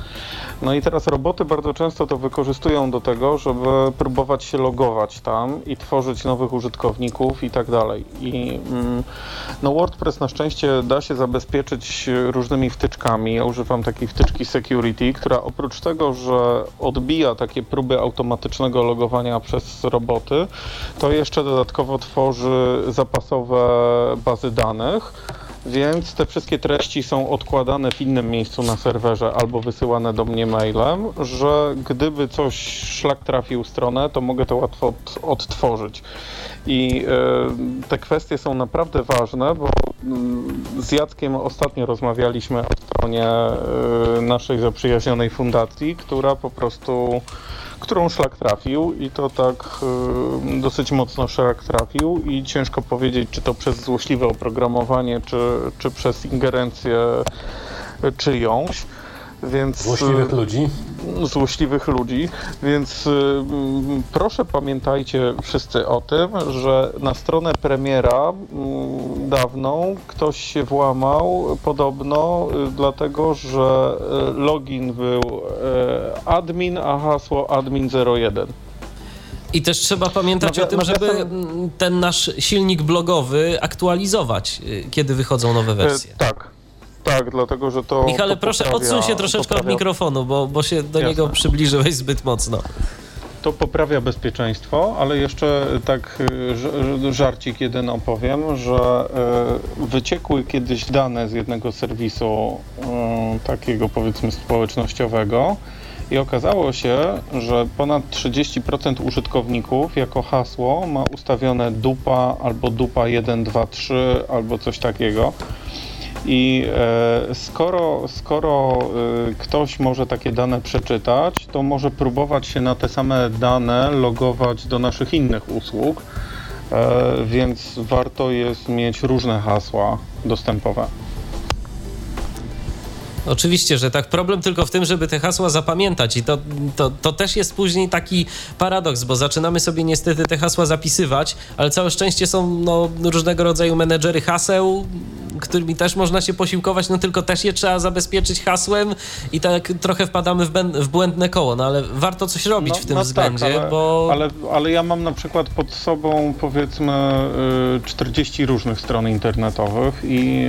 Speaker 4: No i teraz roboty bardzo często to wykorzystują do tego, żeby próbować się logować tam i tworzyć nowych użytkowników i tak dalej. I mm, no WordPress na szczęście da się zabezpieczyć różnymi wtyczkami. Ja używam takiej wtyczki security, która oprócz tego, że odbija takie próby automatycznego logowania przez roboty, to jeszcze dodatkowo tworzy zapasowe bazy danych. Więc te wszystkie treści są odkładane w innym miejscu na serwerze albo wysyłane do mnie mailem, że gdyby coś szlak trafił stronę, to mogę to łatwo od, odtworzyć. I e, te kwestie są naprawdę ważne, bo mm, z Jackiem ostatnio rozmawialiśmy o stronie e, naszej zaprzyjaźnionej fundacji, która po prostu którą szlak trafił i to tak y, dosyć mocno szlak trafił i ciężko powiedzieć, czy to przez złośliwe oprogramowanie, czy, czy przez ingerencję czyjąś. Więc,
Speaker 3: złośliwych
Speaker 4: y,
Speaker 3: ludzi.
Speaker 4: Złośliwych ludzi, więc y, mm, proszę pamiętajcie wszyscy o tym, że na stronę premiera mm, dawną ktoś się włamał podobno y, dlatego, że y, login był admin, a hasło admin01.
Speaker 2: I też trzeba pamiętać o tym, żeby mm, ten nasz silnik blogowy aktualizować, kiedy wychodzą nowe wersje.
Speaker 4: tak, tak, dlatego, że to
Speaker 2: Michale,
Speaker 4: to
Speaker 2: proszę
Speaker 4: poprawia-
Speaker 2: odsuń się troszeczkę od
Speaker 4: poprawia-
Speaker 2: mikrofonu, bo, bo się do
Speaker 4: Jasne.
Speaker 2: niego przybliżyłeś zbyt mocno.
Speaker 4: To poprawia bezpieczeństwo, ale jeszcze tak y, żarcik jeden opowiem, że y, wyciekły kiedyś dane z jednego serwisu y, takiego powiedzmy społecznościowego i okazało się, że ponad 30% użytkowników jako hasło ma ustawione dupa albo dupa 123 albo coś takiego. I e, skoro, skoro e, ktoś może takie dane przeczytać, to może próbować się na te same dane logować do naszych innych usług, e, więc warto jest mieć różne hasła dostępowe.
Speaker 2: Oczywiście, że tak. Problem tylko w tym, żeby te hasła zapamiętać i to, to, to też jest później taki paradoks, bo zaczynamy sobie niestety te hasła zapisywać, ale całe szczęście są no, różnego rodzaju menedżery haseł, którymi też można się posiłkować, no tylko też je trzeba zabezpieczyć hasłem i tak trochę wpadamy w, w błędne koło, no ale warto coś robić w tym względzie,
Speaker 4: tak, ale,
Speaker 2: bo...
Speaker 4: ale, ale ja mam na przykład pod sobą powiedzmy y, 40 różnych stron internetowych i,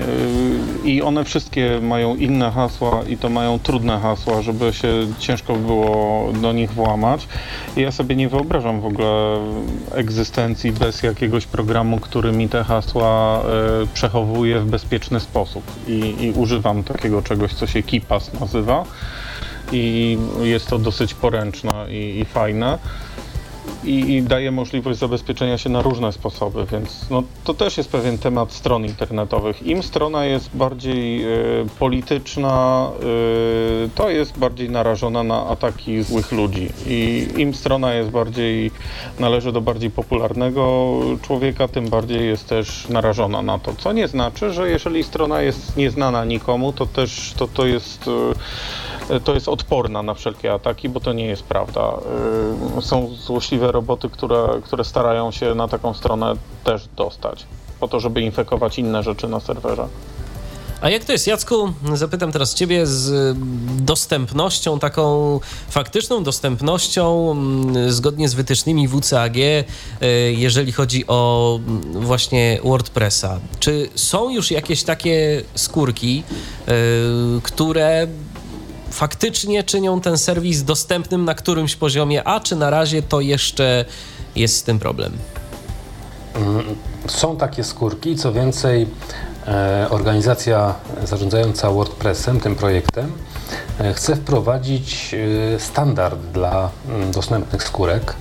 Speaker 4: y, i one wszystkie mają inne hasła i to mają trudne hasła, żeby się ciężko było do nich włamać. I ja sobie nie wyobrażam w ogóle egzystencji bez jakiegoś programu, który mi te hasła y, przechowuje w bezpieczny sposób. I, I używam takiego czegoś, co się KeePass nazywa i jest to dosyć poręczne i, i fajne. I, i, daje możliwość zabezpieczenia się na różne sposoby, więc no, to też jest pewien temat stron internetowych. Im strona jest bardziej y, polityczna, y, to jest bardziej narażona na ataki złych ludzi i im strona jest bardziej, należy do bardziej popularnego człowieka, tym bardziej jest też narażona na to, co nie znaczy, że jeżeli strona jest nieznana nikomu, to też to, to jest y, to jest odporna na wszelkie ataki, bo to nie jest prawda. Są złośliwe roboty, które, które starają się na taką stronę też dostać, po to, żeby infekować inne rzeczy na serwerze.
Speaker 2: A jak to jest, Jacku? Zapytam teraz Ciebie z dostępnością, taką faktyczną dostępnością, mm, zgodnie z wytycznymi WCAG, e, jeżeli chodzi o mm, właśnie WordPressa. Czy są już jakieś takie skórki, e, które faktycznie czynią ten serwis dostępnym na którymś poziomie, a czy na razie to jeszcze jest z tym problem?
Speaker 3: Mm, są takie skórki, co więcej, e, organizacja zarządzająca WordPressem, tym projektem, e, chce wprowadzić e, standard dla mm, dostępnych skórek,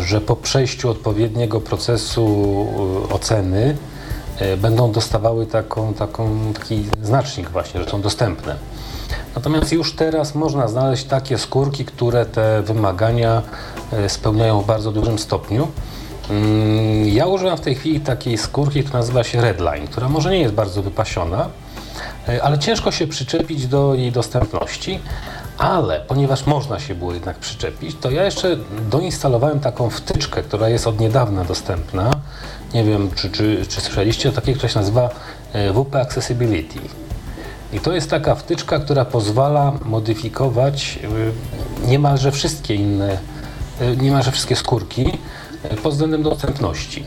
Speaker 3: że po przejściu odpowiedniego procesu oceny będą dostawały taką, taką, taki znacznik właśnie, że są dostępne. Natomiast już teraz można znaleźć takie skórki, które te wymagania e, spełniają w bardzo dużym stopniu. Mm, ja używam w tej chwili takiej skórki, która nazywa się Redline, która może nie jest bardzo wypasiona, e, ale ciężko się przyczepić do jej dostępności. Ale ponieważ można się było jednak przyczepić, to ja jeszcze doinstalowałem taką wtyczkę, która jest od niedawna dostępna. Nie wiem, czy, czy, czy słyszeliście o takiej, która się nazywa e, WP Accessibility. I to jest taka wtyczka, która pozwala modyfikować y, niemalże wszystkie inne, y, niemalże wszystkie skórki y, pod względem dostępności.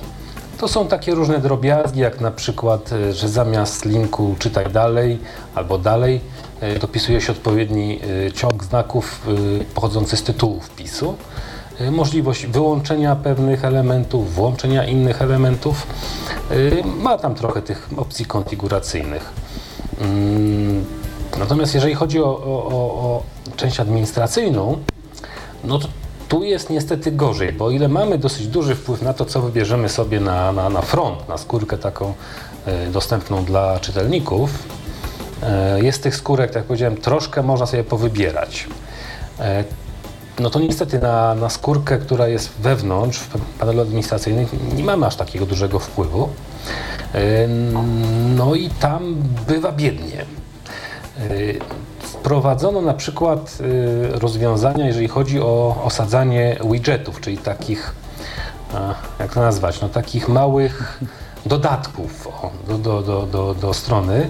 Speaker 3: To są takie różne drobiazgi, jak na przykład, że zamiast linku czytaj dalej albo dalej, dopisuje się odpowiedni ciąg znaków pochodzący z tytułu wpisu. Możliwość wyłączenia pewnych elementów, włączenia innych elementów. Ma tam trochę tych opcji konfiguracyjnych. Mm, natomiast jeżeli chodzi o, o, o część administracyjną, no to tu jest niestety gorzej, bo o ile mamy dosyć duży wpływ na to, co wybierzemy sobie na, na, na front, na skórkę taką e, dostępną dla czytelników, e, jest tych skórek, tak jak powiedziałem, troszkę można sobie powybierać. E, no to niestety na, na skórkę, która jest wewnątrz w panelu administracyjnym, nie mamy aż takiego dużego wpływu. No i tam bywa biednie. Wprowadzono na przykład rozwiązania, jeżeli chodzi o osadzanie widgetów, czyli takich, jak to nazwać, no takich małych dodatków do, do, do, do, do strony,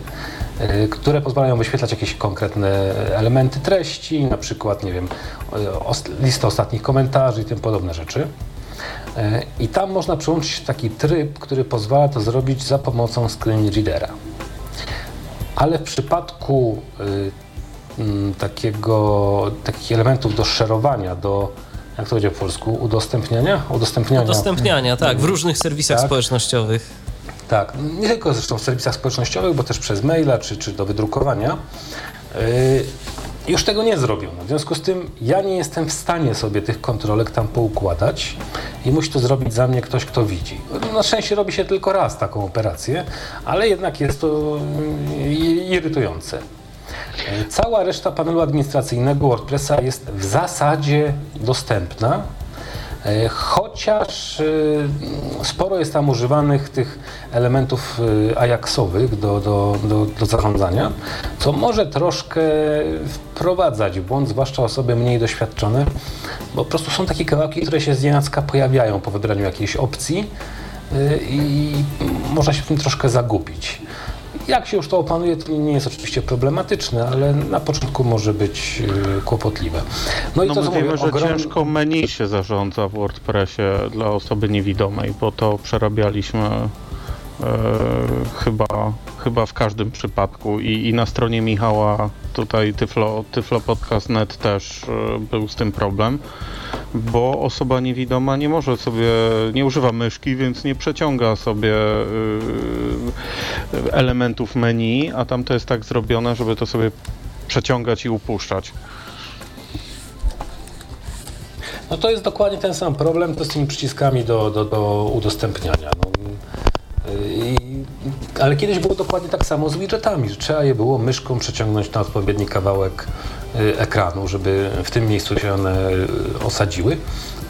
Speaker 3: które pozwalają wyświetlać jakieś konkretne elementy treści, na przykład, nie wiem, listę ostatnich komentarzy i tym podobne rzeczy. E, I tam można przyłączyć taki tryb, który pozwala to zrobić za pomocą screen readera. Ale w przypadku y, takiego, takich elementów do szerowania, do jak to będzie po polsku, udostępniania?
Speaker 2: Udostępniania, udostępniania tak, w różnych serwisach tak. społecznościowych.
Speaker 3: Tak, nie tylko zresztą w serwisach społecznościowych, bo też przez maila czy, czy do wydrukowania. Już tego nie zrobiono. W związku z tym ja nie jestem w stanie sobie tych kontrolek tam poukładać i musi to zrobić za mnie ktoś, kto widzi. Na szczęście robi się tylko raz taką operację, ale jednak jest to mm, irytujące. Cała reszta panelu administracyjnego WordPressa jest w zasadzie dostępna chociaż e, sporo jest tam używanych tych elementów e, ajaxowych do, do, do, do zarządzania, co może troszkę wprowadzać w błąd, zwłaszcza osoby mniej doświadczone, bo po prostu są takie kawałki, które się z nienacka pojawiają po wybraniu jakiejś opcji i można się w tym troszkę zagubić. Jak się już to opanuje, to nie jest oczywiście problematyczne, ale na początku może być y, kłopotliwe.
Speaker 4: No, i no to, my wiemy, że ogrom... ciężko menu się zarządza w WordPressie dla osoby niewidomej, bo to przerabialiśmy e, chyba, chyba w każdym przypadku I, i na stronie Michała tutaj Tyflo, Tyflo Podcast.net też e, był z tym problem bo osoba niewidoma nie może sobie, nie używa myszki, więc nie przeciąga sobie y, elementów menu, a tam to jest tak zrobione, żeby to sobie przeciągać i upuszczać.
Speaker 3: No to jest dokładnie ten sam problem, to z tymi przyciskami do, do, do udostępniania. No, i, ale kiedyś było dokładnie tak samo z widgetami, że trzeba je było myszką przeciągnąć na odpowiedni kawałek y, ekranu, żeby w tym miejscu się one y, osadziły,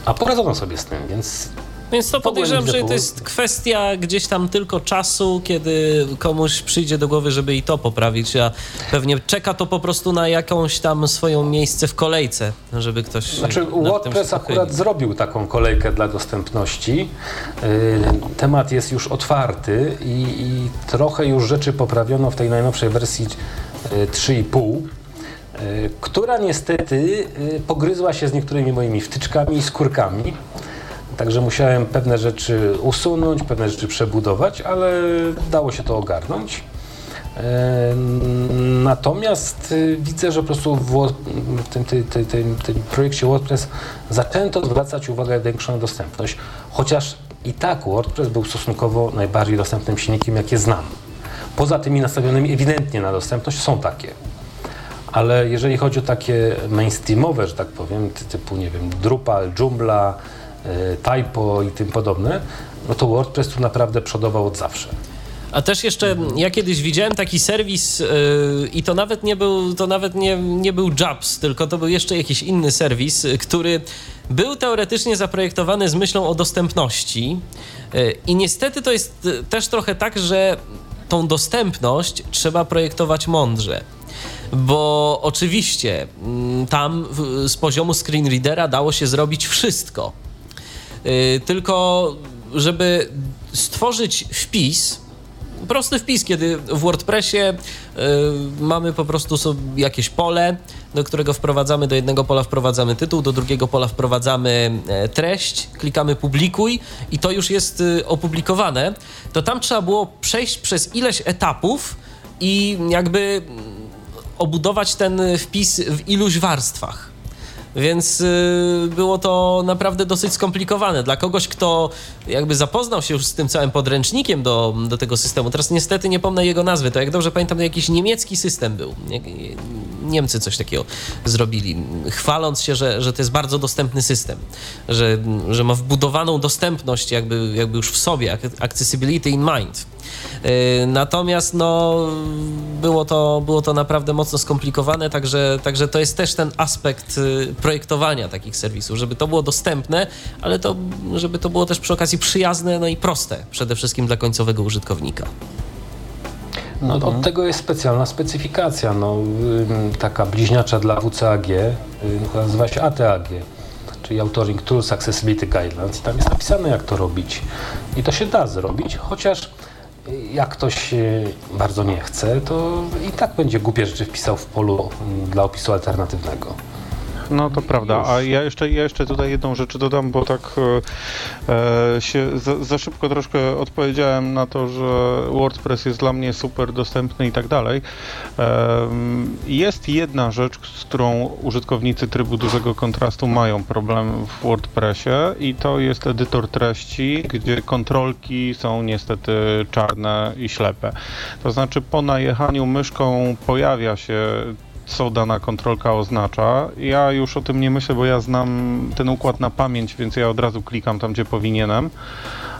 Speaker 3: a poradzono sobie z tym, więc
Speaker 2: więc to podejrzewam, że to jest kwestia gdzieś tam tylko czasu, kiedy komuś przyjdzie do głowy, żeby i to poprawić, a pewnie czeka to po prostu na jakąś tam swoją miejsce w kolejce, żeby ktoś.
Speaker 3: Znaczy, WordPress akurat zrobił taką kolejkę dla dostępności. Y, temat jest już otwarty i, i trochę już rzeczy poprawiono w tej najnowszej wersji 3,5 y, y, która niestety pogryzła się z niektórymi moimi wtyczkami i skórkami. Także musiałem pewne rzeczy usunąć, pewne rzeczy przebudować, ale dało się to ogarnąć. E, natomiast y, widzę, że po prostu w tym, tym, tym, tym, projekcie WordPress zaczęto zwracać uwagę na większą dostępność, chociaż i tak WordPress był stosunkowo najbardziej dostępnym silnikiem, jakie znam. Poza tymi nastawionymi ewidentnie na dostępność są takie. Ale jeżeli chodzi o takie mainstreamowe, że tak powiem, typu, nie wiem, Drupal, Joomla, typo i tym podobne, no to WordPress tu naprawdę przodował od zawsze.
Speaker 2: A też jeszcze ja kiedyś widziałem taki serwis yy, i to nawet nie był, to nawet nie, nie był Jobs, tylko to był jeszcze jakiś inny serwis, który był teoretycznie zaprojektowany z myślą o dostępności. Yy, I niestety to jest też trochę tak, że tą dostępność trzeba projektować mądrze. Bo oczywiście tam z poziomu screenreadera dało się zrobić wszystko tylko żeby stworzyć wpis, prosty wpis, kiedy w WordPressie y, mamy po prostu sobie jakieś pole, do którego wprowadzamy, do jednego pola wprowadzamy tytuł, do drugiego pola wprowadzamy e, treść, klikamy publikuj i to już jest y, opublikowane, to tam trzeba było przejść przez ileś etapów i jakby obudować ten wpis w iluś warstwach. Więc y, było to naprawdę dosyć skomplikowane. Dla kogoś, kto jakby zapoznał się już z tym całym podręcznikiem do, do tego systemu, teraz niestety nie pomnę jego nazwy, to jak dobrze pamiętam, to jakiś niemiecki system był. Niemcy coś takiego zrobili, chwaląc się, że, że to jest bardzo dostępny system, że, że ma wbudowaną dostępność jakby, jakby już w sobie, accessibility in mind. Y, natomiast no, było, to, było to naprawdę mocno skomplikowane, także, także to jest też ten aspekt y, projektowania takich serwisów, żeby to było dostępne, ale to, żeby to było też przy okazji przyjazne no i proste przede wszystkim dla końcowego użytkownika.
Speaker 3: No, od tego jest specjalna specyfikacja, no, taka bliźniacza dla WCAG, nazywa się ATAG, czyli Authoring Tools Accessibility Guidelines i tam jest napisane jak to robić. I to się da zrobić, chociaż jak ktoś bardzo nie chce, to i tak będzie głupie rzeczy wpisał w polu dla opisu alternatywnego.
Speaker 4: No to prawda, a ja jeszcze, ja jeszcze tutaj jedną rzecz dodam, bo tak e, e, się za, za, szybko troszkę odpowiedziałem na to, że WordPress jest dla mnie super dostępny i tak dalej. E, jest jedna rzecz, z którą użytkownicy trybu dużego kontrastu mają problem w WordPressie i to jest edytor treści, gdzie kontrolki są niestety czarne i ślepe. To znaczy po najechaniu myszką pojawia się co dana kontrolka oznacza. Ja już o tym nie myślę, bo ja znam ten układ na pamięć, więc ja od razu klikam tam, gdzie powinienem,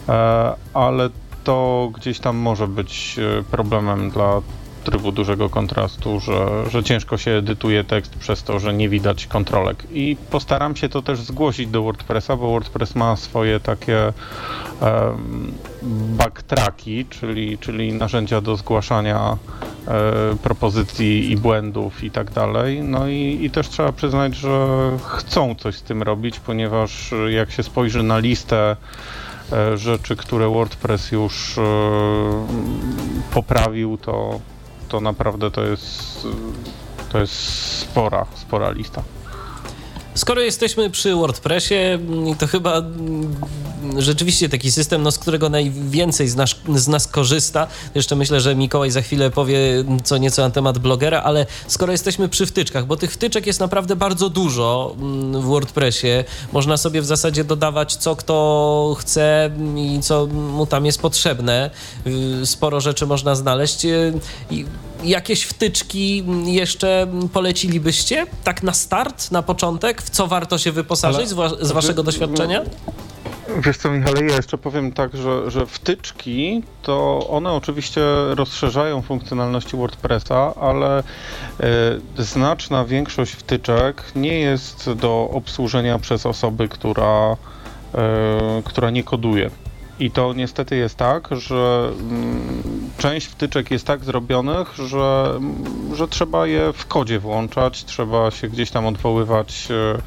Speaker 4: e, ale to gdzieś tam może być e, problemem dla trybu dużego kontrastu, że, że ciężko się edytuje tekst przez to, że nie widać kontrolek. I postaram się to też zgłosić do WordPressa, bo WordPress ma swoje takie um, backtracki, czyli, czyli narzędzia do zgłaszania e, propozycji i błędów i tak dalej. No i, i też trzeba przyznać, że chcą coś z tym robić, ponieważ jak się spojrzy na listę e, rzeczy, które WordPress już e, poprawił, to to naprawdę to jest, to jest spora, spora lista.
Speaker 2: Skoro jesteśmy przy WordPressie, to chyba rzeczywiście taki system, no, z którego najwięcej z nas, z nas korzysta. Jeszcze myślę, że Mikołaj za chwilę powie co nieco na temat blogera, ale skoro jesteśmy przy wtyczkach, bo tych wtyczek jest naprawdę bardzo dużo mm, w WordPressie, można sobie w zasadzie dodawać co kto chce i co mu tam jest potrzebne. Y, sporo rzeczy można znaleźć. Y, jakieś wtyczki jeszcze polecilibyście? Tak na start, na początek? W co warto się wyposażyć z, wa z waszego doświadczenia?
Speaker 4: Wiesz co, Michale, ja jeszcze powiem tak, że, że wtyczki to one oczywiście rozszerzają funkcjonalności WordPressa, ale y, znaczna większość wtyczek nie jest do obsłużenia przez osoby, która, y, która nie koduje. I to niestety jest tak, że mm, część wtyczek jest tak zrobionych, że, że trzeba je w kodzie włączać, trzeba się gdzieś tam odwoływać e,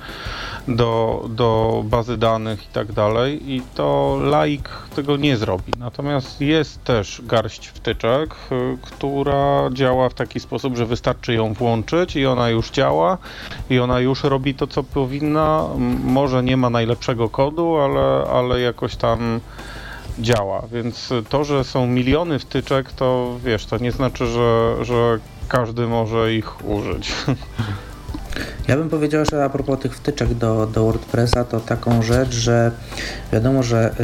Speaker 4: do, do bazy danych i tak dalej i to laik tego nie zrobi. Natomiast jest też garść wtyczek, e, która działa w taki sposób, że wystarczy ją włączyć i ona już działa i ona już robi to, co powinna. Może nie ma najlepszego kodu, ale, ale jakoś tam działa, więc to, że są miliony wtyczek, to wiesz, to nie znaczy, że, że każdy może ich użyć.
Speaker 5: Ja bym powiedział, że a propos tych wtyczek do, do WordPressa, to taką rzecz, że wiadomo, że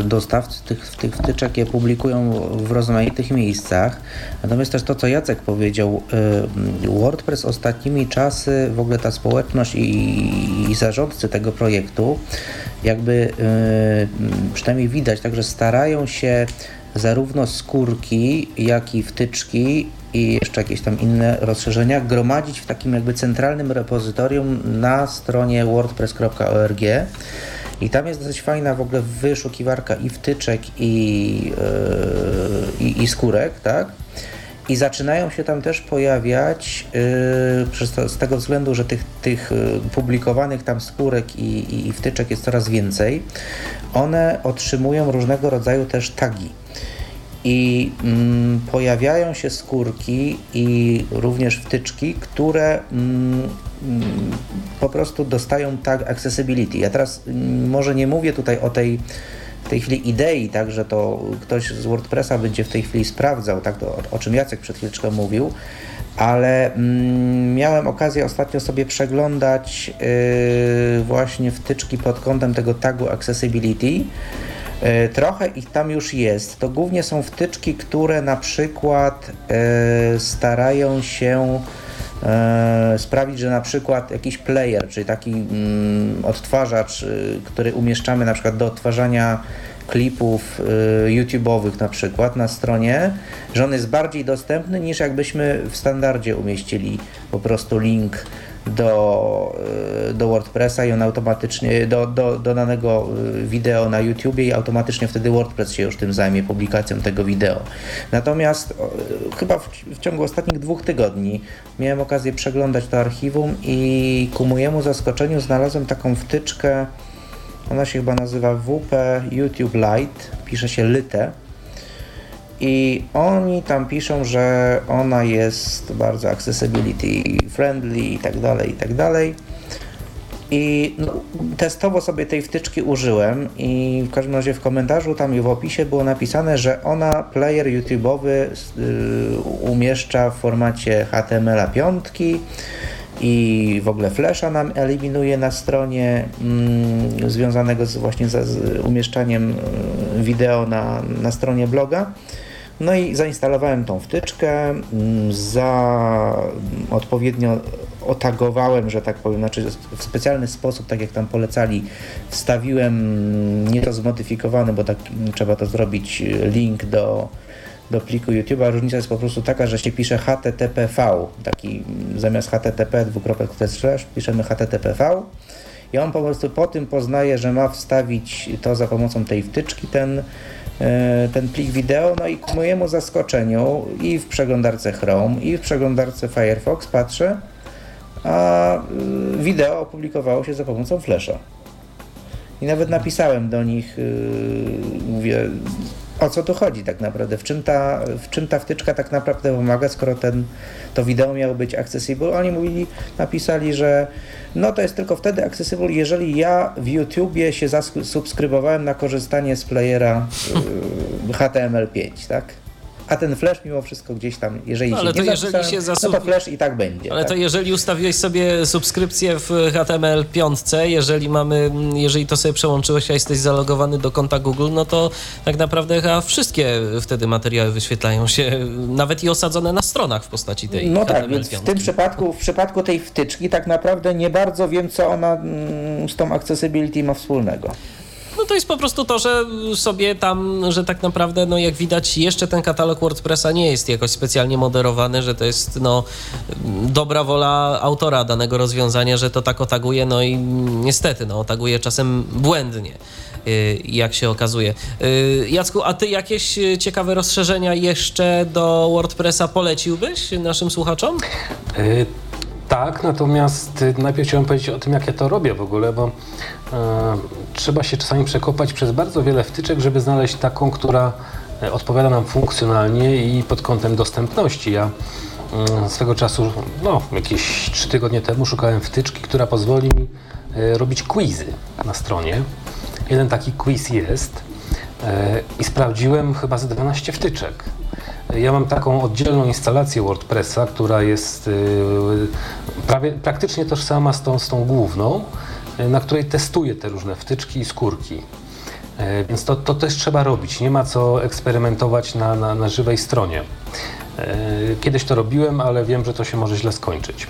Speaker 5: y, dostawcy tych, tych wtyczek je publikują w rozmaitych miejscach. Natomiast też to, co Jacek powiedział, y, WordPress ostatnimi czasy, w ogóle ta społeczność i, i zarządcy tego projektu, jakby y, przynajmniej widać, także starają się zarówno skórki, jak i wtyczki i jeszcze jakieś tam inne rozszerzenia gromadzić w takim jakby centralnym repozytorium na stronie wordpress.org. I tam jest dosyć fajna w ogóle wyszukiwarka i wtyczek, i, yy, i, i skórek, tak? I zaczynają się tam też pojawiać, yy, to, z tego względu, że tych, tych yy, publikowanych tam skórek i, i, i wtyczek jest coraz więcej, one otrzymują różnego rodzaju też tagi i mm, pojawiają się skórki i również wtyczki, które mm, mm, po prostu dostają tag accessibility. Ja teraz mm, może nie mówię tutaj o tej w tej chwili idei, tak, że to ktoś z WordPressa będzie w tej chwili sprawdzał, tak, to, o czym Jacek przed chwileczką mówił, ale mm, miałem okazję ostatnio sobie przeglądać yy, właśnie wtyczki pod kątem tego tagu accessibility trochę ich tam już jest. To głównie są wtyczki, które na przykład e, starają się e, sprawić, że na przykład jakiś player, czyli taki mm, odtwarzacz, który umieszczamy na przykład do odtwarzania klipów YouTube'owych na przykład na stronie, że on jest bardziej dostępny niż jakbyśmy w standardzie umieścili po prostu link do, y, do WordPressa i on automatycznie, do, do, do danego y, wideo na YouTubie i automatycznie wtedy WordPress się już tym zajmie, publikacją tego wideo. Natomiast chyba w, w ciągu ostatnich dwóch tygodni miałem okazję przeglądać to archiwum i ku mojemu zaskoczeniu znalazłem taką wtyczkę, ona się chyba nazywa WP YouTube Lite, pisze się Lite i oni tam piszą, że ona jest bardzo accessibility friendly i tak dalej, i tak dalej. I no, testowo sobie tej wtyczki użyłem i w każdym razie w komentarzu tam i w opisie było napisane, że ona player YouTube'owy y, umieszcza w formacie HTML5 i w ogóle Flasha nam eliminuje na stronie mm, związanego z właśnie z, z umieszczaniem y, wideo na, na stronie bloga. No i zainstalowałem tą wtyczkę, mm, za odpowiednio otagowałem, że tak powiem, znaczy w specjalny sposób, tak jak tam polecali, wstawiłem mm, nie to zmodyfikowany, bo tak trzeba to zrobić, link do, do pliku YouTube'a. Różnica jest po prostu taka, że się pisze HTTPV, taki mm, zamiast HTTP slash piszemy HTTPV i on po prostu po tym poznaje, że ma wstawić to za pomocą tej wtyczki, ten ten plik wideo, no i mojemu zaskoczeniu i w przeglądarce Chrome i w przeglądarce Firefox patrzę, a y, wideo opublikowało się za pomocą Flasha. I nawet napisałem do nich, yy, mówię, o co tu chodzi tak naprawdę, w czym ta, w czym ta wtyczka tak naprawdę pomaga, skoro ten, to wideo miało być accessible. Oni mówili, napisali, że no to jest tylko wtedy accessible, jeżeli ja w YouTubie się zasubskrybowałem na korzystanie z playera y, HTML5, tak? A ten flash mimo wszystko gdzieś tam, jeżeli no, ale się to nie jeżeli się zasub... no to flash i tak będzie.
Speaker 2: Ale
Speaker 5: tak?
Speaker 2: to jeżeli ustawiłeś sobie subskrypcję w HTML5, jeżeli mamy, jeżeli to sobie przełączyłeś, a jesteś zalogowany do konta Google, no to tak naprawdę chyba wszystkie wtedy materiały wyświetlają się, nawet i osadzone na stronach w postaci tej
Speaker 5: No tak, więc w tym przypadku, w przypadku tej wtyczki tak naprawdę nie bardzo wiem, co ona mm, z tą accessibility ma wspólnego.
Speaker 2: No to jest po prostu to, że sobie tam, że tak naprawdę, no jak widać, jeszcze ten katalog WordPressa nie jest jakoś specjalnie moderowany, że to jest no dobra wola autora danego rozwiązania, że to tak otaguje, no i niestety, no otaguje czasem błędnie y, jak się okazuje. Y, Jacku, a ty jakieś ciekawe rozszerzenia jeszcze do WordPressa poleciłbyś naszym słuchaczom?
Speaker 3: Y tak, natomiast najpierw chciałem powiedzieć o tym, jak ja to robię w ogóle, bo trzeba się czasami przekopać przez bardzo wiele wtyczek, żeby znaleźć taką, która e, odpowiada nam funkcjonalnie i pod kątem dostępności. Ja e, swego czasu, no jakieś trzy tygodnie temu szukałem wtyczki, która pozwoli mi e, robić quizy na stronie. Jeden taki quiz jest e, i sprawdziłem chyba ze 12 wtyczek. Ja mam taką oddzielną instalację WordPressa, która jest prawie, praktycznie tożsama z tą, z tą główną, na której testuję te różne wtyczki i skórki. Y, więc to, to też trzeba robić. Nie ma co eksperymentować na, na, na żywej stronie. Kiedyś to robiłem, ale wiem, że to się może źle skończyć.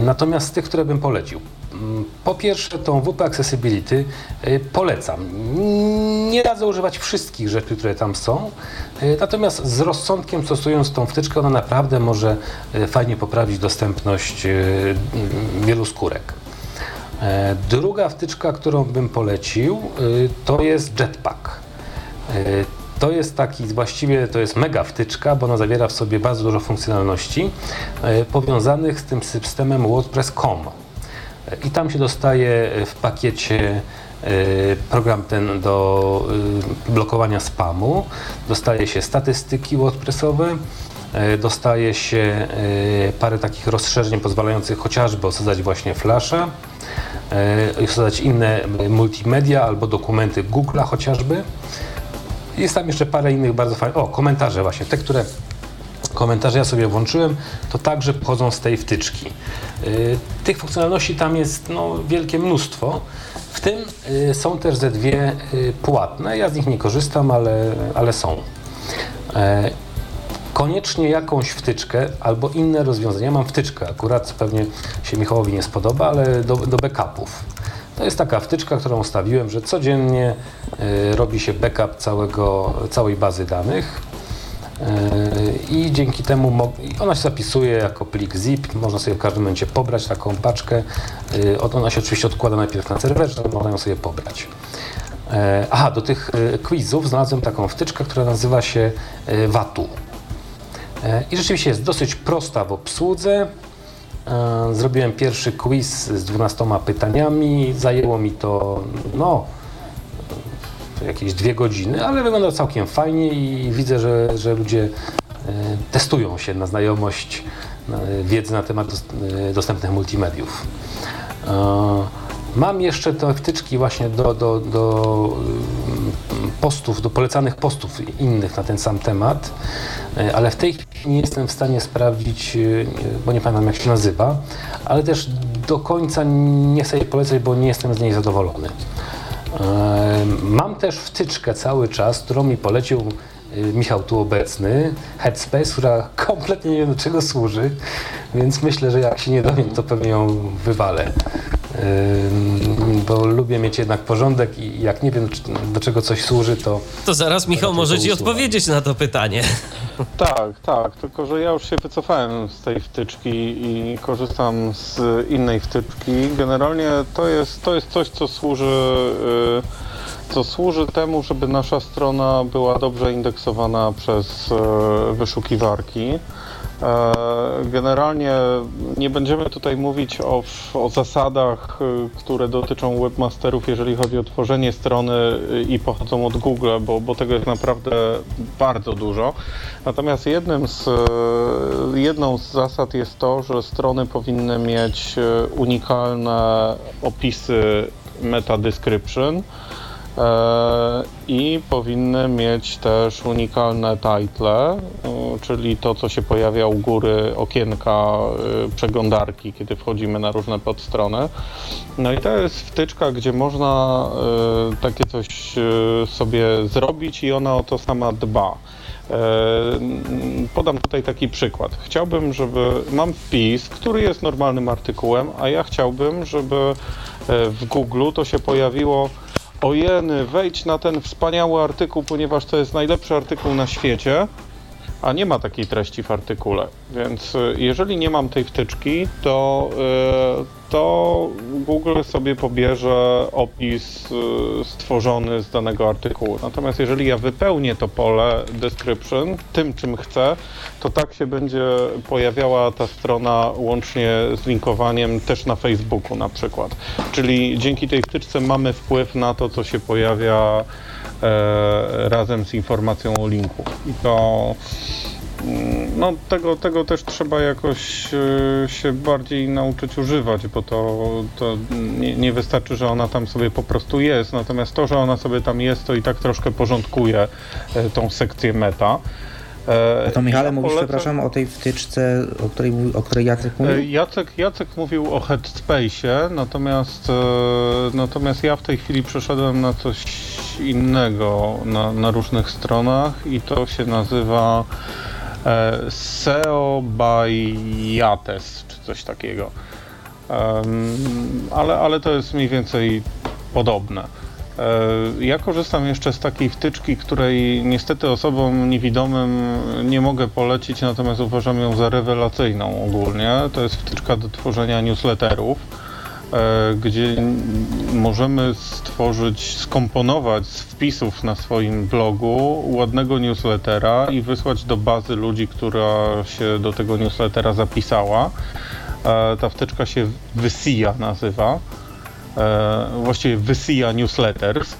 Speaker 3: Natomiast z tych, które bym polecił. Mm, po pierwsze, tą WP Accessibility polecam. Nie radzę używać wszystkich rzeczy, które tam są, natomiast z rozsądkiem stosując tą wtyczkę, ona naprawdę może fajnie poprawić dostępność wielu skórek. Druga wtyczka, którą bym polecił, to jest Jetpack. To jest taki, właściwie to jest mega wtyczka, bo ona zawiera w sobie bardzo dużo funkcjonalności powiązanych z tym systemem WordPress.com. I tam się dostaje w pakiecie program ten do blokowania spamu, dostaje się statystyki WordPressowe, dostaje się parę takich rozszerzeń pozwalających chociażby osadzać właśnie flasha, osadzać inne multimedia albo dokumenty Google'a chociażby. Jest tam jeszcze parę innych bardzo fajnych, o komentarze właśnie, te, które komentarze ja sobie włączyłem, to także pochodzą z tej wtyczki. Y, tych funkcjonalności tam jest no, wielkie mnóstwo. W tym są też ze dwie płatne. Ja z nich nie korzystam, ale, ale są. Koniecznie jakąś wtyczkę albo inne rozwiązania. Mam wtyczkę, akurat pewnie się Michałowi nie spodoba, ale do, do backupów. To jest taka wtyczka, którą ustawiłem, że codziennie robi się backup całego, całej bazy danych i dzięki temu ona się zapisuje jako plik zip, można sobie w każdym momencie pobrać taką paczkę. Y, ona się oczywiście odkłada najpierw na serwerze, można ją sobie pobrać. E, aha, do tych y, quizów znalazłem taką wtyczkę, która nazywa się y, Watu. E, I rzeczywiście jest dosyć prosta w obsłudze. E, zrobiłem pierwszy quiz z 12 pytaniami. Zajęło mi to no, jakieś dwie godziny, ale wygląda całkiem fajnie i widzę, że, że ludzie e, testują się na znajomość wiedzy na temat e, dostępnych multimediów. E, mam jeszcze te wtyczki właśnie do, do, do postów, do polecanych postów innych na ten sam temat, ale w tej chwili nie jestem w stanie sprawdzić, bo nie pamiętam jak się nazywa, ale też do końca nie chcę jej polecać, bo nie jestem z niej zadowolony. Mam też wtyczkę cały czas, którą mi polecił Michał tu obecny, Headspace, która kompletnie nie wiem do czego służy, więc myślę, że jak się nie dowiem, to pewnie ją wywalę. Bo lubię mieć jednak porządek i jak nie wiem, do czego coś służy, to.
Speaker 2: To zaraz Michał może Ci odpowiedzieć na to pytanie.
Speaker 4: Tak, tak, tylko że ja już się wycofałem z tej wtyczki i korzystam z innej wtyczki. Generalnie to jest, to jest coś, co służy, y, co służy temu, żeby nasza strona była dobrze indeksowana przez y, wyszukiwarki. Generalnie nie będziemy tutaj mówić o, o, zasadach, które dotyczą webmasterów, jeżeli chodzi o tworzenie strony i pochodzą od Google, bo, bo tego jest naprawdę bardzo dużo. Natomiast jednym z, jedną z zasad jest to, że strony powinny mieć unikalne opisy meta description e, i powinny mieć też unikalne title, e, czyli to, co się pojawia u góry okienka e, przeglądarki, kiedy wchodzimy na różne podstrony. No i to jest wtyczka, gdzie można takie coś sobie zrobić i ona o to sama dba. Podam tutaj taki przykład. Chciałbym, żeby mam wpis, który jest normalnym artykułem, a ja chciałbym, żeby w Google to się pojawiło ojeny, wejdź na ten wspaniały artykuł, ponieważ to jest najlepszy artykuł na świecie a nie ma takiej treści w artykule. Więc y, jeżeli nie mam tej wtyczki, to, y, to Google sobie pobierze opis y, stworzony z danego artykułu. Natomiast jeżeli ja wypełnię to pole description tym, czym chcę, to tak się będzie pojawiała ta strona łącznie z linkowaniem też na Facebooku na przykład. Czyli dzięki tej wtyczce mamy wpływ na to, co się pojawia E, razem z informacją o linku. I to no, tego, tego też trzeba jakoś e, się bardziej nauczyć używać, bo to, to nie, nie, wystarczy, że ona tam sobie po prostu jest, natomiast to, że ona sobie tam jest, to i tak troszkę porządkuje e, tą sekcję meta.
Speaker 5: A to Michale ja mówisz, polecam... przepraszam, o tej wtyczce, o której, o której Jacek mówił?
Speaker 4: Jacek, Jacek mówił o Headspace'ie, natomiast, natomiast ja w tej chwili przeszedłem na coś innego na, na różnych stronach i to się nazywa e, SEO by Yates, czy coś takiego. Ale, ale to jest mniej więcej podobne. E, ja korzystam jeszcze z takiej wtyczki, której niestety osobom niewidomym nie mogę polecić, natomiast uważam ją za rewelacyjną ogólnie. To jest wtyczka do tworzenia newsletterów gdzie możemy stworzyć, skomponować z wpisów na swoim blogu ładnego newslettera i wysłać do bazy ludzi, która się do tego newslettera zapisała. E, ta wtyczka się Wysia nazywa. E, właściwie Wysia Newsletters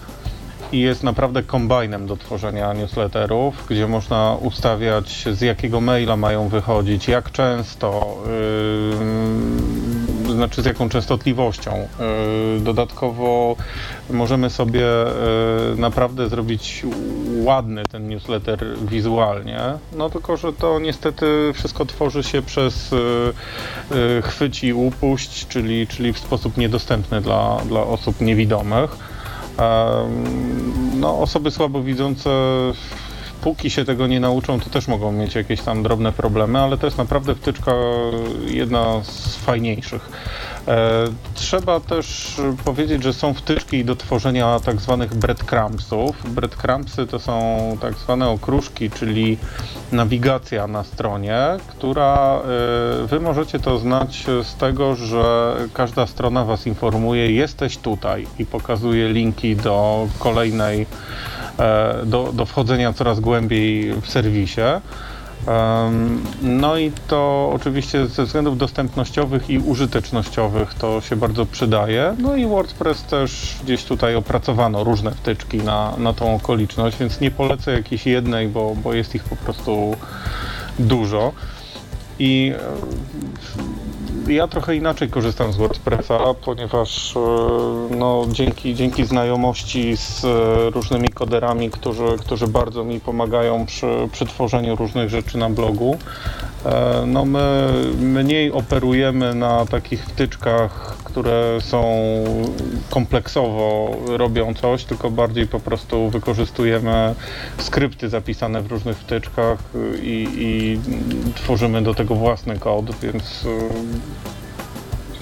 Speaker 4: i jest naprawdę kombajnem do tworzenia newsletterów, gdzie można ustawiać z jakiego maila mają wychodzić, jak często, yy, znaczy z jaką częstotliwością. Yy, dodatkowo możemy sobie yy, naprawdę zrobić ładny ten newsletter wizualnie, no tylko, że to niestety wszystko tworzy się przez yy, chwyć i upuść, czyli, czyli w sposób niedostępny dla, dla osób niewidomych. No, osoby słabowidzące póki się tego nie nauczą, to też mogą mieć jakieś tam drobne problemy, ale to jest naprawdę wtyczka jedna z fajniejszych. E, trzeba też powiedzieć, że są wtyczki do tworzenia tak zwanych breadcrumbsów. Breadcrumbsy to są tak zwane okruszki, czyli nawigacja na stronie, która e, wy możecie to znać z tego, że każda strona was informuje, jesteś tutaj i pokazuje linki do kolejnej, e, do, do wchodzenia coraz głębiej w serwisie. No i to oczywiście ze względów dostępnościowych i użytecznościowych to się bardzo przydaje. No i WordPress też gdzieś tutaj opracowano różne wtyczki na, na tą okoliczność, więc nie polecę jakiejś jednej, bo, bo jest ich po prostu dużo. I ja trochę inaczej korzystam z WordPressa, ponieważ e, no, dzięki, dzięki znajomości z e, różnymi koderami, którzy, którzy bardzo mi pomagają przy, przy tworzeniu różnych rzeczy na blogu, e, no my mniej operujemy na takich wtyczkach, które są kompleksowo robią coś, tylko bardziej po prostu wykorzystujemy skrypty zapisane w różnych wtyczkach i, i tworzymy do tego własny kod, więc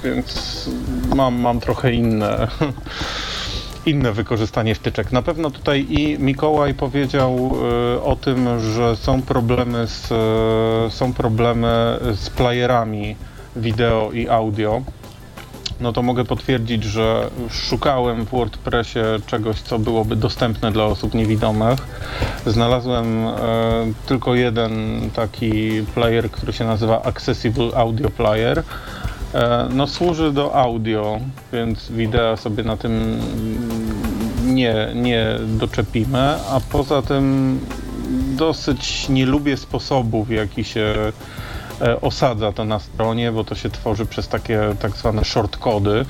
Speaker 4: więc mam, mam trochę inne, inne wykorzystanie wtyczek. Na pewno tutaj i Mikołaj powiedział y, o tym, że są problemy z, y, są problemy z playerami wideo i audio. No to mogę potwierdzić, że szukałem w WordPressie czegoś, co byłoby dostępne dla osób niewidomych. Znalazłem e, tylko jeden taki player, który się nazywa Accessible Audio Player. E, no służy do audio, więc wideo sobie na tym nie, nie doczepimy, a poza tym dosyć nie lubię sposobu, w jaki się osadza to na stronie, bo to się tworzy przez takie tak zwane shortcody.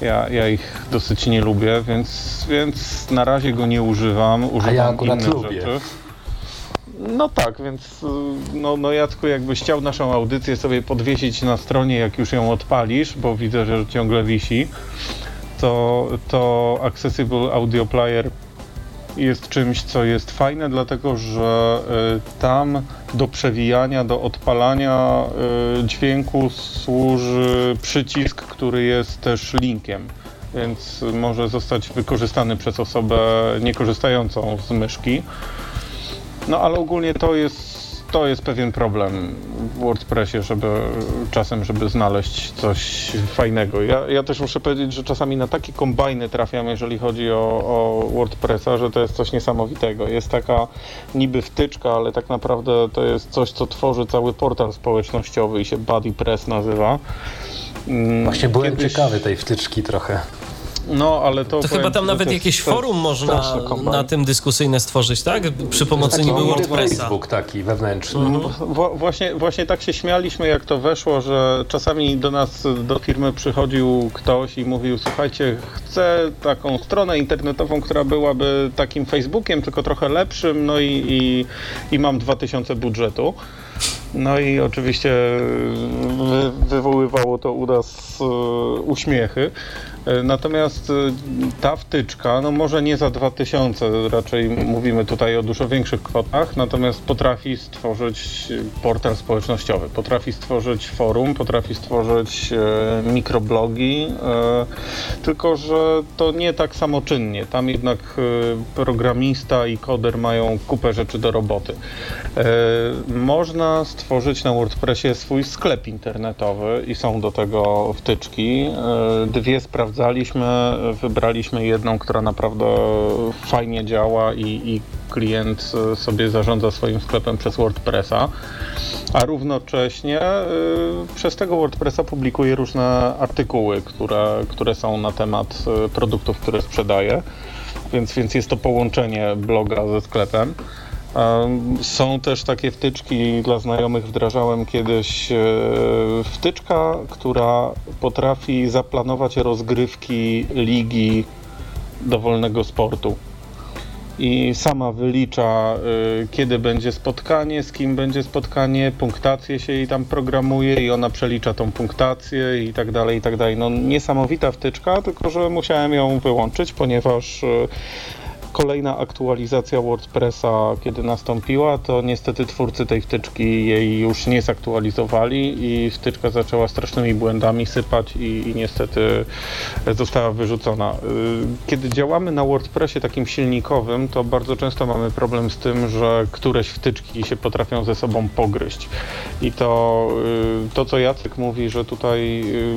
Speaker 4: Ja, ja ich dosyć nie lubię, więc, więc na razie go nie używam. Używam
Speaker 3: A ja akurat
Speaker 4: innych
Speaker 3: lubię.
Speaker 4: rzeczy. No tak, więc y, no, no Jacku, jakbyś chciał naszą audycję sobie podwiesić na stronie, jak już ją odpalisz, bo widzę, że ciągle wisi, to, to Accessible Audio Player jest czymś, co jest fajne, dlatego że y, tam do przewijania, do odpalania y, dźwięku służy przycisk, który jest też linkiem. Więc może zostać wykorzystany przez osobę niekorzystającą z myszki. No ale ogólnie to jest, to jest pewien problem w WordPressie, żeby czasem, żeby znaleźć coś fajnego. Ja, ja też muszę powiedzieć, że czasami na takie kombajny trafiam, jeżeli chodzi o, o WordPressa, że to jest coś niesamowitego. Jest taka niby wtyczka, ale tak naprawdę to jest coś, co tworzy cały portal społecznościowy i się BuddyPress nazywa. Mm,
Speaker 3: Właśnie byłem
Speaker 4: kiedyś-
Speaker 3: ciekawy tej wtyczki trochę.
Speaker 4: No, ale to.
Speaker 2: To chyba tam
Speaker 4: ci,
Speaker 2: nawet jakieś forum można na tym dyskusyjne stworzyć, tak? Przy pomocy niby WordPressa.
Speaker 3: Facebook taki wewnętrzny.
Speaker 2: Mhm.
Speaker 4: Wła- Właśnie, właśnie tak się śmialiśmy, jak to weszło, że czasami do nas, do firmy przychodził ktoś i mówił, słuchajcie, chcę taką stronę internetową, która byłaby takim Facebookiem, tylko trochę lepszym, no i, i, i mam 2000 budżetu. No i oczywiście wy, wywoływało to u nas e, uśmiechy. E, Natomiast e, ta wtyczka, no może nie za 2000, raczej mówimy tutaj o dużo większych kwotach, natomiast potrafi stworzyć portal społecznościowy, potrafi stworzyć forum, potrafi stworzyć e, mikroblogi, e, tylko że to nie tak samoczynnie. Tam jednak e, programista i koder mają kupę rzeczy do roboty. E, Można stworzyć na WordPressie swój sklep internetowy i są do tego wtyczki. E, Dwie sprawdzaliśmy, wybraliśmy jedną, która naprawdę fajnie działa i, i klient e, sobie zarządza swoim sklepem przez WordPressa, a równocześnie e, przez tego WordPressa publikuje różne artykuły, które, które są na temat e, produktów, które sprzedaje. Więc, więc jest to połączenie bloga ze sklepem. Są też takie wtyczki dla znajomych, wdrażałem kiedyś e, wtyczka, która potrafi zaplanować rozgrywki ligi dowolnego sportu. I sama wylicza, y, kiedy będzie spotkanie, z kim będzie spotkanie, punktację się jej tam programuje i ona przelicza tą punktację i tak dalej, i tak dalej. No niesamowita wtyczka, tylko że musiałem ją wyłączyć, ponieważ y, kolejna aktualizacja WordPressa, kiedy nastąpiła, to niestety twórcy tej wtyczki jej już nie zaktualizowali i wtyczka zaczęła strasznymi błędami sypać i, i niestety została wyrzucona. Y, Kiedy działamy na WordPressie takim silnikowym, to bardzo często mamy problem z tym, że któreś wtyczki się potrafią ze sobą pogryźć. I to, y, to co Jacek mówi, że tutaj y,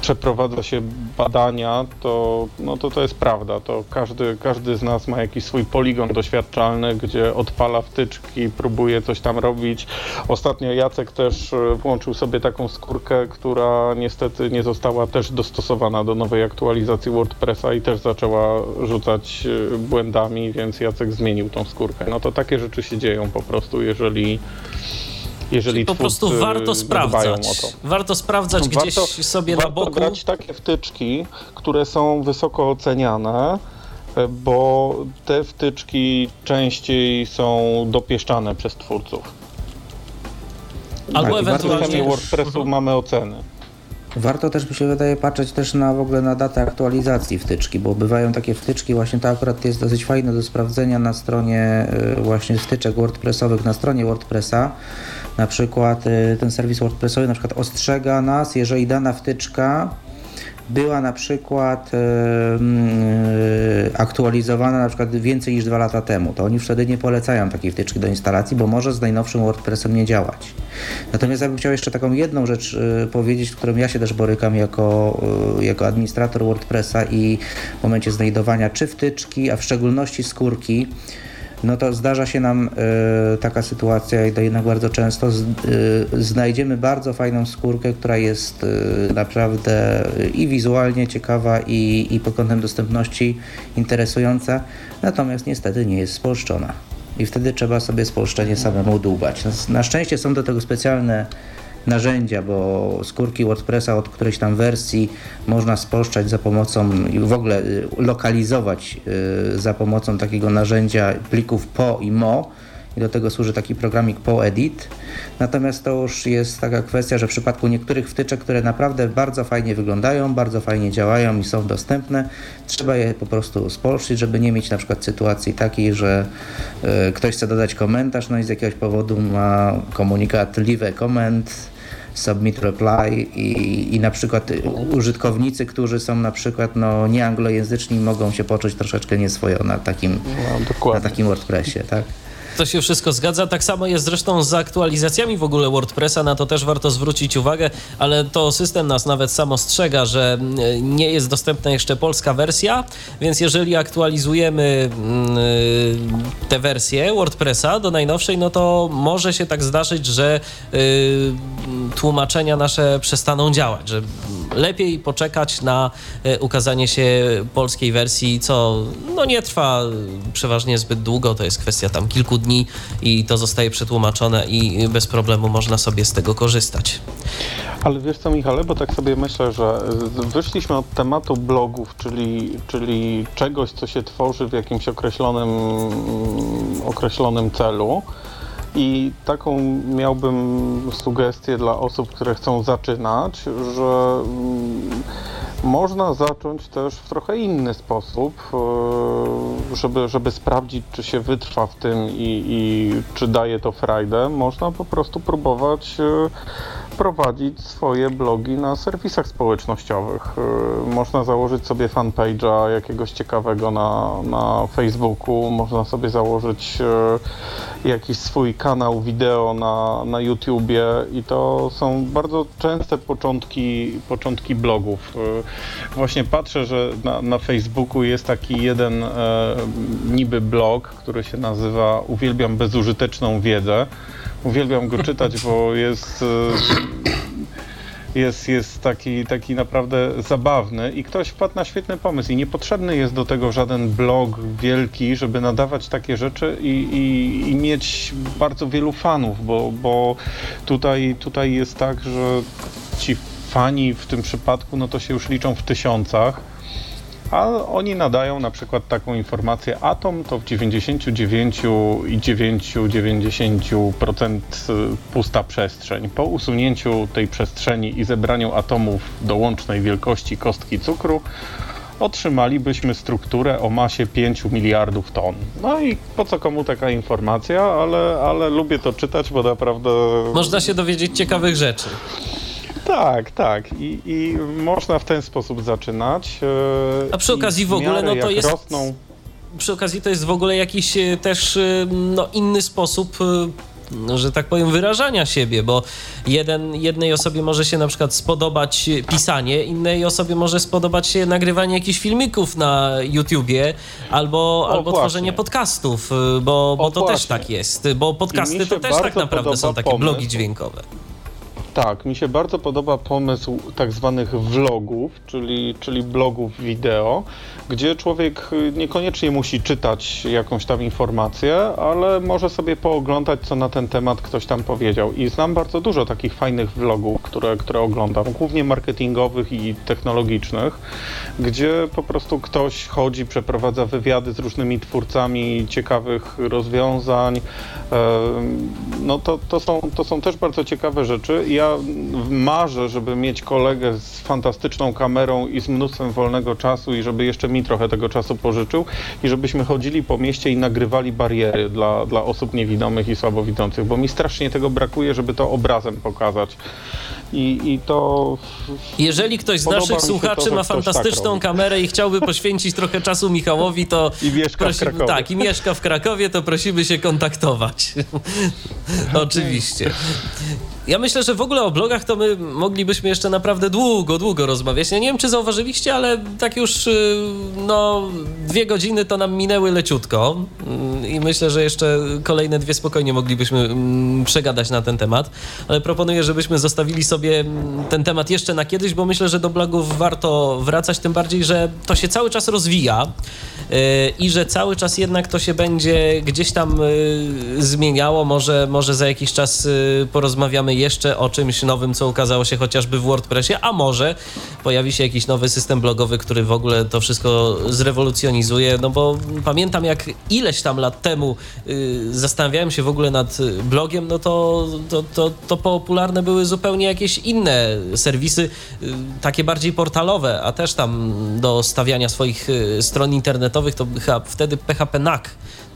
Speaker 4: przeprowadza się badania, to, no to to jest prawda. To każdy, każdy z nas ma jakiś swój poligon doświadczalny, gdzie odpala wtyczki, próbuje coś tam robić. Ostatnio Jacek też y, włączył sobie taką skórkę, która niestety nie została też dostosowana do nowej aktualizacji WordPressa i też zaczęła rzucać y, błędami, więc Jacek zmienił tą skórkę. No to takie rzeczy się dzieją po prostu, jeżeli jeżeli
Speaker 2: Po prostu warto sprawdzać. Warto sprawdzać gdzieś sobie na
Speaker 4: warto
Speaker 2: boku.
Speaker 4: brać takie wtyczki, które są wysoko oceniane, e, bo te wtyczki częściej są dopieszczane przez twórców.
Speaker 2: Albo
Speaker 5: Tak, warto
Speaker 4: W
Speaker 2: ewentualnie.
Speaker 4: WordPressu mamy oceny.
Speaker 5: Warto też, mi się wydaje, patrzeć też na w ogóle na datę aktualizacji wtyczki, bo bywają takie wtyczki, właśnie to akurat jest dosyć fajne do sprawdzenia na stronie y, właśnie wtyczek WordPressowych, na stronie WordPressa. Na przykład y, ten serwis WordPressowy na przykład ostrzega nas, jeżeli dana wtyczka była na przykład yy, aktualizowana na przykład więcej niż dwa lata temu, to oni wtedy nie polecają takiej wtyczki do instalacji, bo może z najnowszym WordPressem nie działać. Natomiast ja bym chciał jeszcze taką jedną rzecz yy, powiedzieć, z którą ja się też borykam jako, yy, jako administrator WordPressa i w momencie znajdowania czy wtyczki, a w szczególności skórki, no to zdarza się nam y, taka sytuacja i jednak bardzo często z, y, znajdziemy bardzo fajną skórkę, która jest y, naprawdę i wizualnie ciekawa i, i pod kątem dostępności interesująca, natomiast niestety nie jest spolszczona. I wtedy trzeba sobie spolszczenie samemu dłubać. Na szczęście są do tego specjalne narzędzia, bo skórki WordPressa od którejś tam wersji można spolszczać za pomocą i w ogóle y, lokalizować y, za pomocą takiego narzędzia plików PO i MO i do tego służy taki programik PoEdit. Natomiast to już jest taka kwestia, że w przypadku niektórych wtyczek, które naprawdę bardzo fajnie wyglądają, bardzo fajnie działają i są dostępne, trzeba je po prostu spolszyć, żeby nie mieć na przykład sytuacji takiej, że y, ktoś chce dodać komentarz, no i z jakiegoś powodu ma komunikat leave a comment, submit reply i, i na przykład użytkownicy, którzy są na przykład no, nieanglojęzyczni mogą się poczuć troszeczkę nieswojo na takim, no, na takim WordPressie, tak?
Speaker 2: To się wszystko zgadza. Tak samo jest zresztą z aktualizacjami w ogóle WordPressa, na to też warto zwrócić uwagę, ale to system nas nawet sam ostrzega, że mm, nie jest dostępna jeszcze polska wersja, więc jeżeli aktualizujemy mm, tę wersję WordPressa do najnowszej, no to może się tak zdarzyć, że y, tłumaczenia nasze przestaną działać, że lepiej poczekać na y, ukazanie się polskiej wersji, co no nie trwa przeważnie zbyt długo, to jest kwestia tam kilku dni i to zostaje przetłumaczone i bez problemu można sobie z tego korzystać.
Speaker 4: Ale wiesz co Michale, bo tak sobie myślę, że wyszliśmy od tematu blogów, czyli, czyli czegoś, co się tworzy w jakimś określonym, określonym celu. I taką miałbym sugestię dla osób, które chcą zaczynać, że można zacząć też w trochę inny sposób, e, żeby, żeby sprawdzić, czy się wytrwa w tym i, i czy daje to frajdę. Można po prostu próbować e, prowadzić swoje blogi na serwisach społecznościowych. Y, można założyć sobie fanpage'a jakiegoś ciekawego na, na Facebooku, można sobie założyć y, jakiś swój kanał wideo na, na YouTubie i to są bardzo częste początki, początki blogów. Y, właśnie patrzę, że na, na Facebooku jest taki jeden e, niby blog, który się nazywa Uwielbiam bezużyteczną wiedzę. Uwielbiam go czytać, bo jest e, jest, jest taki, taki naprawdę zabawny i ktoś wpadł na świetny pomysł i niepotrzebny jest do tego żaden blog wielki, żeby nadawać takie rzeczy i, i, i mieć bardzo wielu fanów, bo, bo tutaj, tutaj jest tak, że ci fani w tym przypadku, no to się już liczą w tysiącach a oni nadają na przykład taką informację atom to w 99,9% pusta przestrzeń. Po usunięciu tej przestrzeni i zebraniu atomów do łącznej wielkości kostki cukru otrzymalibyśmy strukturę o masie 5 miliardów ton. No i po co komu taka informacja, ale, ale lubię to czytać, bo naprawdę...
Speaker 2: Można się dowiedzieć ciekawych rzeczy.
Speaker 4: Tak, tak. I, I można w ten sposób zaczynać.
Speaker 2: E, A przy okazji w ogóle, no to jest. Rosną... Przy okazji to jest w ogóle jakiś e, też e, no, inny sposób no, że tak powiem, wyrażania siebie, bo jeden, jednej osobie może się na przykład spodobać pisanie, innej osobie może spodobać się nagrywanie jakichś filmików na YouTubie albo, albo tworzenie podcastów, bo, bo to właśnie. też tak jest, bo podcasty to też tak naprawdę są takie pomysł. blogi dźwiękowe.
Speaker 4: Tak, mi się bardzo podoba pomysł tak zwanych vlogów, czyli, czyli blogów wideo, gdzie człowiek niekoniecznie musi czytać jakąś tam informację, ale może sobie pooglądać, co na ten temat ktoś tam powiedział. I znam bardzo dużo takich fajnych vlogów, które, które oglądam, głównie marketingowych i technologicznych, gdzie po prostu ktoś chodzi, przeprowadza wywiady z różnymi twórcami ciekawych rozwiązań. No to, to, są, to są też bardzo ciekawe rzeczy. Ja ja marzę, żeby mieć kolegę z fantastyczną kamerą i z mnóstwem wolnego czasu i żeby jeszcze mi trochę tego czasu pożyczył i żebyśmy chodzili po mieście i nagrywali bariery dla, dla osób niewidomych i słabowidzących, bo mi strasznie tego brakuje, żeby to obrazem pokazać. I, i to...
Speaker 2: Jeżeli ktoś z naszych słuchaczy to, ma tak fantastyczną tak kamerę i chciałby poświęcić trochę czasu Michałowi, to...
Speaker 4: I mieszka w Krakowie.
Speaker 2: Tak, i mieszka w Krakowie, to prosimy się kontaktować. Oczywiście. Ja myślę, że w ogóle o blogach to my moglibyśmy jeszcze naprawdę długo, długo rozmawiać. Ja nie wiem, czy zauważyliście, ale tak już y, no, dwie godziny to nam minęły leciutko mm, i myślę, że jeszcze kolejne dwie spokojnie moglibyśmy mm, przegadać na ten temat, ale proponuję, żebyśmy zostawili sobie mm, ten temat jeszcze na kiedyś, bo myślę, że do blogów warto wracać, tym bardziej, że to się cały czas rozwija y, i że cały czas jednak to się będzie gdzieś tam y, zmieniało. Może, może za jakiś czas porozmawiamy jeszcze o czymś nowym, co ukazało się chociażby w WordPressie, a może pojawi się jakiś nowy system blogowy, który w ogóle to wszystko zrewolucjonizuje, no bo pamiętam jak ileś tam lat temu y, zastanawiałem się w ogóle nad blogiem, no to, to, to, to popularne były zupełnie jakieś inne serwisy, y, takie bardziej portalowe, a też tam do stawiania swoich y, stron internetowych to chyba wtedy PHP NAC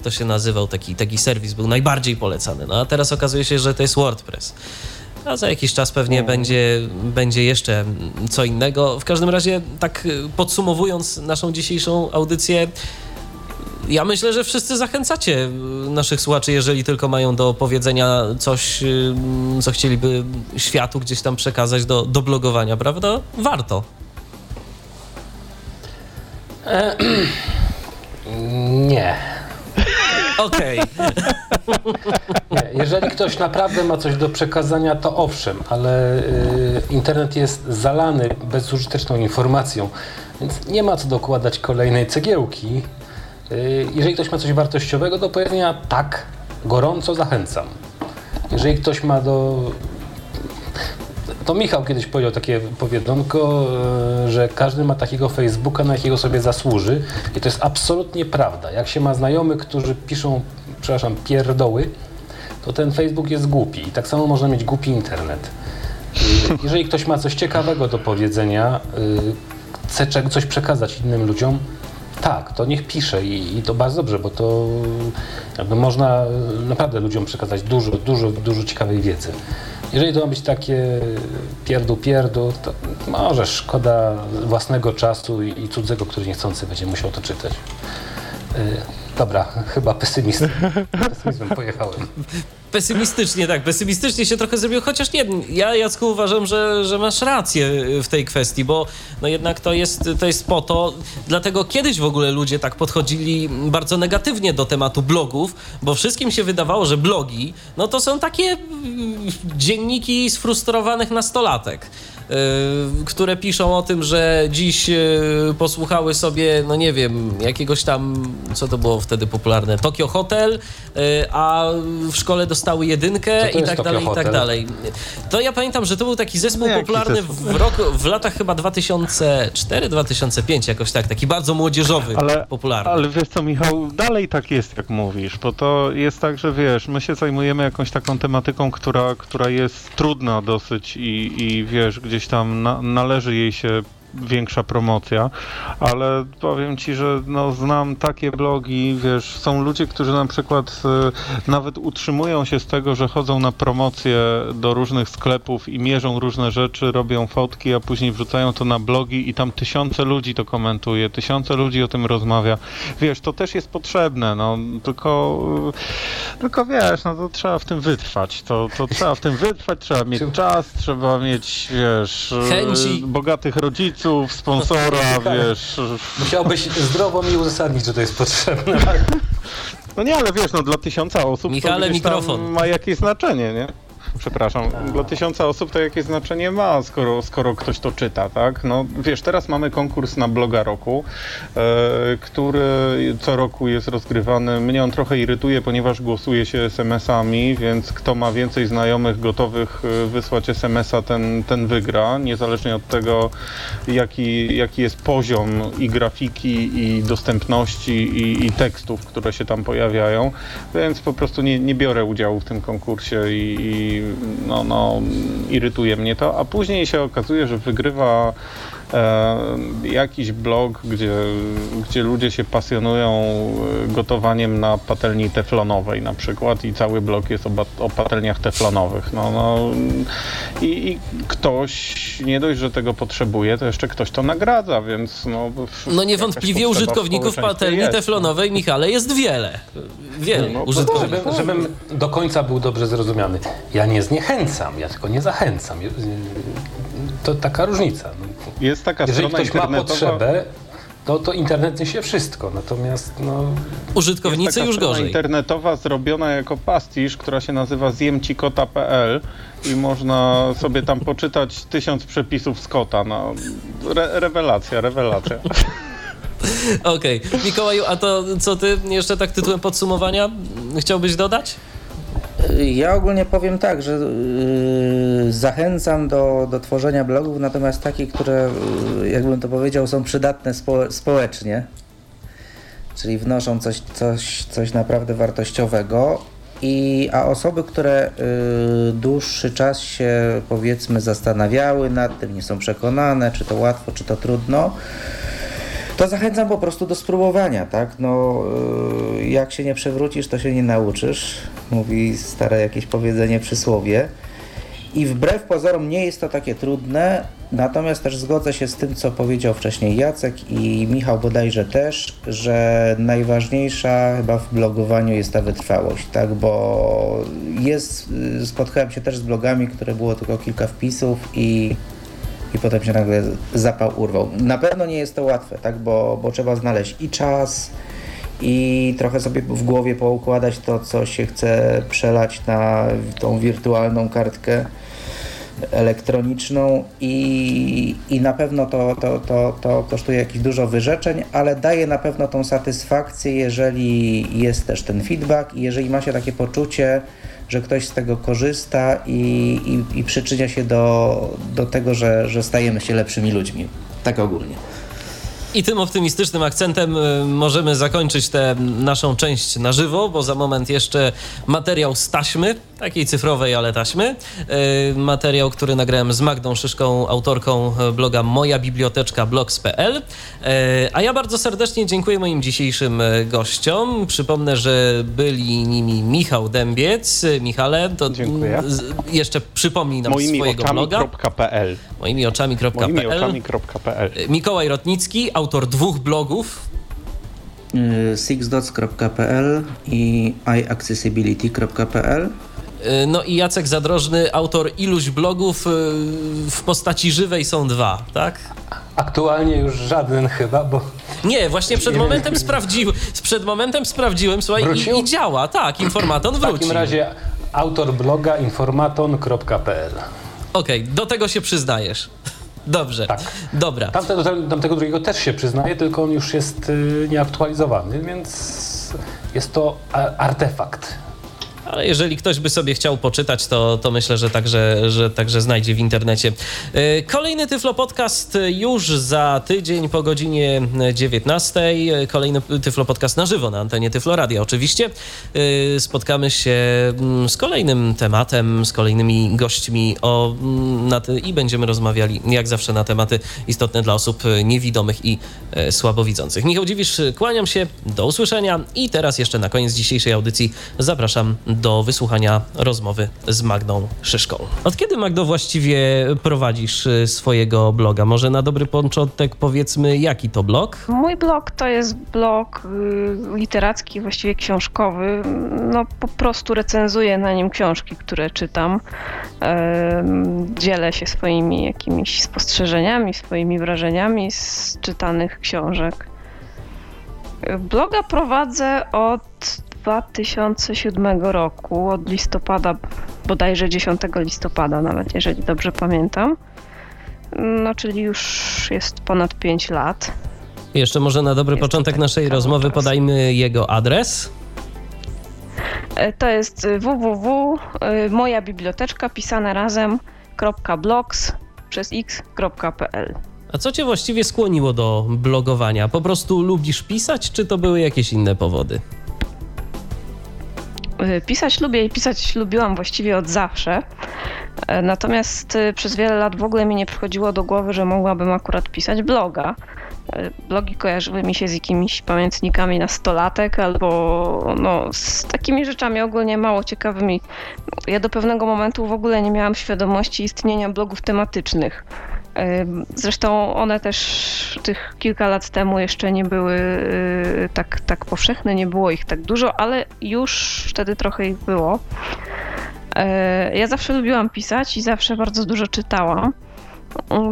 Speaker 2: to się nazywał, taki, taki serwis był najbardziej polecany. No a teraz okazuje się, że to jest WordPress. A za jakiś czas pewnie będzie, będzie jeszcze co innego. W każdym razie, tak podsumowując naszą dzisiejszą audycję, ja myślę, że wszyscy zachęcacie naszych słuchaczy, jeżeli tylko mają do powiedzenia coś, co chcieliby światu gdzieś tam przekazać do, do blogowania, prawda? Warto.
Speaker 3: E, nie.
Speaker 2: Okej.
Speaker 3: Okay. Jeżeli ktoś naprawdę ma coś do przekazania, to owszem, ale y, internet jest zalany bezużyteczną informacją, więc nie ma co dokładać kolejnej cegiełki. Y, jeżeli ktoś ma coś wartościowego do powiedzenia, tak, gorąco zachęcam. Jeżeli ktoś ma do to Michał kiedyś powiedział takie powiedzonko, e, że każdy ma takiego Facebooka, na jakiego sobie zasłuży. I to jest absolutnie prawda. Jak się ma znajomych, którzy piszą, przepraszam, pierdoły, to ten Facebook jest głupi. I tak samo można mieć głupi internet. Jeżeli ktoś ma coś ciekawego do powiedzenia, e, chce coś przekazać innym ludziom, tak, to niech pisze i, i, to bardzo dobrze, bo to jakby można naprawdę ludziom przekazać dużo, dużo, dużo ciekawej wiedzy. Jeżeli to ma być takie pierdu pierdu, to może szkoda własnego czasu i, i cudzego, który niechcący będzie musiał to czytać. Yy, dobra, chyba pesymizm. pesymizmem pojechałem
Speaker 2: pesymistycznie, tak, pesymistycznie się trochę zrobił, chociaż nie, ja Jacku uważam, że, że masz rację w tej kwestii, bo no jednak to jest, to jest po to, dlatego kiedyś w ogóle ludzie tak podchodzili bardzo negatywnie do tematu blogów, bo wszystkim się wydawało, że blogi, no to są takie dzienniki sfrustrowanych nastolatek. Y, które piszą o tym, że dziś y, posłuchały sobie, no nie wiem, jakiegoś tam, co to było wtedy popularne, Tokio Hotel, y, a w szkole dostały jedynkę i tak dalej, Hotel? i tak dalej. To ja pamiętam, że to był taki zespół popularny zespół? W, roku, w latach chyba 2004-2005, jakoś tak, taki bardzo młodzieżowy, ale, popularny.
Speaker 4: Ale wiesz co, Michał, dalej tak jest, jak mówisz, bo to jest tak, że wiesz, my się zajmujemy jakąś taką tematyką, która, która jest trudna dosyć i, i wiesz, gdzieś tam na, należy jej się większa promocja, ale powiem Ci, że no, znam takie blogi, wiesz, są ludzie, którzy na przykład y, nawet utrzymują się z tego, że chodzą na promocje do różnych sklepów i mierzą różne rzeczy, robią fotki, a później wrzucają to na blogi i tam tysiące ludzi to komentuje, tysiące ludzi o tym rozmawia. Wiesz, to też jest potrzebne, no, tylko, y, tylko wiesz, no to trzeba w tym wytrwać, to, to trzeba w tym wytrwać, trzeba mieć czas, trzeba mieć, wiesz, Chęci. bogatych rodziców, kibiców, sponsora, wiesz.
Speaker 3: Musiałbyś zdrowo mi uzasadnić, że to jest potrzebne.
Speaker 4: No nie, ale wiesz, no dla tysiąca osób
Speaker 2: Michale, to mikrofon.
Speaker 4: ma jakieś znaczenie, nie? Przepraszam, dla tysiąca osób to jakieś znaczenie ma, skoro, skoro ktoś to czyta, tak? No wiesz, teraz mamy konkurs na bloga roku, e, który co roku jest rozgrywany. Mnie on trochę irytuje, ponieważ głosuje się SMS-ami, więc kto ma więcej znajomych gotowych e, wysłać SMS-a, ten, ten wygra, niezależnie od tego, jaki, jaki jest poziom i grafiki, i dostępności, i, i tekstów, które się tam pojawiają. Więc po prostu nie, nie biorę udziału w tym konkursie i, i no, no, irytuje mnie to, a później się okazuje, że wygrywa jakiś blog, gdzie, gdzie ludzie się pasjonują e, gotowaniem na patelni teflonowej na przykład i cały blog jest o, o patelniach teflonowych. No, no, i, I ktoś nie dość, że tego potrzebuje, to jeszcze ktoś to nagradza, więc no...
Speaker 2: No niewątpliwie użytkowników patelni jest, teflonowej, no. Michale, jest wiele. Wiele no, użytkowników.
Speaker 3: Żebym, żebym do końca był dobrze zrozumiany. Ja nie zniechęcam, ja tylko nie zachęcam. To taka różnica.
Speaker 4: Jest taka
Speaker 3: Jeżeli
Speaker 4: ktoś
Speaker 3: ma potrzebę, to, to internet niesie wszystko, natomiast no...
Speaker 2: Użytkownicy już gorzej.
Speaker 4: internetowa zrobiona jako pastisz, która się nazywa zjemcikota.pl i można sobie tam poczytać tysiąc przepisów z kota. No, re rewelacja, rewelacja.
Speaker 2: Okej. Okay. Mikołaju, a to co ty jeszcze tak tytułem podsumowania chciałbyś dodać?
Speaker 5: Ja ogólnie powiem tak, że yy, zachęcam do, do tworzenia blogów, natomiast takie, które, yy, jakbym to powiedział, są przydatne spo, społecznie, czyli wnoszą coś, coś, coś naprawdę wartościowego. I, a osoby, które y, dłuższy czas się powiedzmy zastanawiały nad tym, nie są przekonane, czy to łatwo, czy to trudno, to zachęcam po prostu do spróbowania, tak? No, y, jak się nie przewrócisz, to się nie nauczysz, mówi stare jakieś powiedzenie, przysłowie. I wbrew pozorom nie jest to takie trudne, natomiast też zgodzę się z tym, co powiedział wcześniej Jacek i Michał bodajże też, że najważniejsza chyba w blogowaniu jest ta wytrwałość, tak? Bo jest, y, spotkałem się też z blogami, które było tylko kilka wpisów i i potem się nagle zapał urwał. Na pewno nie jest to łatwe, tak? bo, bo trzeba znaleźć i czas, i trochę sobie w głowie poukładać to, co się chce przelać na tą wirtualną kartkę elektroniczną i, i na pewno to, to, to, to kosztuje jakieś dużo wyrzeczeń, ale daje na pewno tą satysfakcję, jeżeli jest też ten feedback i jeżeli ma się takie poczucie, że ktoś z tego korzysta i, i, i przyczynia się do, do tego, że, że stajemy się lepszymi ludźmi. Tak ogólnie.
Speaker 2: I tym optymistycznym akcentem y, możemy zakończyć tę naszą część na żywo, bo za moment jeszcze materiał z taśmy, takiej cyfrowej, ale taśmy. Y, materiał, który nagrałem z Magdą Szyszką, autorką bloga moja biblioteczka blogs.pl. Y, a ja bardzo serdecznie dziękuję moim dzisiejszym gościom. Przypomnę, że byli nimi Michał Dębiec. Michale, to
Speaker 4: dziękuję.
Speaker 2: jeszcze przypomnij nam Moimi swojego bloga.
Speaker 4: Moimi oczami.pl.
Speaker 2: Moimi oczami.pl. Mikołaj Rotnicki, autor dwóch blogów.
Speaker 5: Y, sixdots.pl i iaccessibility.pl
Speaker 2: y, no i Jacek Zadrożny, autor iluś blogów y, w postaci żywej są dwa, tak?
Speaker 3: Aktualnie już żaden chyba, bo...
Speaker 2: Nie, właśnie przed momentem, sprawdził, przed momentem sprawdziłem, słuchaj, i, i, działa, tak, informaton wrócił. W
Speaker 3: takim razie autor bloga informaton.pl
Speaker 2: Okej, okay, do tego się przyznajesz. Dobrze, tak. dobra.
Speaker 3: Tamtego, tamtego drugiego też się przyznaje, tylko on już jest y, nieaktualizowany, więc jest to artefakt
Speaker 2: ale jeżeli ktoś by sobie chciał poczytać, to, to myślę, że także, że także znajdzie w internecie. E, kolejny Tyflo Podcast już za tydzień po godzinie 19. Kolejny Tyflo Podcast na żywo na antenie Tyflo Radia oczywiście. E, spotkamy się mm, z kolejnym tematem, z kolejnymi gośćmi o, mm, na, i będziemy rozmawiali jak zawsze na tematy istotne dla osób niewidomych i e, słabowidzących. Michał Dziwisz, kłaniam się, do usłyszenia i teraz jeszcze na koniec dzisiejszej audycji zapraszam do wysłuchania rozmowy z Magdą Szyszką. Od kiedy, Magdo, właściwie prowadzisz y, swojego bloga? Może na dobry początek powiedzmy, jaki to blog?
Speaker 6: Mój blog to jest blog y, literacki, właściwie książkowy. No po prostu recenzuję na nim książki, które czytam. Dzielę się swoimi jakimiś spostrzeżeniami, swoimi wrażeniami z czytanych książek. Bloga prowadzę od 2007 roku, od listopada, bodajże 10 listopada, nawet jeżeli dobrze pamiętam. No, czyli już jest ponad 5 lat.
Speaker 2: Jeszcze może na dobry jest początek naszej rozmowy czas. podajmy jego adres.
Speaker 6: E, to jest www, e, moja biblioteczka pisane razem .blogs przez x.pl.
Speaker 2: A co cię właściwie skłoniło do blogowania? Po prostu lubisz pisać, czy to były jakieś inne powody?
Speaker 6: Pisać lubię i pisać lubiłam właściwie od zawsze. Natomiast przez wiele lat w ogóle mi nie przychodziło do głowy, że mogłabym akurat pisać bloga. Blogi kojarzyły mi się z jakimiś pamiętnikami na stolatek albo no, z takimi rzeczami ogólnie mało ciekawymi. Ja do pewnego momentu w ogóle nie miałam świadomości istnienia blogów tematycznych. Zresztą one też tych kilka lat temu jeszcze nie były y, tak, tak powszechne, nie było ich tak dużo, ale już wtedy trochę ich było. Ja zawsze lubiłam pisać i zawsze bardzo dużo czytałam.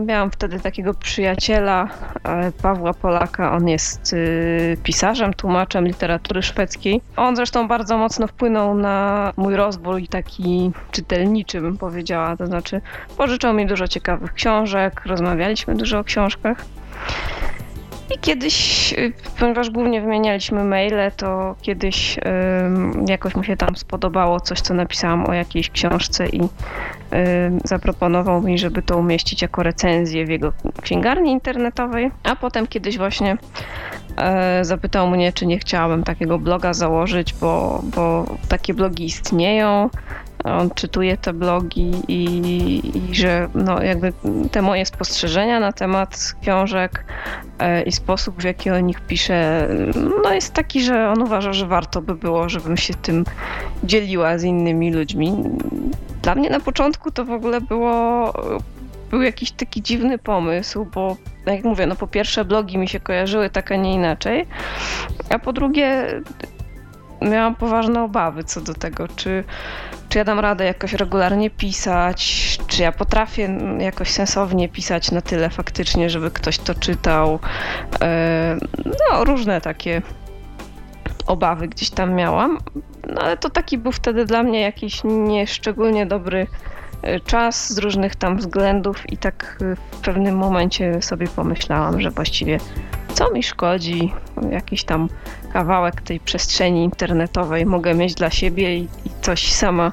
Speaker 6: Miałam wtedy takiego przyjaciela, e, Pawła Polaka. On jest y, pisarzem, tłumaczem literatury szwedzkiej. On zresztą bardzo mocno wpłynął na mój rozwój taki czytelniczy, bym powiedziała. To znaczy, pożyczał mi dużo ciekawych książek, rozmawialiśmy dużo o książkach. I kiedyś, y, ponieważ głównie wymienialiśmy maile, to kiedyś jakoś mu się tam spodobało coś, co napisałam o jakiejś książce i zaproponował mi, żeby to umieścić jako recenzję w jego księgarni internetowej. A potem kiedyś właśnie e, zapytał mnie, czy nie chciałabym takiego bloga założyć, bo, bo takie blogi istnieją on czytuje te blogi i, i, że no jakby te moje spostrzeżenia na temat książek e, i sposób, w jaki o nich pisze, no jest taki, że on uważa, że warto by było, żebym się tym dzieliła z innymi ludźmi. Dla mnie na początku to w ogóle było był jakiś taki dziwny pomysł, bo jak mówię, no po pierwsze blogi mi się kojarzyły tak, a nie inaczej, a po drugie miałam poważne obawy co do tego, czy, czy ja dam radę jakoś regularnie pisać, czy ja potrafię jakoś sensownie pisać na tyle faktycznie, żeby ktoś to czytał. E, no, różne takie obawy gdzieś tam miałam, no ale to taki był wtedy dla mnie jakiś nieszczególnie dobry czas z różnych tam względów i tak w pewnym momencie sobie pomyślałam, że właściwie co mi szkodzi, jakiś tam kawałek tej przestrzeni internetowej mogę mieć dla siebie i, i coś sama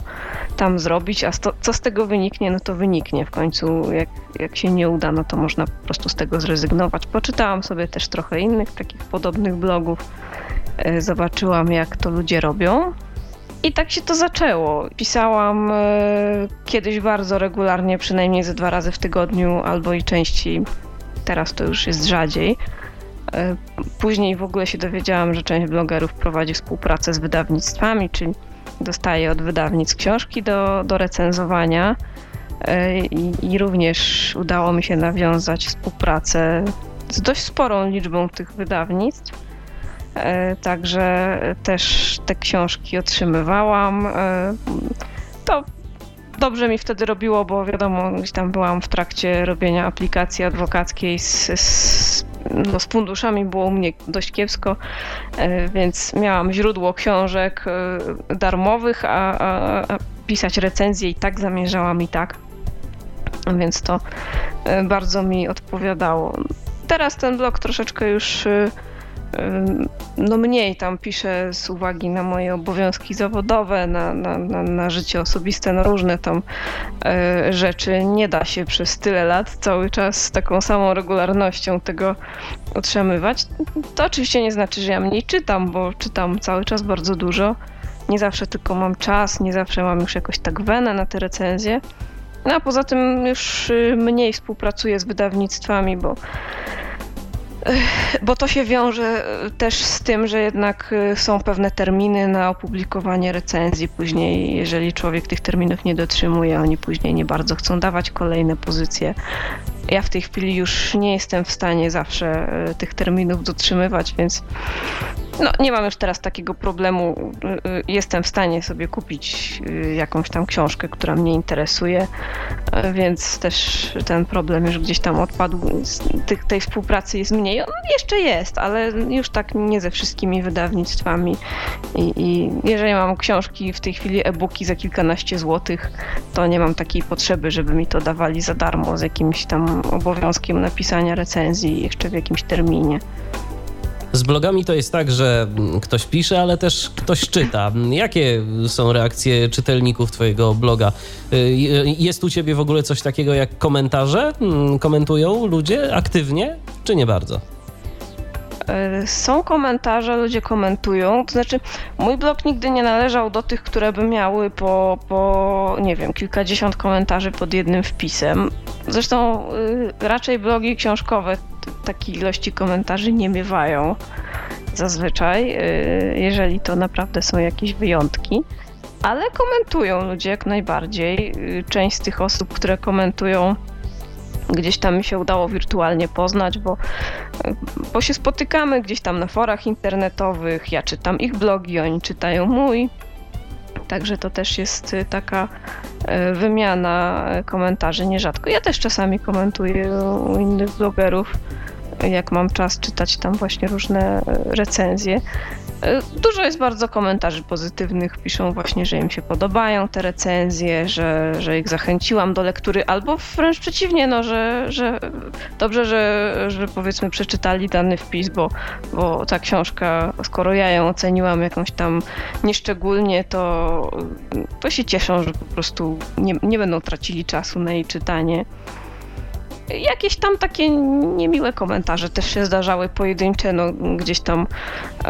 Speaker 6: tam zrobić, a sto, co z tego wyniknie, no to wyniknie w końcu. Jak, jak się nie uda, no to można po prostu z tego zrezygnować. Poczytałam sobie też trochę innych takich podobnych blogów, e, zobaczyłam jak to ludzie robią. I tak się to zaczęło. Pisałam e, kiedyś bardzo regularnie, przynajmniej ze dwa razy w tygodniu albo i częściej. Teraz to już jest rzadziej. E, później w ogóle się dowiedziałam, że część blogerów prowadzi współpracę z wydawnictwami, czyli dostaje od wydawnictw książki do, do recenzowania. E, I, I, również udało mi się nawiązać współpracę z dość sporą liczbą tych wydawnictw. E, także też te książki otrzymywałam. To dobrze mi wtedy robiło, bo wiadomo, gdzieś tam byłam w trakcie robienia aplikacji adwokackiej z, z, no, z funduszami, było u mnie dość kiepsko, e, więc miałam źródło książek e, darmowych, a, a, a pisać recenzję i tak zamierzałam i tak. Więc to e, bardzo mi odpowiadało. Teraz ten blog troszeczkę już no mniej tam piszę z uwagi na moje obowiązki zawodowe, na, na, na, na życie osobiste, na różne tam e, rzeczy. Nie da się przez tyle lat cały czas z taką samą regularnością tego utrzymywać. To oczywiście nie znaczy, że ja mniej czytam, bo czytam cały czas bardzo dużo. Nie zawsze tylko mam czas, nie zawsze mam już jakoś tak wenę na te recenzje. No a poza tym już y, mniej współpracuję z wydawnictwami, bo bo to się wiąże e, też z tym, że jednak e, są pewne terminy na opublikowanie recenzji. Później, jeżeli człowiek tych terminów nie dotrzymuje, oni później nie bardzo chcą dawać kolejne pozycje. Ja w tej chwili już nie jestem w stanie zawsze e, tych terminów dotrzymywać, więc no, nie mam już teraz takiego problemu. Jestem w stanie sobie kupić jakąś tam książkę, która mnie interesuje, więc też ten problem już gdzieś tam odpadł. tej współpracy jest mniej. On jeszcze jest, ale już tak nie ze wszystkimi wydawnictwami. I, I jeżeli mam książki w tej chwili e-booki za kilkanaście złotych, to nie mam takiej potrzeby, żeby mi to dawali za darmo z jakimś tam obowiązkiem napisania recenzji jeszcze w jakimś terminie.
Speaker 2: Z blogami to jest tak, że ktoś pisze, ale też ktoś czyta. Jakie są reakcje czytelników Twojego bloga? Y, jest u Ciebie w ogóle coś takiego jak komentarze? Mm, komentują ludzie aktywnie, czy nie bardzo?
Speaker 6: E, są komentarze, ludzie komentują. To znaczy, mój blog nigdy nie należał do tych, które by miały po, po nie wiem, kilkadziesiąt komentarzy pod jednym wpisem. Zresztą y, raczej blogi książkowe takiej ilości komentarzy nie miewają zazwyczaj, y, jeżeli to naprawdę są jakieś wyjątki. Ale komentują ludzie jak najbardziej. Y, część z tych osób, które komentują, gdzieś tam mi się udało wirtualnie poznać, bo, bo się spotykamy gdzieś tam na forach internetowych. Ja czytam ich blogi, oni czytają mój. Także to też jest y, taka y, wymiana komentarzy nierzadko. Ja też czasami komentuję u innych blogerów, jak mam czas czytać tam właśnie różne recenzje. E, dużo jest bardzo komentarzy pozytywnych, piszą właśnie, że im się podobają te recenzje, że, że ich zachęciłam do lektury, albo wręcz przeciwnie, no, że, że dobrze, że, że powiedzmy przeczytali dany wpis, bo, bo ta książka, skoro ja ją oceniłam jakąś tam nieszczególnie, to, to się cieszą, że po prostu nie, nie będą tracili czasu na jej czytanie. Jakieś tam takie niemiłe komentarze też się zdarzały pojedyncze, no gdzieś tam,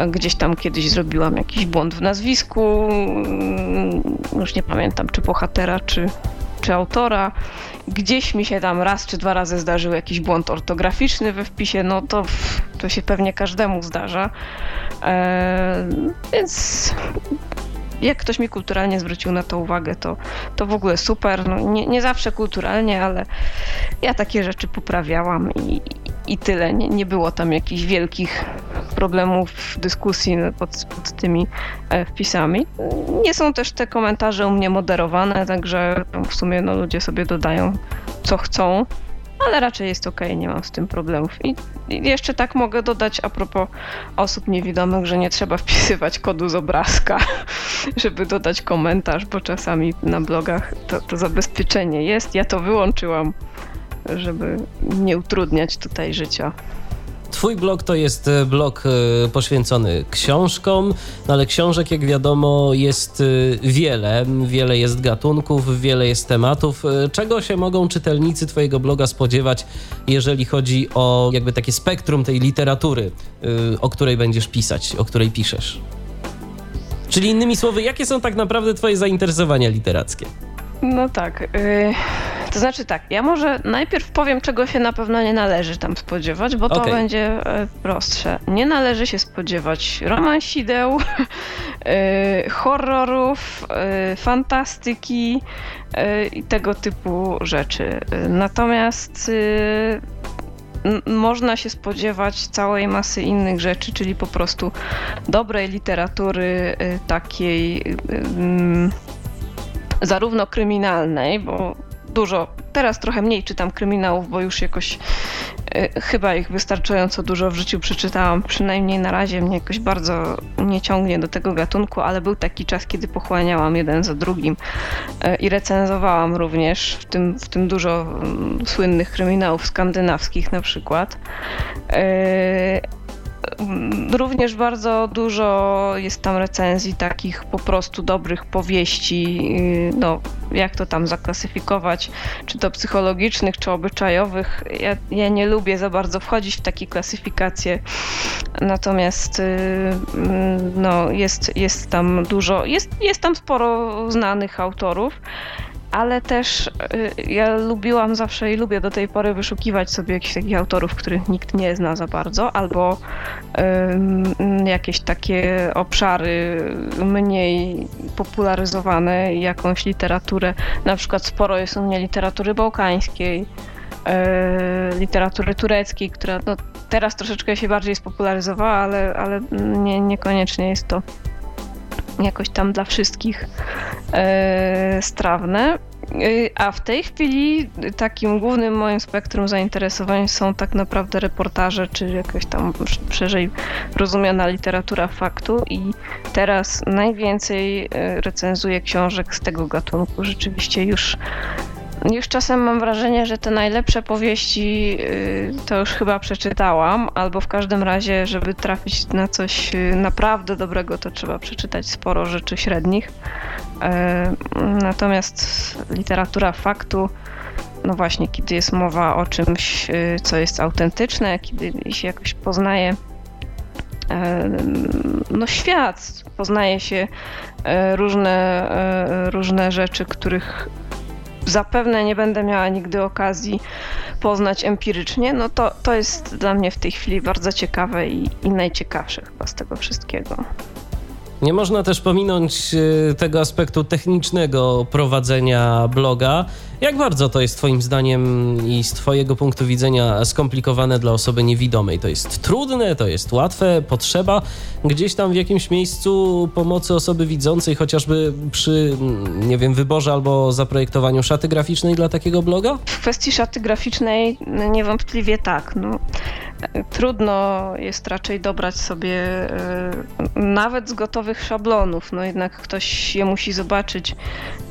Speaker 6: gdzieś tam kiedyś zrobiłam jakiś błąd w nazwisku, mm, już nie pamiętam czy bohatera, czy, czy autora. Gdzieś mi się tam raz czy dwa razy zdarzył jakiś błąd ortograficzny we wpisie, no to, to się pewnie każdemu zdarza. Eee, więc jak ktoś mi kulturalnie zwrócił na to uwagę, to, to w ogóle super. No, nie, nie zawsze kulturalnie, ale ja takie rzeczy poprawiałam i, i tyle. Nie, nie było tam jakichś wielkich problemów, dyskusji pod, pod tymi e, wpisami. Nie są też te komentarze u mnie moderowane, także w sumie no, ludzie sobie dodają co chcą ale raczej jest ok, nie mam z tym problemów. I, I, jeszcze tak mogę dodać a propos osób niewidomych, że nie trzeba wpisywać kodu z obrazka, żeby dodać komentarz, bo czasami na blogach to, to zabezpieczenie jest. Ja to wyłączyłam, żeby nie utrudniać tutaj życia.
Speaker 2: Twój blog to jest e, blog e, poświęcony książkom, no ale książek, jak wiadomo, jest e, wiele. Wiele jest gatunków, wiele jest tematów. Czego się mogą czytelnicy Twojego bloga spodziewać, jeżeli chodzi o jakby takie spektrum tej literatury, o której będziesz pisać, o której piszesz? Czyli innymi słowy, jakie są tak naprawdę Twoje zainteresowania literackie?
Speaker 6: No tak. Yy, to znaczy tak, ja może najpierw powiem, czego się na pewno nie należy tam spodziewać, bo to okay. będzie e, prostsze. Nie należy się spodziewać romansideł, yy, horrorów, yy, fantastyki i tego typu rzeczy. Natomiast można się spodziewać całej masy innych rzeczy, czyli po prostu dobrej literatury takiej zarówno kryminalnej, bo dużo, teraz trochę mniej czytam kryminałów, bo już jakoś y, chyba ich wystarczająco dużo w życiu przeczytałam, przynajmniej na razie mnie jakoś bardzo nie ciągnie do tego gatunku, ale był taki czas, kiedy pochłaniałam jeden za drugim y, i recenzowałam również, w tym, w tym dużo y, słynnych kryminałów skandynawskich na przykład. Również bardzo dużo jest tam recenzji takich po prostu dobrych powieści, y, no jak to tam zaklasyfikować, czy to psychologicznych, czy obyczajowych. Ja, ja nie lubię za bardzo wchodzić w takie klasyfikacje, natomiast y, mm, no, jest, jest tam dużo, jest, jest tam sporo znanych autorów ale też y, ja lubiłam zawsze i lubię do tej pory wyszukiwać sobie jakichś takich autorów, których nikt nie zna za bardzo, albo jakieś takie obszary mniej popularyzowane, jakąś literaturę. Na przykład sporo jest u mnie literatury bałkańskiej, y, literatury tureckiej, która no, teraz troszeczkę się bardziej spopularyzowała, ale, ale nie, niekoniecznie jest to jakoś tam dla wszystkich e, strawne. E, a w tej chwili takim głównym moim spektrum zainteresowań są tak naprawdę reportaże, czy jakaś tam szerzej rozumiana literatura faktu i teraz najwięcej e, recenzuję książek z tego gatunku. Rzeczywiście już już czasem mam wrażenie, że te najlepsze powieści y, to już chyba przeczytałam, albo w każdym razie, żeby trafić na coś y, naprawdę dobrego, to trzeba przeczytać sporo rzeczy średnich. E, natomiast literatura faktu, no właśnie, kiedy jest mowa o czymś, y, co jest autentyczne, kiedy się jakoś poznaje no, świat, poznaje się różne, różne rzeczy, których zapewne nie będę miała nigdy okazji poznać empirycznie, no to, to jest dla mnie w tej chwili bardzo ciekawe i, i najciekawsze chyba z tego wszystkiego.
Speaker 2: Nie można też pominąć e, tego aspektu technicznego prowadzenia bloga. Jak bardzo to jest Twoim zdaniem i z Twojego punktu widzenia skomplikowane dla osoby niewidomej? To jest trudne, to jest łatwe, potrzeba gdzieś tam w jakimś miejscu pomocy osoby widzącej, chociażby przy, mm, nie wiem, wyborze albo zaprojektowaniu szaty graficznej dla takiego bloga?
Speaker 6: W kwestii szaty graficznej niewątpliwie tak. No, trudno jest raczej dobrać sobie e, nawet z gotowych szablonów. No jednak ktoś je musi zobaczyć,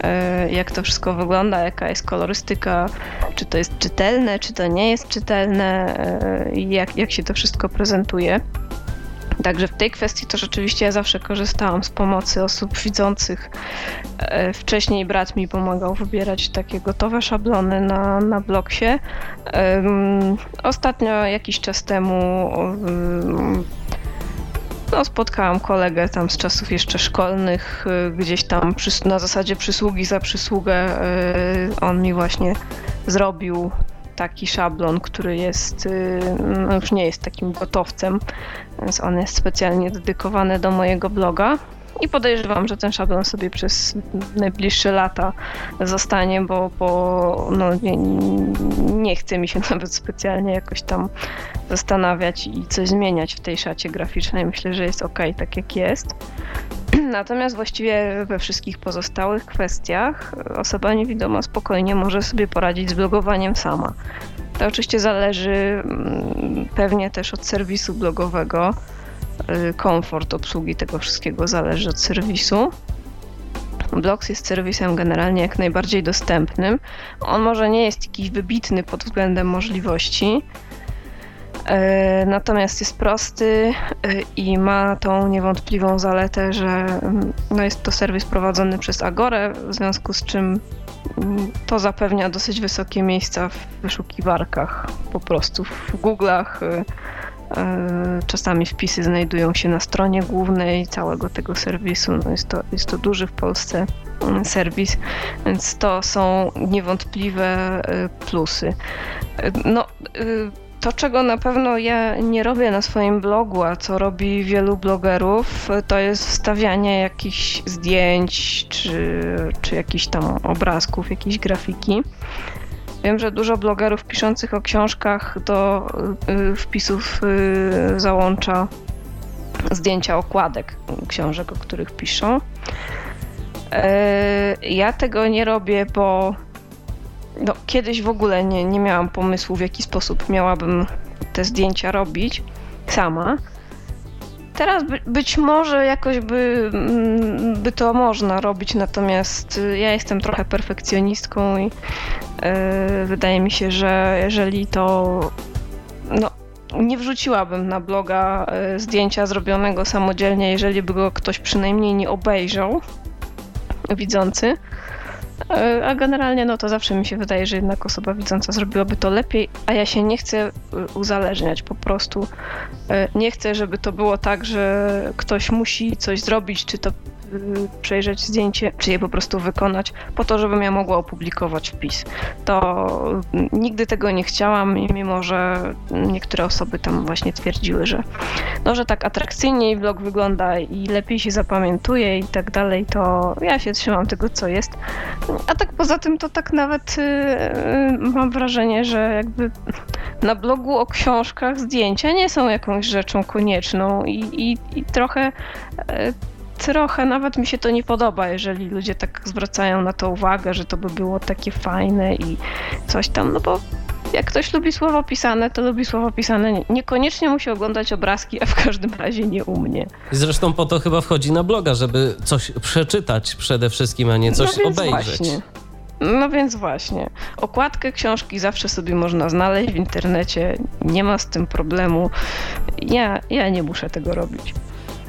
Speaker 6: e, jak to wszystko wygląda, jaka jest kolorystyka, czy to jest czytelne, czy to nie jest czytelne e, jak, jak się to wszystko prezentuje. Także w tej kwestii to rzeczywiście ja zawsze korzystałam z pomocy osób widzących. E, wcześniej brat mi pomagał wybierać takie gotowe szablony na, na bloksie. Ostatnio, jakiś czas temu, no, spotkałam kolegę tam z czasów jeszcze szkolnych, e, gdzieś tam na zasadzie przysługi za przysługę. E, on mi właśnie zrobił taki szablon, który jest, y, no już nie jest takim gotowcem, więc on jest specjalnie dedykowany do mojego bloga. I podejrzewam, że ten szablon sobie przez najbliższe lata zostanie, bo, bo no, nie, nie chce mi się nawet specjalnie jakoś tam zastanawiać i coś zmieniać w tej szacie graficznej. Myślę, że jest ok, tak jak jest. Natomiast właściwie we wszystkich pozostałych kwestiach osoba niewidoma spokojnie może sobie poradzić z blogowaniem sama. To oczywiście zależy mm, pewnie też od serwisu blogowego. Y, komfort obsługi tego wszystkiego zależy od serwisu. Blogs jest serwisem generalnie jak najbardziej dostępnym. On może nie jest jakiś wybitny pod względem możliwości, E, natomiast jest prosty e, i ma tą niewątpliwą zaletę, że mm, no jest to serwis prowadzony przez Agorę, w związku z czym mm, to zapewnia dosyć wysokie miejsca w wyszukiwarkach, po prostu w Google'ach. E, czasami wpisy znajdują się na stronie głównej całego tego serwisu. No jest, to, jest to duży w Polsce mm, serwis, więc to są niewątpliwe plusy. No, to, czego na pewno ja nie robię na swoim blogu, a co robi wielu blogerów, to jest wstawianie jakichś zdjęć czy, czy jakichś tam obrazków, jakiejś grafiki. Wiem, że dużo blogerów piszących o książkach do y, wpisów y, załącza zdjęcia okładek książek, o których piszą. Y, ja tego nie robię, bo no, kiedyś w ogóle nie, nie miałam pomysłu, w jaki sposób miałabym te zdjęcia robić sama. Teraz by, być może jakoś by, mm, by to można robić, natomiast y, ja jestem trochę perfekcjonistką i yy, wydaje mi się, że jeżeli to. No, nie wrzuciłabym na bloga y, zdjęcia zrobionego samodzielnie, jeżeli by go ktoś przynajmniej nie obejrzał, widzący. A generalnie no to zawsze mi się wydaje, że jednak osoba widząca zrobiłaby to lepiej, a ja się nie chcę e, uzależniać po prostu. E, nie chcę, żeby to było tak, że ktoś musi coś zrobić, czy to Y, przejrzeć zdjęcie, czy je po prostu wykonać, po to, żebym ja mogła opublikować wpis. To nigdy tego nie chciałam, mimo że niektóre osoby tam właśnie twierdziły, że, no, że tak atrakcyjniej blog wygląda i lepiej się zapamiętuje i tak dalej, to ja się trzymam tego, co jest. A tak poza tym, to tak nawet yy, mam wrażenie, że jakby na blogu o książkach zdjęcia nie są jakąś rzeczą konieczną i, i, i trochę trochę nawet mi się to nie podoba, jeżeli ludzie tak zwracają na to uwagę, że to by było takie fajne i coś tam, no bo jak ktoś lubi słowo pisane, to lubi słowo pisane. Niekoniecznie musi oglądać obrazki, a w każdym razie nie u mnie.
Speaker 2: Zresztą po to chyba wchodzi na bloga, żeby coś przeczytać przede wszystkim, a nie coś no obejrzeć.
Speaker 6: Właśnie. No więc właśnie. Okładkę książki zawsze sobie można znaleźć w internecie. Nie ma z tym problemu. Ja, ja nie muszę tego robić.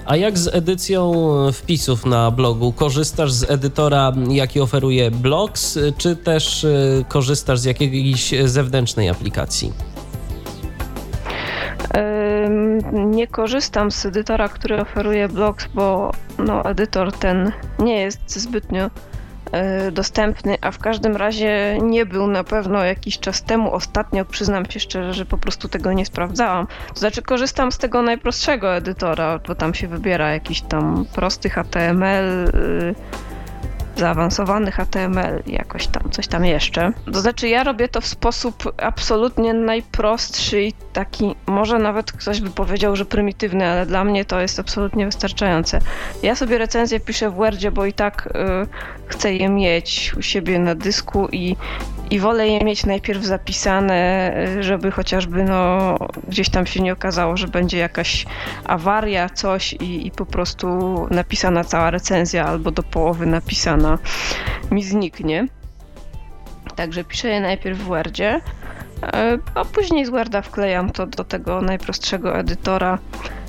Speaker 2: A jak z edycją wpisów na blogu? Korzystasz z edytora, jaki oferuje Blogs, czy też y, korzystasz z jakiejś zewnętrznej aplikacji?
Speaker 6: Nie korzystam z edytora, który oferuje Blogs, bo no, edytor ten nie jest zbytnio e, dostępny, a w każdym razie nie był na pewno jakiś czas temu. Ostatnio przyznam się szczerze, że po prostu tego nie sprawdzałam. To znaczy korzystam z tego najprostszego edytora, bo tam się wybiera jakiś tam prosty HTML zaawansowany HTML, jakoś tam, coś tam jeszcze. To znaczy, ja robię to w sposób absolutnie najprostszy i taki, może nawet ktoś by powiedział, że prymitywny, ale dla mnie to jest absolutnie wystarczające. Ja sobie recenzję piszę w Wordzie, bo i tak y, chcę je mieć u siebie na dysku i, i wolę je mieć najpierw zapisane, żeby chociażby no, gdzieś tam się nie okazało, że będzie jakaś awaria, coś i, i po prostu napisana cała recenzja albo do połowy napisana mi zniknie. Także piszę je najpierw w Wordzie, y, a później z Worda wklejam to do tego najprostszego edytora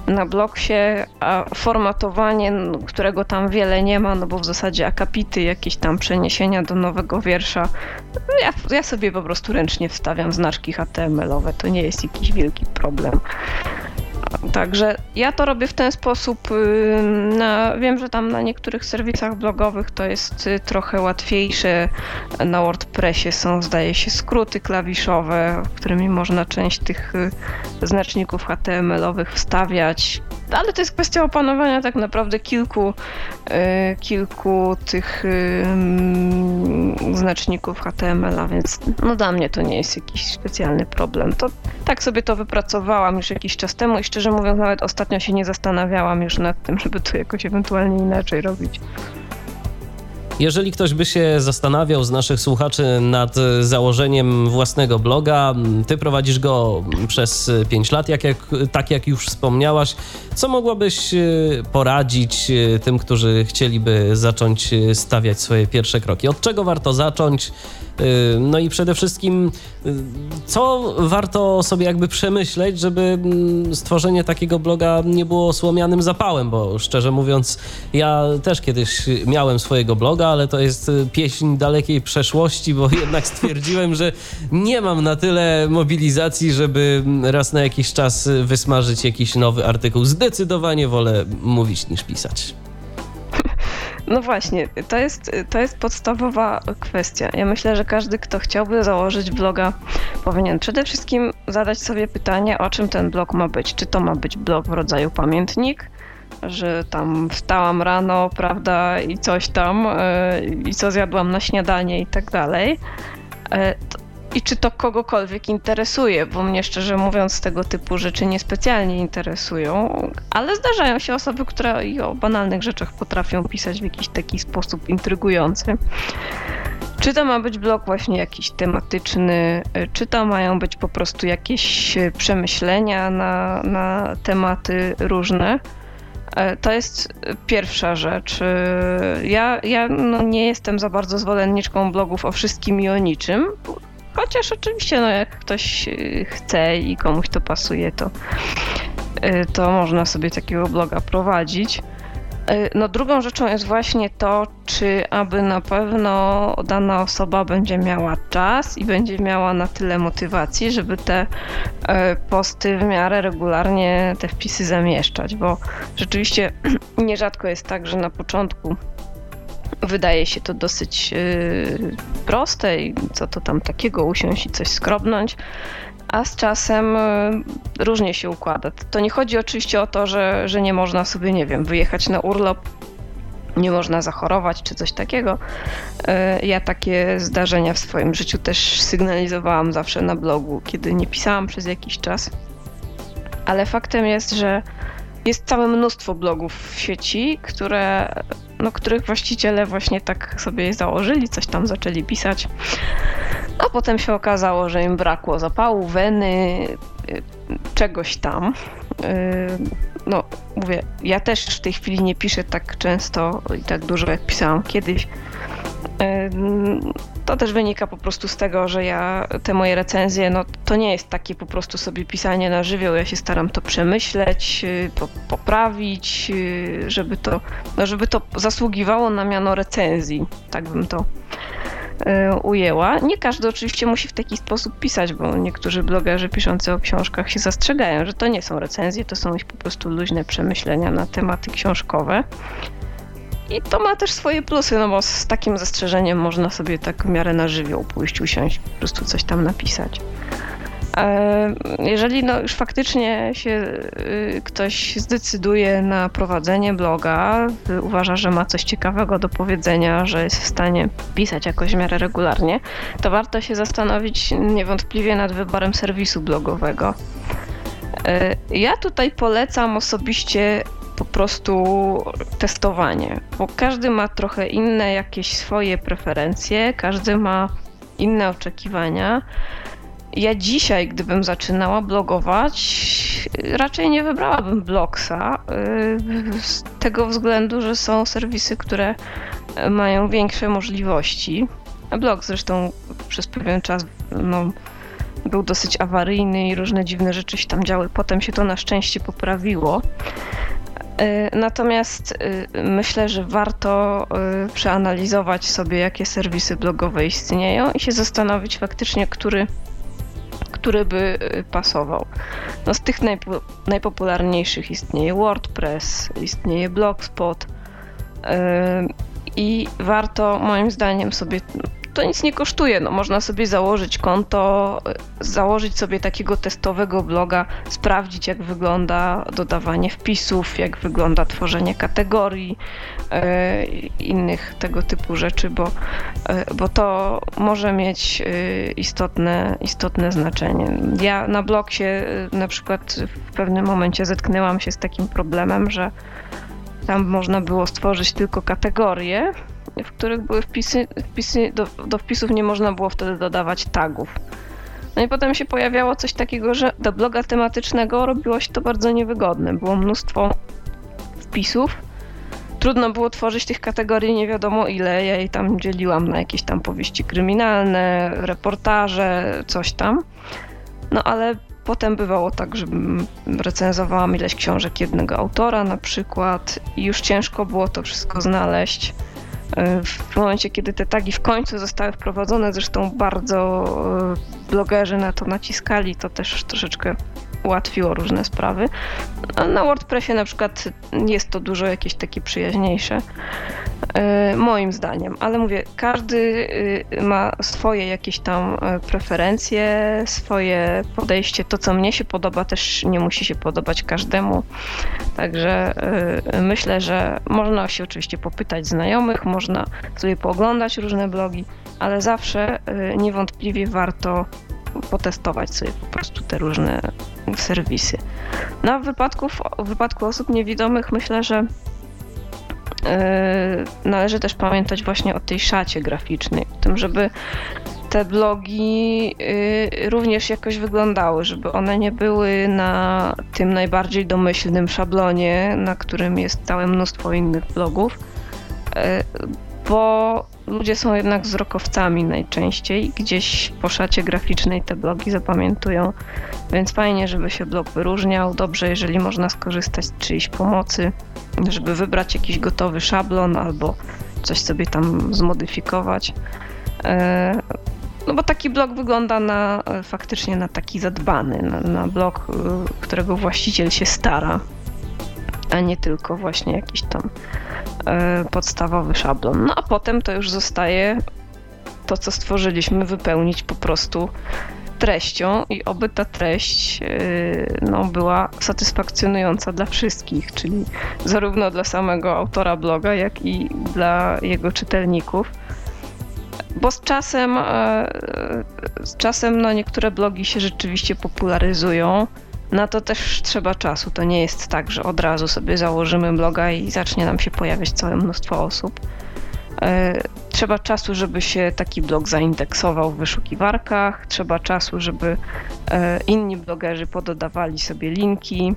Speaker 6: na bloksie, a formatowanie, którego tam wiele nie ma, no bo w zasadzie akapity, jakieś tam przeniesienia do nowego wiersza, no ja, ja sobie po prostu ręcznie wstawiam znaczki HTML-owe, to nie jest jakiś wielki problem. Także ja to robię w ten sposób. Na, wiem, że tam na niektórych serwisach blogowych to jest y, trochę łatwiejsze. Na WordPressie są, zdaje się, skróty klawiszowe, którymi można część tych y, znaczników HTML-owych wstawiać ale to jest kwestia opanowania tak naprawdę kilku, e, kilku tych znaczników HTML-a, więc no dla mnie to nie jest jakiś specjalny problem. To tak sobie to wypracowałam już jakiś czas temu i szczerze mówiąc nawet ostatnio się nie zastanawiałam już nad tym, żeby to jakoś ewentualnie inaczej robić.
Speaker 2: Jeżeli ktoś by się zastanawiał z naszych słuchaczy nad założeniem własnego bloga, ty prowadzisz go przez 5 lat, jak, jak, tak jak już wspomniałaś. Co mogłabyś e, poradzić e, tym, którzy chcieliby zacząć e, stawiać swoje pierwsze kroki? Od czego warto zacząć? Y, no i przede wszystkim, y, co warto sobie jakby przemyśleć, żeby mm, stworzenie takiego bloga nie było słomianym zapałem, bo szczerze mówiąc, ja też kiedyś miałem swojego bloga, ale to jest y, pieśń dalekiej przeszłości, bo jednak stwierdziłem, że nie mam na tyle mobilizacji, żeby mm, raz na jakiś czas wysmażyć jakiś nowy artykuł. Zdecydowanie wolę mówić niż pisać.
Speaker 6: No właśnie, to jest, to jest podstawowa kwestia. Ja myślę, że każdy, kto chciałby założyć bloga, powinien przede wszystkim zadać sobie pytanie, o czym ten blog ma być. Czy to ma być blog w rodzaju pamiętnik, że tam wstałam rano, prawda, i coś tam, yy, i co zjadłam na śniadanie i tak dalej. I czy to kogokolwiek interesuje, bo mnie szczerze mówiąc tego typu rzeczy niespecjalnie interesują, ale zdarzają się osoby, które i o banalnych rzeczach potrafią pisać w jakiś taki sposób intrygujący. Czy to ma być blog właśnie jakiś tematyczny, czy to mają być po prostu jakieś przemyślenia na, na tematy różne? E, to jest pierwsza rzecz. E, ja, ja no nie jestem za bardzo zwolenniczką blogów o wszystkim i o niczym. Chociaż oczywiście, no jak ktoś y, chce i komuś to pasuje, to, y, to można sobie takiego bloga prowadzić. Y, no drugą rzeczą jest właśnie to, czy aby na pewno dana osoba będzie miała czas i będzie miała na tyle motywacji, żeby te posty w miarę regularnie te wpisy zamieszczać, bo rzeczywiście nierzadko jest tak, że na początku Wydaje się to dosyć yy, proste i co to tam takiego usiąść i coś skrobnąć, a z czasem yy, różnie się układa. To nie chodzi oczywiście o to, że, że nie można sobie, nie wiem, wyjechać na urlop, nie można zachorować czy coś takiego. Yy, ja takie zdarzenia w swoim życiu też sygnalizowałam zawsze na blogu, kiedy nie pisałam przez jakiś czas. Ale faktem jest, że jest całe mnóstwo blogów w sieci, które no, których właściciele właśnie tak sobie założyli, coś tam zaczęli pisać. A potem się okazało, że im brakło zapału, weny, y, czegoś tam. Y, no, mówię, ja też w tej chwili nie piszę tak często i tak dużo, jak pisałam kiedyś. To też wynika po prostu z tego, że ja te moje recenzje, no to nie jest takie po prostu sobie pisanie na żywioł. Ja się staram to przemyśleć, y, poprawić, y, żeby to, no żeby to zasługiwało na miano recenzji, tak bym to ujęła. Nie każdy oczywiście musi w taki sposób pisać, bo niektórzy blogerzy piszący o książkach się zastrzegają, że to nie są recenzje, to są ich po prostu luźne przemyślenia na tematy książkowe. I to ma też swoje plusy, no bo z takim zastrzeżeniem można sobie tak w miarę na żywioł pójść, usiąść, po prostu coś tam napisać. E, jeżeli no już faktycznie się y, ktoś zdecyduje na prowadzenie bloga, uważa, że ma coś ciekawego do powiedzenia, że jest w stanie pisać jakoś w miarę regularnie, to warto się zastanowić niewątpliwie nad wyborem serwisu blogowego. E, ja tutaj polecam osobiście po prostu testowanie, bo każdy ma trochę inne jakieś swoje preferencje, każdy ma inne oczekiwania. Ja dzisiaj, gdybym zaczynała blogować, raczej nie wybrałabym Blogsa y, z tego względu, że są serwisy, które mają większe możliwości. Blog zresztą przez pewien czas no, był dosyć awaryjny i różne dziwne rzeczy się tam działy. Potem się to na szczęście poprawiło. Y, natomiast y, myślę, że warto przeanalizować sobie, jakie serwisy blogowe istnieją i się zastanowić faktycznie, który który by y, pasował. No z tych najpo, najpopularniejszych istnieje WordPress, istnieje Blogspot i warto moim zdaniem sobie to nic nie kosztuje. No, można sobie założyć konto, założyć sobie takiego testowego bloga, sprawdzić jak wygląda dodawanie wpisów, jak wygląda tworzenie kategorii, e, innych tego typu rzeczy, bo, e, bo to może mieć e, istotne, istotne znaczenie. Ja na blogsie e, na przykład w pewnym momencie zetknęłam się z takim problemem, że tam można było stworzyć tylko kategorie, w których były wpisy, wpisy do, do wpisów nie można było wtedy dodawać tagów. No i potem się pojawiało coś takiego, że do bloga tematycznego robiło się to bardzo niewygodne. Było mnóstwo wpisów. Trudno było tworzyć tych kategorii nie wiadomo ile. Ja jej tam dzieliłam na jakieś tam powieści kryminalne, reportaże, coś tam. No ale potem bywało tak, że recenzowałam ileś książek jednego autora na przykład i już ciężko było to wszystko znaleźć. W momencie, kiedy te tagi w końcu zostały wprowadzone, zresztą bardzo e, blogerzy na to naciskali, to też troszeczkę ułatwiło różne sprawy. Na WordPressie na przykład jest to dużo jakieś takie przyjaźniejsze, e, moim zdaniem. Ale mówię, każdy e, ma swoje jakieś tam preferencje, swoje podejście. To, co mnie się podoba, też nie musi się podobać każdemu. Także myślę, że można się oczywiście popytać znajomych, można sobie pooglądać różne blogi, ale zawsze niewątpliwie warto potestować sobie po prostu te różne serwisy. No, w, wypadku, w wypadku osób niewidomych myślę, że yy, należy też pamiętać właśnie o tej szacie graficznej, o tym, żeby te blogi yy, również jakoś wyglądały, żeby one nie były na tym najbardziej domyślnym szablonie, na którym jest całe mnóstwo innych blogów, yy, bo ludzie są jednak wzrokowcami najczęściej. Gdzieś po szacie graficznej te blogi zapamiętują, więc fajnie, żeby się blog wyróżniał. Dobrze, jeżeli można skorzystać z czyjejś pomocy, żeby wybrać jakiś gotowy szablon albo coś sobie tam zmodyfikować. E, no bo taki blog wygląda na faktycznie na taki zadbany, na, na blog, y, którego właściciel się stara, a nie tylko właśnie jakiś tam E, podstawowy szablon. No a potem to już zostaje to, co stworzyliśmy, wypełnić po prostu treścią i oby ta treść e, no, była satysfakcjonująca dla wszystkich, czyli zarówno dla samego autora bloga, jak i dla jego czytelników. Bo z czasem, e, z czasem no, niektóre blogi się rzeczywiście popularyzują, na to też trzeba czasu. To nie jest tak, że od razu sobie założymy bloga i zacznie nam się pojawiać całe mnóstwo osób. E, trzeba czasu, żeby się taki blog zaindeksował w wyszukiwarkach, trzeba czasu, żeby e, inni blogerzy pododawali sobie linki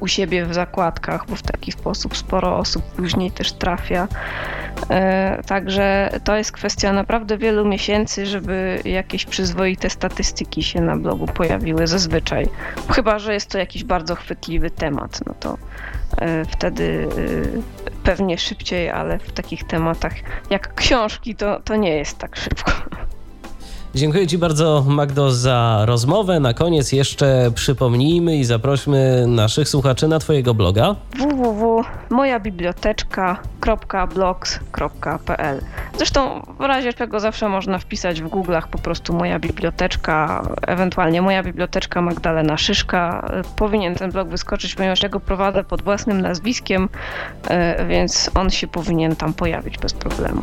Speaker 6: u siebie w zakładkach, bo w taki sposób sporo osób później też trafia. E, także to jest kwestia naprawdę wielu miesięcy, żeby jakieś przyzwoite statystyki się na blogu pojawiły zazwyczaj. Chyba, że jest to jakiś bardzo chwytliwy temat, no to e, wtedy e, pewnie szybciej, ale w takich tematach jak książki to, to nie jest tak szybko.
Speaker 2: Dziękuję Ci bardzo, Magdo, za rozmowę. Na koniec jeszcze przypomnijmy i zaprośmy naszych słuchaczy na Twojego bloga
Speaker 6: www.mojabiblioteczka.blogs.pl Zresztą w razie czego zawsze można wpisać w Google'ach po prostu Moja Biblioteczka, ewentualnie Moja Biblioteczka Magdalena Szyszka. Powinien ten blog wyskoczyć, ponieważ ja go prowadzę pod własnym nazwiskiem, e, więc on się powinien tam pojawić bez problemu.